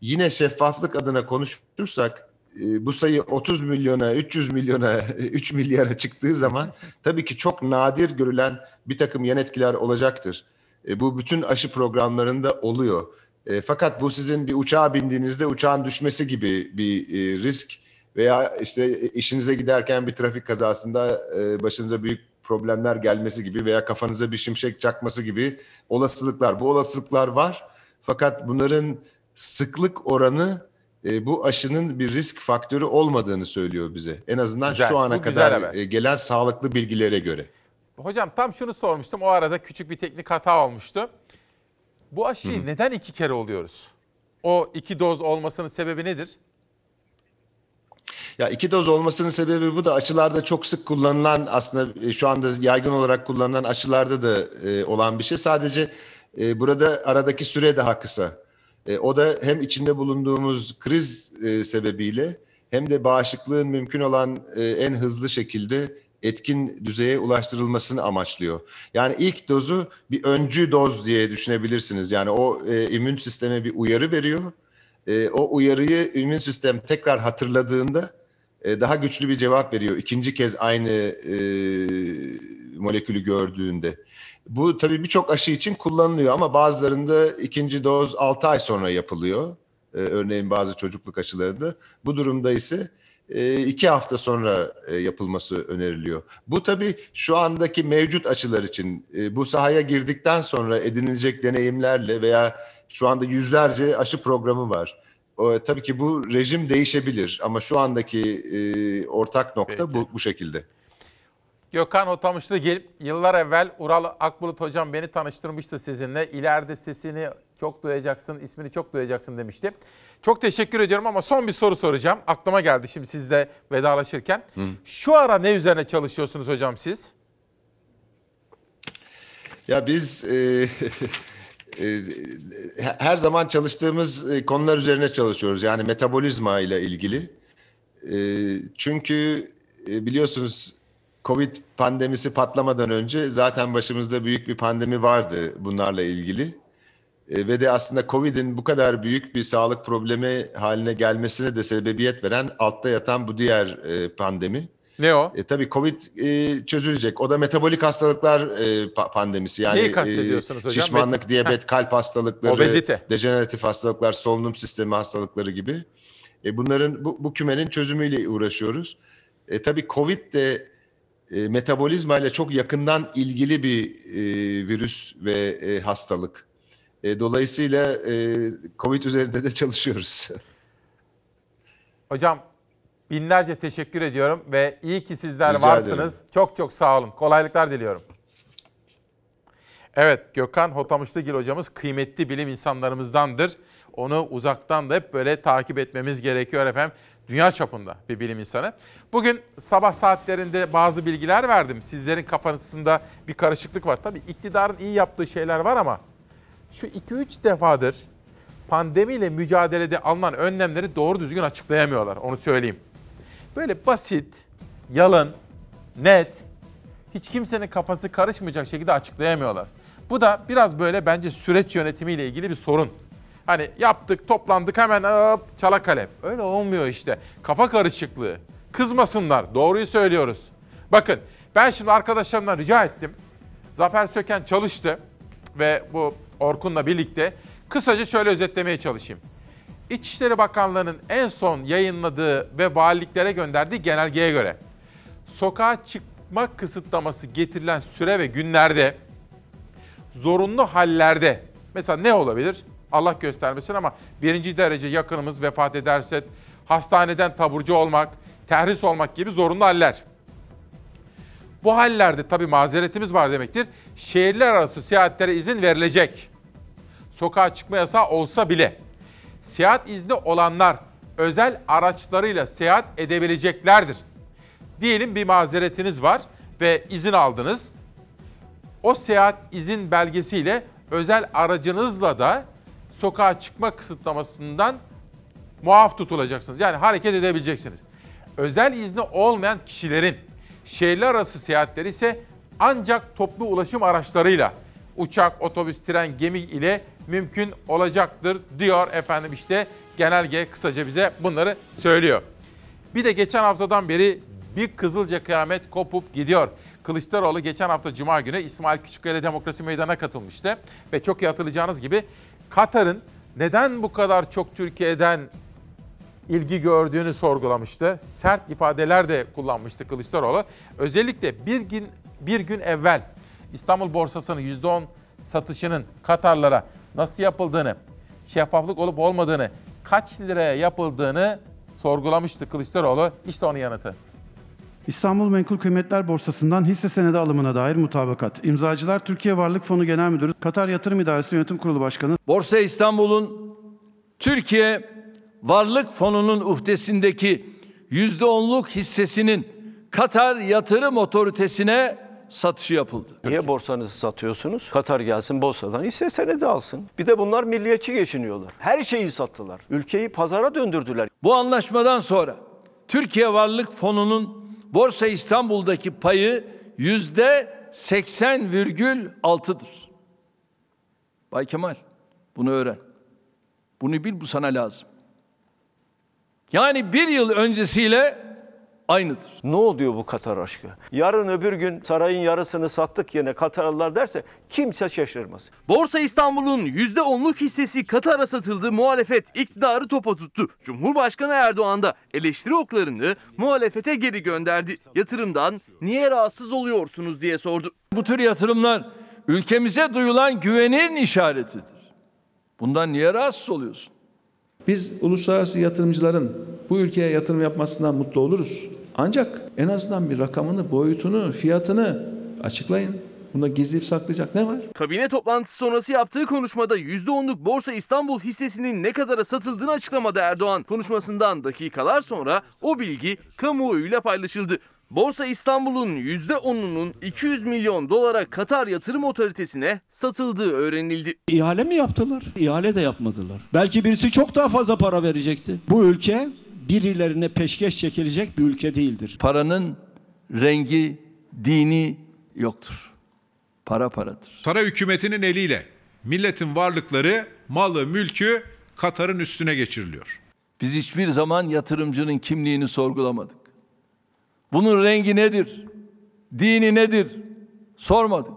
yine şeffaflık adına konuşursak e, bu sayı 30 milyona, 300 milyona, 3 milyara çıktığı zaman tabii ki çok nadir görülen bir takım yan etkiler olacaktır. E, bu bütün aşı programlarında oluyor. E, fakat bu sizin bir uçağa bindiğinizde uçağın düşmesi gibi bir e, risk veya işte işinize giderken bir trafik kazasında e, başınıza büyük problemler gelmesi gibi veya kafanıza bir şimşek çakması gibi olasılıklar. Bu olasılıklar var. Fakat bunların sıklık oranı e, bu aşının bir risk faktörü olmadığını söylüyor bize. En azından Güzel, şu ana kadar e, gelen sağlıklı bilgilere göre. Hocam tam şunu sormuştum. O arada küçük bir teknik hata olmuştu. Bu aşıyı neden iki kere oluyoruz? O iki doz olmasının sebebi nedir? Ya iki doz olmasının sebebi bu da aşılarda çok sık kullanılan aslında e, şu anda yaygın olarak kullanılan aşılarda da e, olan bir şey. Sadece e, burada aradaki süre daha kısa. E, o da hem içinde bulunduğumuz kriz e, sebebiyle hem de bağışıklığın mümkün olan e, en hızlı şekilde etkin düzeye ulaştırılmasını amaçlıyor. Yani ilk dozu bir öncü doz diye düşünebilirsiniz. Yani o e, immün sisteme bir uyarı veriyor. E, o uyarıyı immün sistem tekrar hatırladığında e, daha güçlü bir cevap veriyor. İkinci kez aynı e, molekülü gördüğünde. Bu tabii birçok aşı için kullanılıyor ama bazılarında ikinci doz 6 ay sonra yapılıyor. E, örneğin bazı çocukluk aşılarında. Bu durumda ise e, iki hafta sonra e, yapılması öneriliyor. Bu tabii şu andaki mevcut aşılar için bu sahaya girdikten sonra edinilecek deneyimlerle veya şu anda yüzlerce aşı programı var. O, tabii ki bu rejim değişebilir ama şu andaki e, ortak nokta bu, bu şekilde. Gökhan Otamışlıgil yıllar evvel Ural Akbulut hocam beni tanıştırmıştı sizinle. İleride sesini çok duyacaksın, ismini çok duyacaksın demişti. Çok teşekkür ediyorum ama son bir soru soracağım. Aklıma geldi şimdi sizle vedalaşırken. Şu ara ne üzerine çalışıyorsunuz hocam siz? Ya biz e, her zaman çalıştığımız e, konular üzerine çalışıyoruz. Yani metabolizma ile ilgili. E, çünkü e, biliyorsunuz Covid pandemisi patlamadan önce zaten başımızda büyük bir pandemi vardı bunlarla ilgili. E, ve de aslında Covid'in bu kadar büyük bir sağlık problemi haline gelmesine de sebebiyet veren altta yatan bu diğer e, pandemi. Ne o? E, tabii Covid e, çözülecek. O da metabolik hastalıklar e, pa- pandemisi. Yani Neyi kastediyorsunuz hocam? Şişmanlık, diyabet, kalp hastalıkları, Obezite. dejeneratif hastalıklar, solunum sistemi hastalıkları gibi. E, bunların bu, bu kümenin çözümüyle uğraşıyoruz. E, tabii Covid de e, metabolizma ile çok yakından ilgili bir e, virüs ve e, hastalık. E, dolayısıyla e, Covid üzerinde de çalışıyoruz. Hocam binlerce teşekkür ediyorum ve iyi ki sizler Rica varsınız. ederim. Çok çok sağ olun. Kolaylıklar diliyorum. Evet Gökhan Hotamışlıgil hocamız kıymetli bilim insanlarımızdandır. Onu uzaktan da hep böyle takip etmemiz gerekiyor efendim. Dünya çapında bir bilim insanı. Bugün sabah saatlerinde bazı bilgiler verdim. Sizlerin kafasında bir karışıklık var. Tabii iktidarın iyi yaptığı şeyler var ama şu 2-3 defadır pandemiyle mücadelede alınan önlemleri doğru düzgün açıklayamıyorlar. Onu söyleyeyim. Böyle basit, yalın, net, hiç kimsenin kafası karışmayacak şekilde açıklayamıyorlar. Bu da biraz böyle bence süreç yönetimiyle ilgili bir sorun. Hani yaptık, toplandık hemen hop çala kalem. Öyle olmuyor işte. Kafa karışıklığı. Kızmasınlar. Doğruyu söylüyoruz. Bakın ben şimdi arkadaşlarımdan rica ettim. Zafer Söken çalıştı ve bu Orkun'la birlikte kısaca şöyle özetlemeye çalışayım. İçişleri Bakanlığı'nın en son yayınladığı ve valiliklere gönderdiği genelgeye göre sokağa çıkma kısıtlaması getirilen süre ve günlerde zorunlu hallerde mesela ne olabilir? Allah göstermesin ama birinci derece yakınımız vefat ederse hastaneden taburcu olmak, terhis olmak gibi zorunlu haller. Bu hallerde tabii mazeretimiz var demektir. Şehirler arası seyahatlere izin verilecek. Sokağa çıkma yasağı olsa bile seyahat izni olanlar özel araçlarıyla seyahat edebileceklerdir. Diyelim bir mazeretiniz var ve izin aldınız. O seyahat izin belgesiyle özel aracınızla da sokağa çıkma kısıtlamasından muaf tutulacaksınız. Yani hareket edebileceksiniz. Özel izni olmayan kişilerin şehirler arası seyahatleri ise ancak toplu ulaşım araçlarıyla uçak, otobüs, tren, gemi ile mümkün olacaktır diyor efendim işte genelge kısaca bize bunları söylüyor. Bir de geçen haftadan beri bir Kızılca kıyamet kopup gidiyor. Kılıçdaroğlu geçen hafta Cuma günü İsmail Küçükkaya Demokrasi Meydanı'na katılmıştı. Ve çok iyi hatırlayacağınız gibi Katar'ın neden bu kadar çok Türkiye'den ilgi gördüğünü sorgulamıştı. Sert ifadeler de kullanmıştı Kılıçdaroğlu. Özellikle bir gün bir gün evvel İstanbul borsasının %10 satışının Katarlara nasıl yapıldığını, şeffaflık olup olmadığını, kaç liraya yapıldığını sorgulamıştı Kılıçdaroğlu. İşte onun yanıtı. İstanbul Menkul Kıymetler Borsası'ndan hisse senedi alımına dair mutabakat. İmzacılar Türkiye Varlık Fonu Genel Müdürü, Katar Yatırım İdaresi Yönetim Kurulu Başkanı Borsa İstanbul'un Türkiye Varlık Fonu'nun uhdesindeki %10'luk hissesinin Katar Yatırım Otoritesi'ne satışı yapıldı. Niye borsanızı satıyorsunuz? Katar gelsin borsadan hisse senedi alsın. Bir de bunlar milliyetçi geçiniyorlar. Her şeyi sattılar. Ülkeyi pazara döndürdüler. Bu anlaşmadan sonra Türkiye Varlık Fonu'nun Borsa İstanbul'daki payı yüzde 80,6'dır. Bay Kemal bunu öğren. Bunu bil bu sana lazım. Yani bir yıl öncesiyle aynıdır. Ne oluyor bu Katar aşkı? Yarın öbür gün sarayın yarısını sattık yine Katarlılar derse kimse şaşırmaz. Borsa İstanbul'un %10'luk hissesi Katar'a satıldı. Muhalefet iktidarı topa tuttu. Cumhurbaşkanı Erdoğan da eleştiri oklarını muhalefete geri gönderdi. Yatırımdan niye rahatsız oluyorsunuz diye sordu. Bu tür yatırımlar ülkemize duyulan güvenin işaretidir. Bundan niye rahatsız oluyorsun? Biz uluslararası yatırımcıların bu ülkeye yatırım yapmasından mutlu oluruz. Ancak en azından bir rakamını, boyutunu, fiyatını açıklayın. Bunda gizleyip saklayacak ne var? Kabine toplantısı sonrası yaptığı konuşmada %10'luk Borsa İstanbul hissesinin ne kadara satıldığını açıklamadı Erdoğan. Konuşmasından dakikalar sonra o bilgi kamuoyuyla paylaşıldı. Borsa İstanbul'un %10'unun 200 milyon dolara Katar Yatırım Otoritesi'ne satıldığı öğrenildi. İhale mi yaptılar? İhale de yapmadılar. Belki birisi çok daha fazla para verecekti. Bu ülke birilerine peşkeş çekilecek bir ülke değildir. Paranın rengi, dini yoktur. Para paradır. Saray hükümetinin eliyle milletin varlıkları, malı, mülkü Katar'ın üstüne geçiriliyor. Biz hiçbir zaman yatırımcının kimliğini sorgulamadık. Bunun rengi nedir? Dini nedir? Sormadık.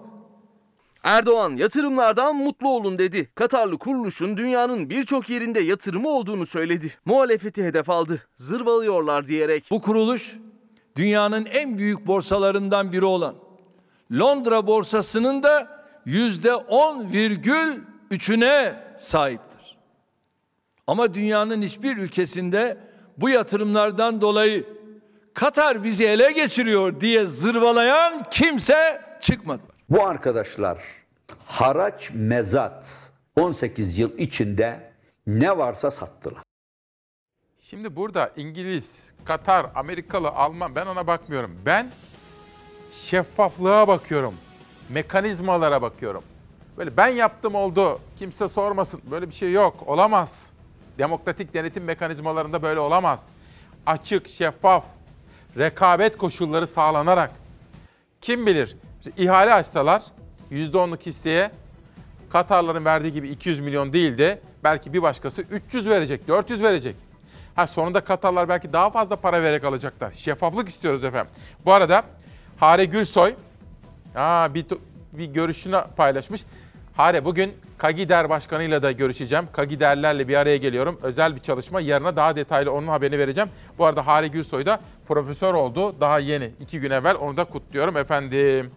Erdoğan yatırımlardan mutlu olun dedi. Katarlı kuruluşun dünyanın birçok yerinde yatırımı olduğunu söyledi. Muhalefeti hedef aldı. Zırvalıyorlar diyerek. Bu kuruluş dünyanın en büyük borsalarından biri olan Londra borsasının da yüzde on virgül üçüne sahiptir. Ama dünyanın hiçbir ülkesinde bu yatırımlardan dolayı Katar bizi ele geçiriyor diye zırvalayan kimse çıkmadı. Bu arkadaşlar haraç mezat 18 yıl içinde ne varsa sattılar. Şimdi burada İngiliz, Katar, Amerikalı, Alman ben ona bakmıyorum. Ben şeffaflığa bakıyorum. Mekanizmalara bakıyorum. Böyle ben yaptım oldu. Kimse sormasın. Böyle bir şey yok. Olamaz. Demokratik denetim mekanizmalarında böyle olamaz. Açık, şeffaf, rekabet koşulları sağlanarak kim bilir ihale açsalar %10'luk hisseye Katarların verdiği gibi 200 milyon değil de belki bir başkası 300 verecek, 400 verecek. Ha sonunda Katarlar belki daha fazla para vererek alacaklar. Şeffaflık istiyoruz efendim. Bu arada Hare Gülsoy aa, bir, bir görüşünü paylaşmış. Hare bugün Kagider Başkanı'yla da görüşeceğim. Kagiderlerle bir araya geliyorum. Özel bir çalışma. Yarına daha detaylı onun haberini vereceğim. Bu arada Hare Gülsoy da profesör oldu. Daha yeni. iki gün evvel. Onu da kutluyorum efendim.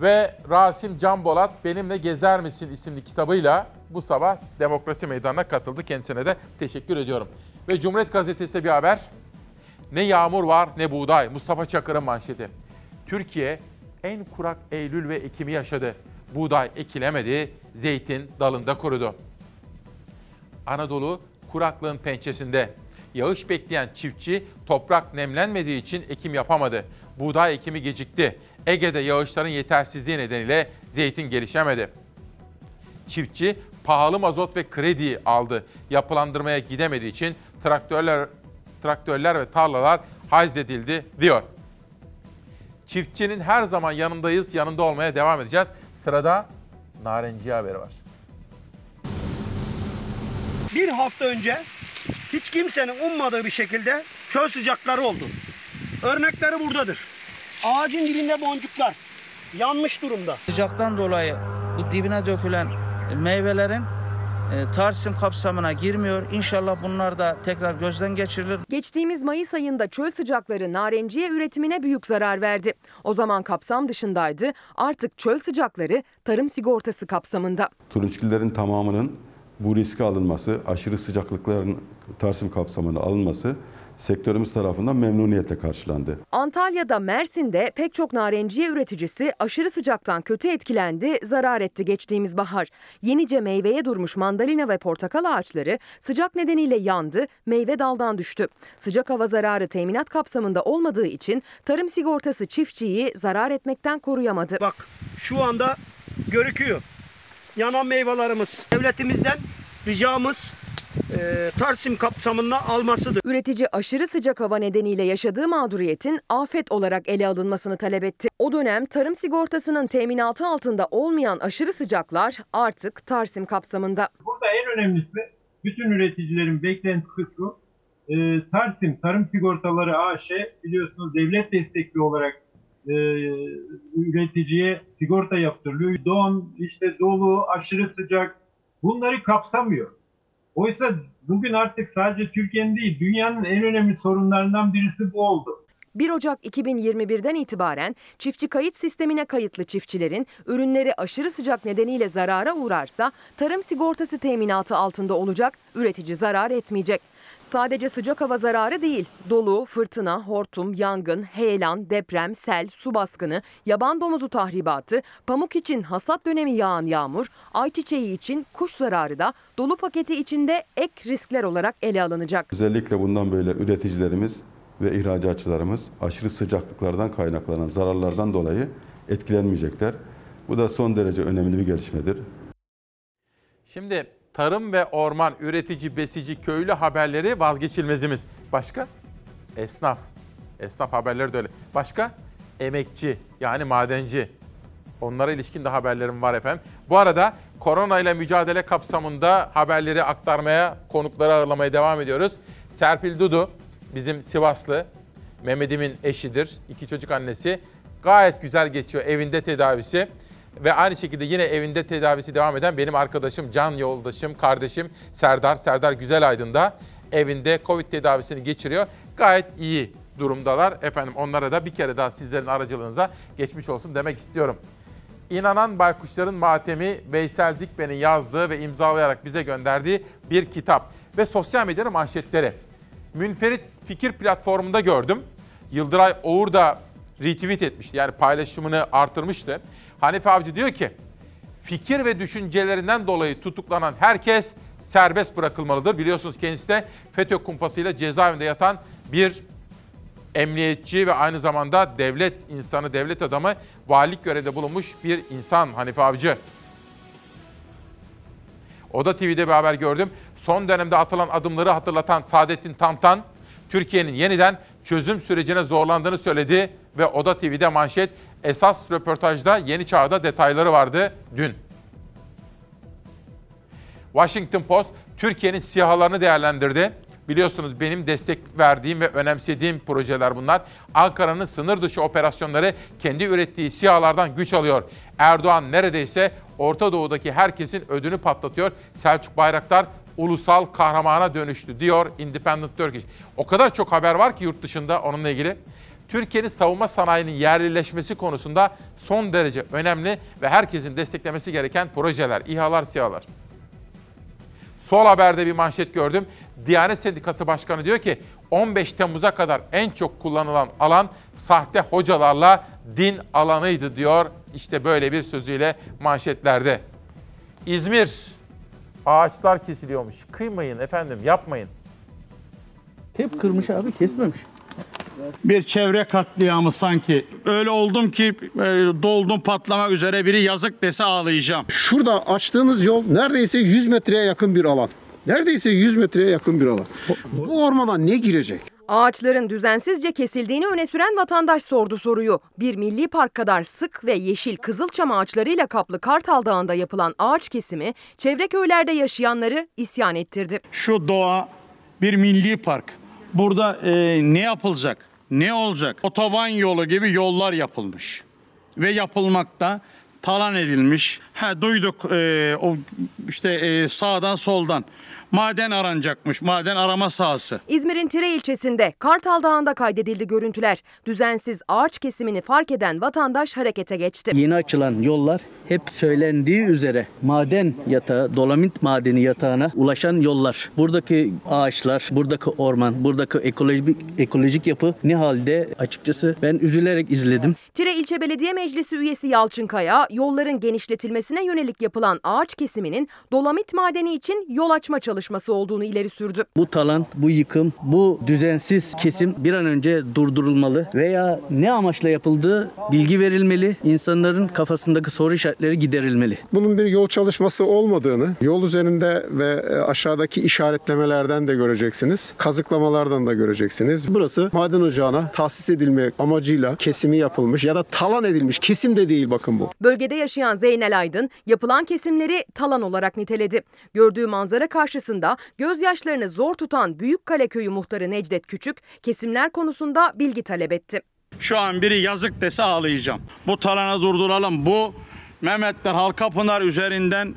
Ve Rasim Can Bolat Benimle Gezer Misin isimli kitabıyla bu sabah Demokrasi Meydanı'na katıldı. Kendisine de teşekkür ediyorum. Ve Cumhuriyet Gazetesi'de bir haber. Ne yağmur var ne buğday. Mustafa Çakır'ın manşeti. Türkiye en kurak Eylül ve Ekim'i yaşadı. Buğday ekilemedi, zeytin dalında kurudu. Anadolu kuraklığın pençesinde. Yağış bekleyen çiftçi toprak nemlenmediği için ekim yapamadı. Buğday ekimi gecikti. Ege'de yağışların yetersizliği nedeniyle zeytin gelişemedi. Çiftçi pahalı mazot ve kredi aldı. Yapılandırmaya gidemediği için traktörler traktörler ve tarlalar haczedildi diyor. Çiftçinin her zaman yanındayız, yanında olmaya devam edeceğiz. Sırada narenciye haberi var. Bir hafta önce hiç kimsenin ummadığı bir şekilde çöl sıcakları oldu. Örnekleri buradadır. Ağacın dibinde boncuklar yanmış durumda. Sıcaktan dolayı bu dibine dökülen meyvelerin e, Tarsim kapsamına girmiyor. İnşallah bunlar da tekrar gözden geçirilir. Geçtiğimiz Mayıs ayında çöl sıcakları narenciye üretimine büyük zarar verdi. O zaman kapsam dışındaydı. Artık çöl sıcakları tarım sigortası kapsamında. Turunçgillerin tamamının bu riske alınması, aşırı sıcaklıkların Tarsim kapsamına alınması sektörümüz tarafından memnuniyetle karşılandı. Antalya'da, Mersin'de pek çok narenciye üreticisi aşırı sıcaktan kötü etkilendi, zarar etti geçtiğimiz bahar. Yenice meyveye durmuş mandalina ve portakal ağaçları sıcak nedeniyle yandı, meyve daldan düştü. Sıcak hava zararı teminat kapsamında olmadığı için tarım sigortası çiftçiyi zarar etmekten koruyamadı. Bak şu anda görüküyor. Yanan meyvelerimiz. Devletimizden ricamız e, Tarsim kapsamında almasıdır. Üretici aşırı sıcak hava nedeniyle yaşadığı mağduriyetin afet olarak ele alınmasını talep etti. O dönem tarım sigortasının teminatı altında olmayan aşırı sıcaklar artık Tarsim kapsamında. Burada en önemlisi bütün üreticilerin beklentisi şu. E, Tarsim Tarım Sigortaları AŞ biliyorsunuz devlet destekli olarak e, üreticiye sigorta yaptırılıyor. Don, işte dolu, aşırı sıcak bunları kapsamıyor. Oysa bugün artık sadece Türkiye'nin değil dünyanın en önemli sorunlarından birisi bu oldu. 1 Ocak 2021'den itibaren çiftçi kayıt sistemine kayıtlı çiftçilerin ürünleri aşırı sıcak nedeniyle zarara uğrarsa tarım sigortası teminatı altında olacak, üretici zarar etmeyecek. Sadece sıcak hava zararı değil, dolu, fırtına, hortum, yangın, heyelan, deprem, sel, su baskını, yaban domuzu tahribatı, pamuk için hasat dönemi yağan yağmur, ayçiçeği için kuş zararı da dolu paketi içinde ek riskler olarak ele alınacak. Özellikle bundan böyle üreticilerimiz ve ihracatçılarımız aşırı sıcaklıklardan kaynaklanan zararlardan dolayı etkilenmeyecekler. Bu da son derece önemli bir gelişmedir. Şimdi tarım ve orman, üretici, besici, köylü haberleri vazgeçilmezimiz. Başka? Esnaf. Esnaf haberleri de öyle. Başka? Emekçi yani madenci. Onlara ilişkin de haberlerim var efendim. Bu arada korona ile mücadele kapsamında haberleri aktarmaya, konukları ağırlamaya devam ediyoruz. Serpil Dudu bizim Sivaslı, Mehmet'imin eşidir. iki çocuk annesi. Gayet güzel geçiyor evinde tedavisi. Ve aynı şekilde yine evinde tedavisi devam eden benim arkadaşım, can yoldaşım, kardeşim Serdar. Serdar Güzelaydın da evinde Covid tedavisini geçiriyor. Gayet iyi durumdalar. Efendim onlara da bir kere daha sizlerin aracılığınıza geçmiş olsun demek istiyorum. İnanan Baykuşların Matemi Veysel Dikmen'in yazdığı ve imzalayarak bize gönderdiği bir kitap ve sosyal medyanın manşetleri. Münferit Fikir platformunda gördüm. Yıldıray Oğur da retweet etmişti yani paylaşımını artırmıştı. Hanife Avcı diyor ki fikir ve düşüncelerinden dolayı tutuklanan herkes serbest bırakılmalıdır. Biliyorsunuz kendisi de FETÖ kumpasıyla cezaevinde yatan bir emniyetçi ve aynı zamanda devlet insanı, devlet adamı, valilik görevde bulunmuş bir insan Hanife Avcı. Oda TV'de bir haber gördüm. Son dönemde atılan adımları hatırlatan Saadettin Tantan, Türkiye'nin yeniden çözüm sürecine zorlandığını söyledi ve Oda TV'de manşet esas röportajda Yeni Çağ'da detayları vardı dün. Washington Post Türkiye'nin sihalarını değerlendirdi. Biliyorsunuz benim destek verdiğim ve önemsediğim projeler bunlar. Ankara'nın sınır dışı operasyonları kendi ürettiği sihalardan güç alıyor. Erdoğan neredeyse Orta Doğu'daki herkesin ödünü patlatıyor. Selçuk Bayraktar ulusal kahramana dönüştü diyor Independent Turkish. O kadar çok haber var ki yurt dışında onunla ilgili. Türkiye'nin savunma sanayinin yerlileşmesi konusunda son derece önemli ve herkesin desteklemesi gereken projeler, İHA'lar, SİHA'lar. Sol Haber'de bir manşet gördüm. Diyanet Sendikası Başkanı diyor ki 15 Temmuz'a kadar en çok kullanılan alan sahte hocalarla din alanıydı diyor. İşte böyle bir sözüyle manşetlerde. İzmir ağaçlar kesiliyormuş. Kıymayın efendim yapmayın. Hep kırmış abi kesmemiş. Bir çevre katliamı sanki. Öyle oldum ki e, doldum patlamak üzere biri yazık dese ağlayacağım. Şurada açtığınız yol neredeyse 100 metreye yakın bir alan. Neredeyse 100 metreye yakın bir alan. Bu ormana ne girecek? Ağaçların düzensizce kesildiğini öne süren vatandaş sordu soruyu. Bir milli park kadar sık ve yeşil kızılçam ağaçlarıyla kaplı Kartal Dağı'nda yapılan ağaç kesimi çevre köylerde yaşayanları isyan ettirdi. Şu doğa bir milli park. Burada e, ne yapılacak? Ne olacak? Otoban yolu gibi yollar yapılmış. Ve yapılmakta talan edilmiş. Ha duyduk e, o işte e, sağdan soldan. Maden aranacakmış. Maden arama sahası. İzmir'in Tire ilçesinde Kartal Dağı'nda kaydedildi görüntüler. Düzensiz ağaç kesimini fark eden vatandaş harekete geçti. Yeni açılan yollar hep söylendiği üzere maden yatağı, dolomit madeni yatağına ulaşan yollar. Buradaki ağaçlar, buradaki orman, buradaki ekolojik, ekolojik yapı ne halde açıkçası ben üzülerek izledim. Tire İlçe Belediye Meclisi üyesi Yalçın Kaya, yolların genişletilmesine yönelik yapılan ağaç kesiminin dolomit madeni için yol açma çalışması olduğunu ileri sürdü. Bu talan, bu yıkım, bu düzensiz kesim bir an önce durdurulmalı veya ne amaçla yapıldığı bilgi verilmeli. İnsanların kafasındaki soru işaretleri giderilmeli. Bunun bir yol çalışması olmadığını yol üzerinde ve e, aşağıdaki işaretlemelerden de göreceksiniz. Kazıklamalardan da göreceksiniz. Burası maden ocağına tahsis edilme amacıyla kesimi yapılmış ya da talan edilmiş. Kesim de değil bakın bu. Bölgede yaşayan Zeynel Aydın yapılan kesimleri talan olarak niteledi. Gördüğü manzara karşısında gözyaşlarını zor tutan Büyükkale Köyü muhtarı Necdet Küçük kesimler konusunda bilgi talep etti. Şu an biri yazık dese ağlayacağım. Bu talanı durduralım. Bu Mehmetler Halkapınar üzerinden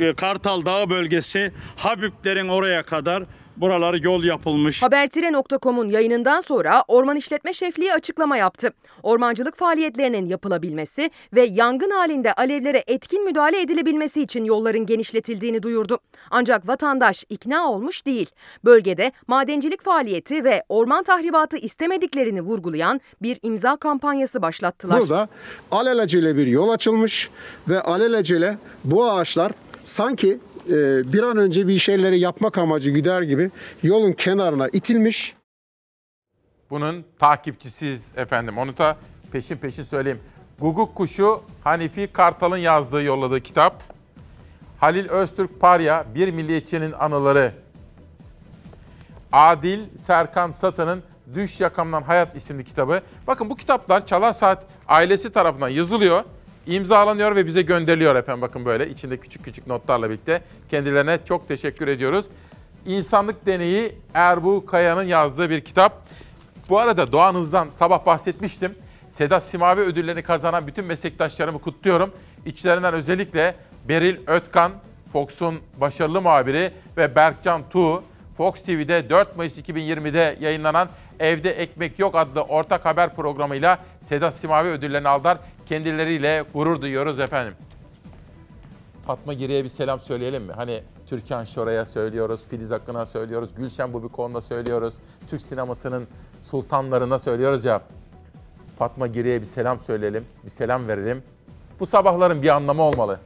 e, Kartal Dağı bölgesi Habiblerin oraya kadar buraları yol yapılmış. Habertire.com'un yayınından sonra Orman İşletme Şefliği açıklama yaptı. Ormancılık faaliyetlerinin yapılabilmesi ve yangın halinde alevlere etkin müdahale edilebilmesi için yolların genişletildiğini duyurdu. Ancak vatandaş ikna olmuş değil. Bölgede madencilik faaliyeti ve orman tahribatı istemediklerini vurgulayan bir imza kampanyası başlattılar. Burada alelacele bir yol açılmış ve alelacele bu ağaçlar sanki e, bir an önce bir şeyleri yapmak amacı güder gibi yolun kenarına itilmiş. bunun takipçisiyiz efendim. Onu da peşin peşin söyleyeyim. Guguk Kuşu Hanifi Kartal'ın yazdığı yolladığı kitap. Halil Öztürk Parya Bir Milliyetçinin Anıları. Adil Serkan Satan'ın Düş Yakamdan Hayat isimli kitabı. Bakın bu kitaplar Çalar Saat ailesi tarafından yazılıyor, imzalanıyor ve bize gönderiliyor efendim. Bakın böyle içinde küçük küçük notlarla birlikte. Kendilerine çok teşekkür ediyoruz. İnsanlık Deneyi Erbu Kaya'nın yazdığı bir kitap. Bu arada Doğan Hız'dan sabah bahsetmiştim. Sedat Simavi ödüllerini kazanan bütün meslektaşlarımı kutluyorum. İçlerinden özellikle Beril Ötkan, Fox'un başarılı muhabiri ve Berkcan Tuğ, Fox TV'de 4 Mayıs 2020'de yayınlanan Evde Ekmek Yok adlı ortak haber programıyla Sedat Simavi ödüllerini aldılar. Kendileriyle gurur duyuyoruz efendim. Fatma Giri'ye bir selam söyleyelim mi? Hani Türkan Şoray'a söylüyoruz, Filiz Akın'a söylüyoruz, Gülşen Bubikoğlu'na söylüyoruz, Türk sinemasının sultanlarına söylüyoruz ya. Fatma Giri'ye bir selam söyleyelim, bir selam verelim. Bu sabahların bir anlamı olmalı.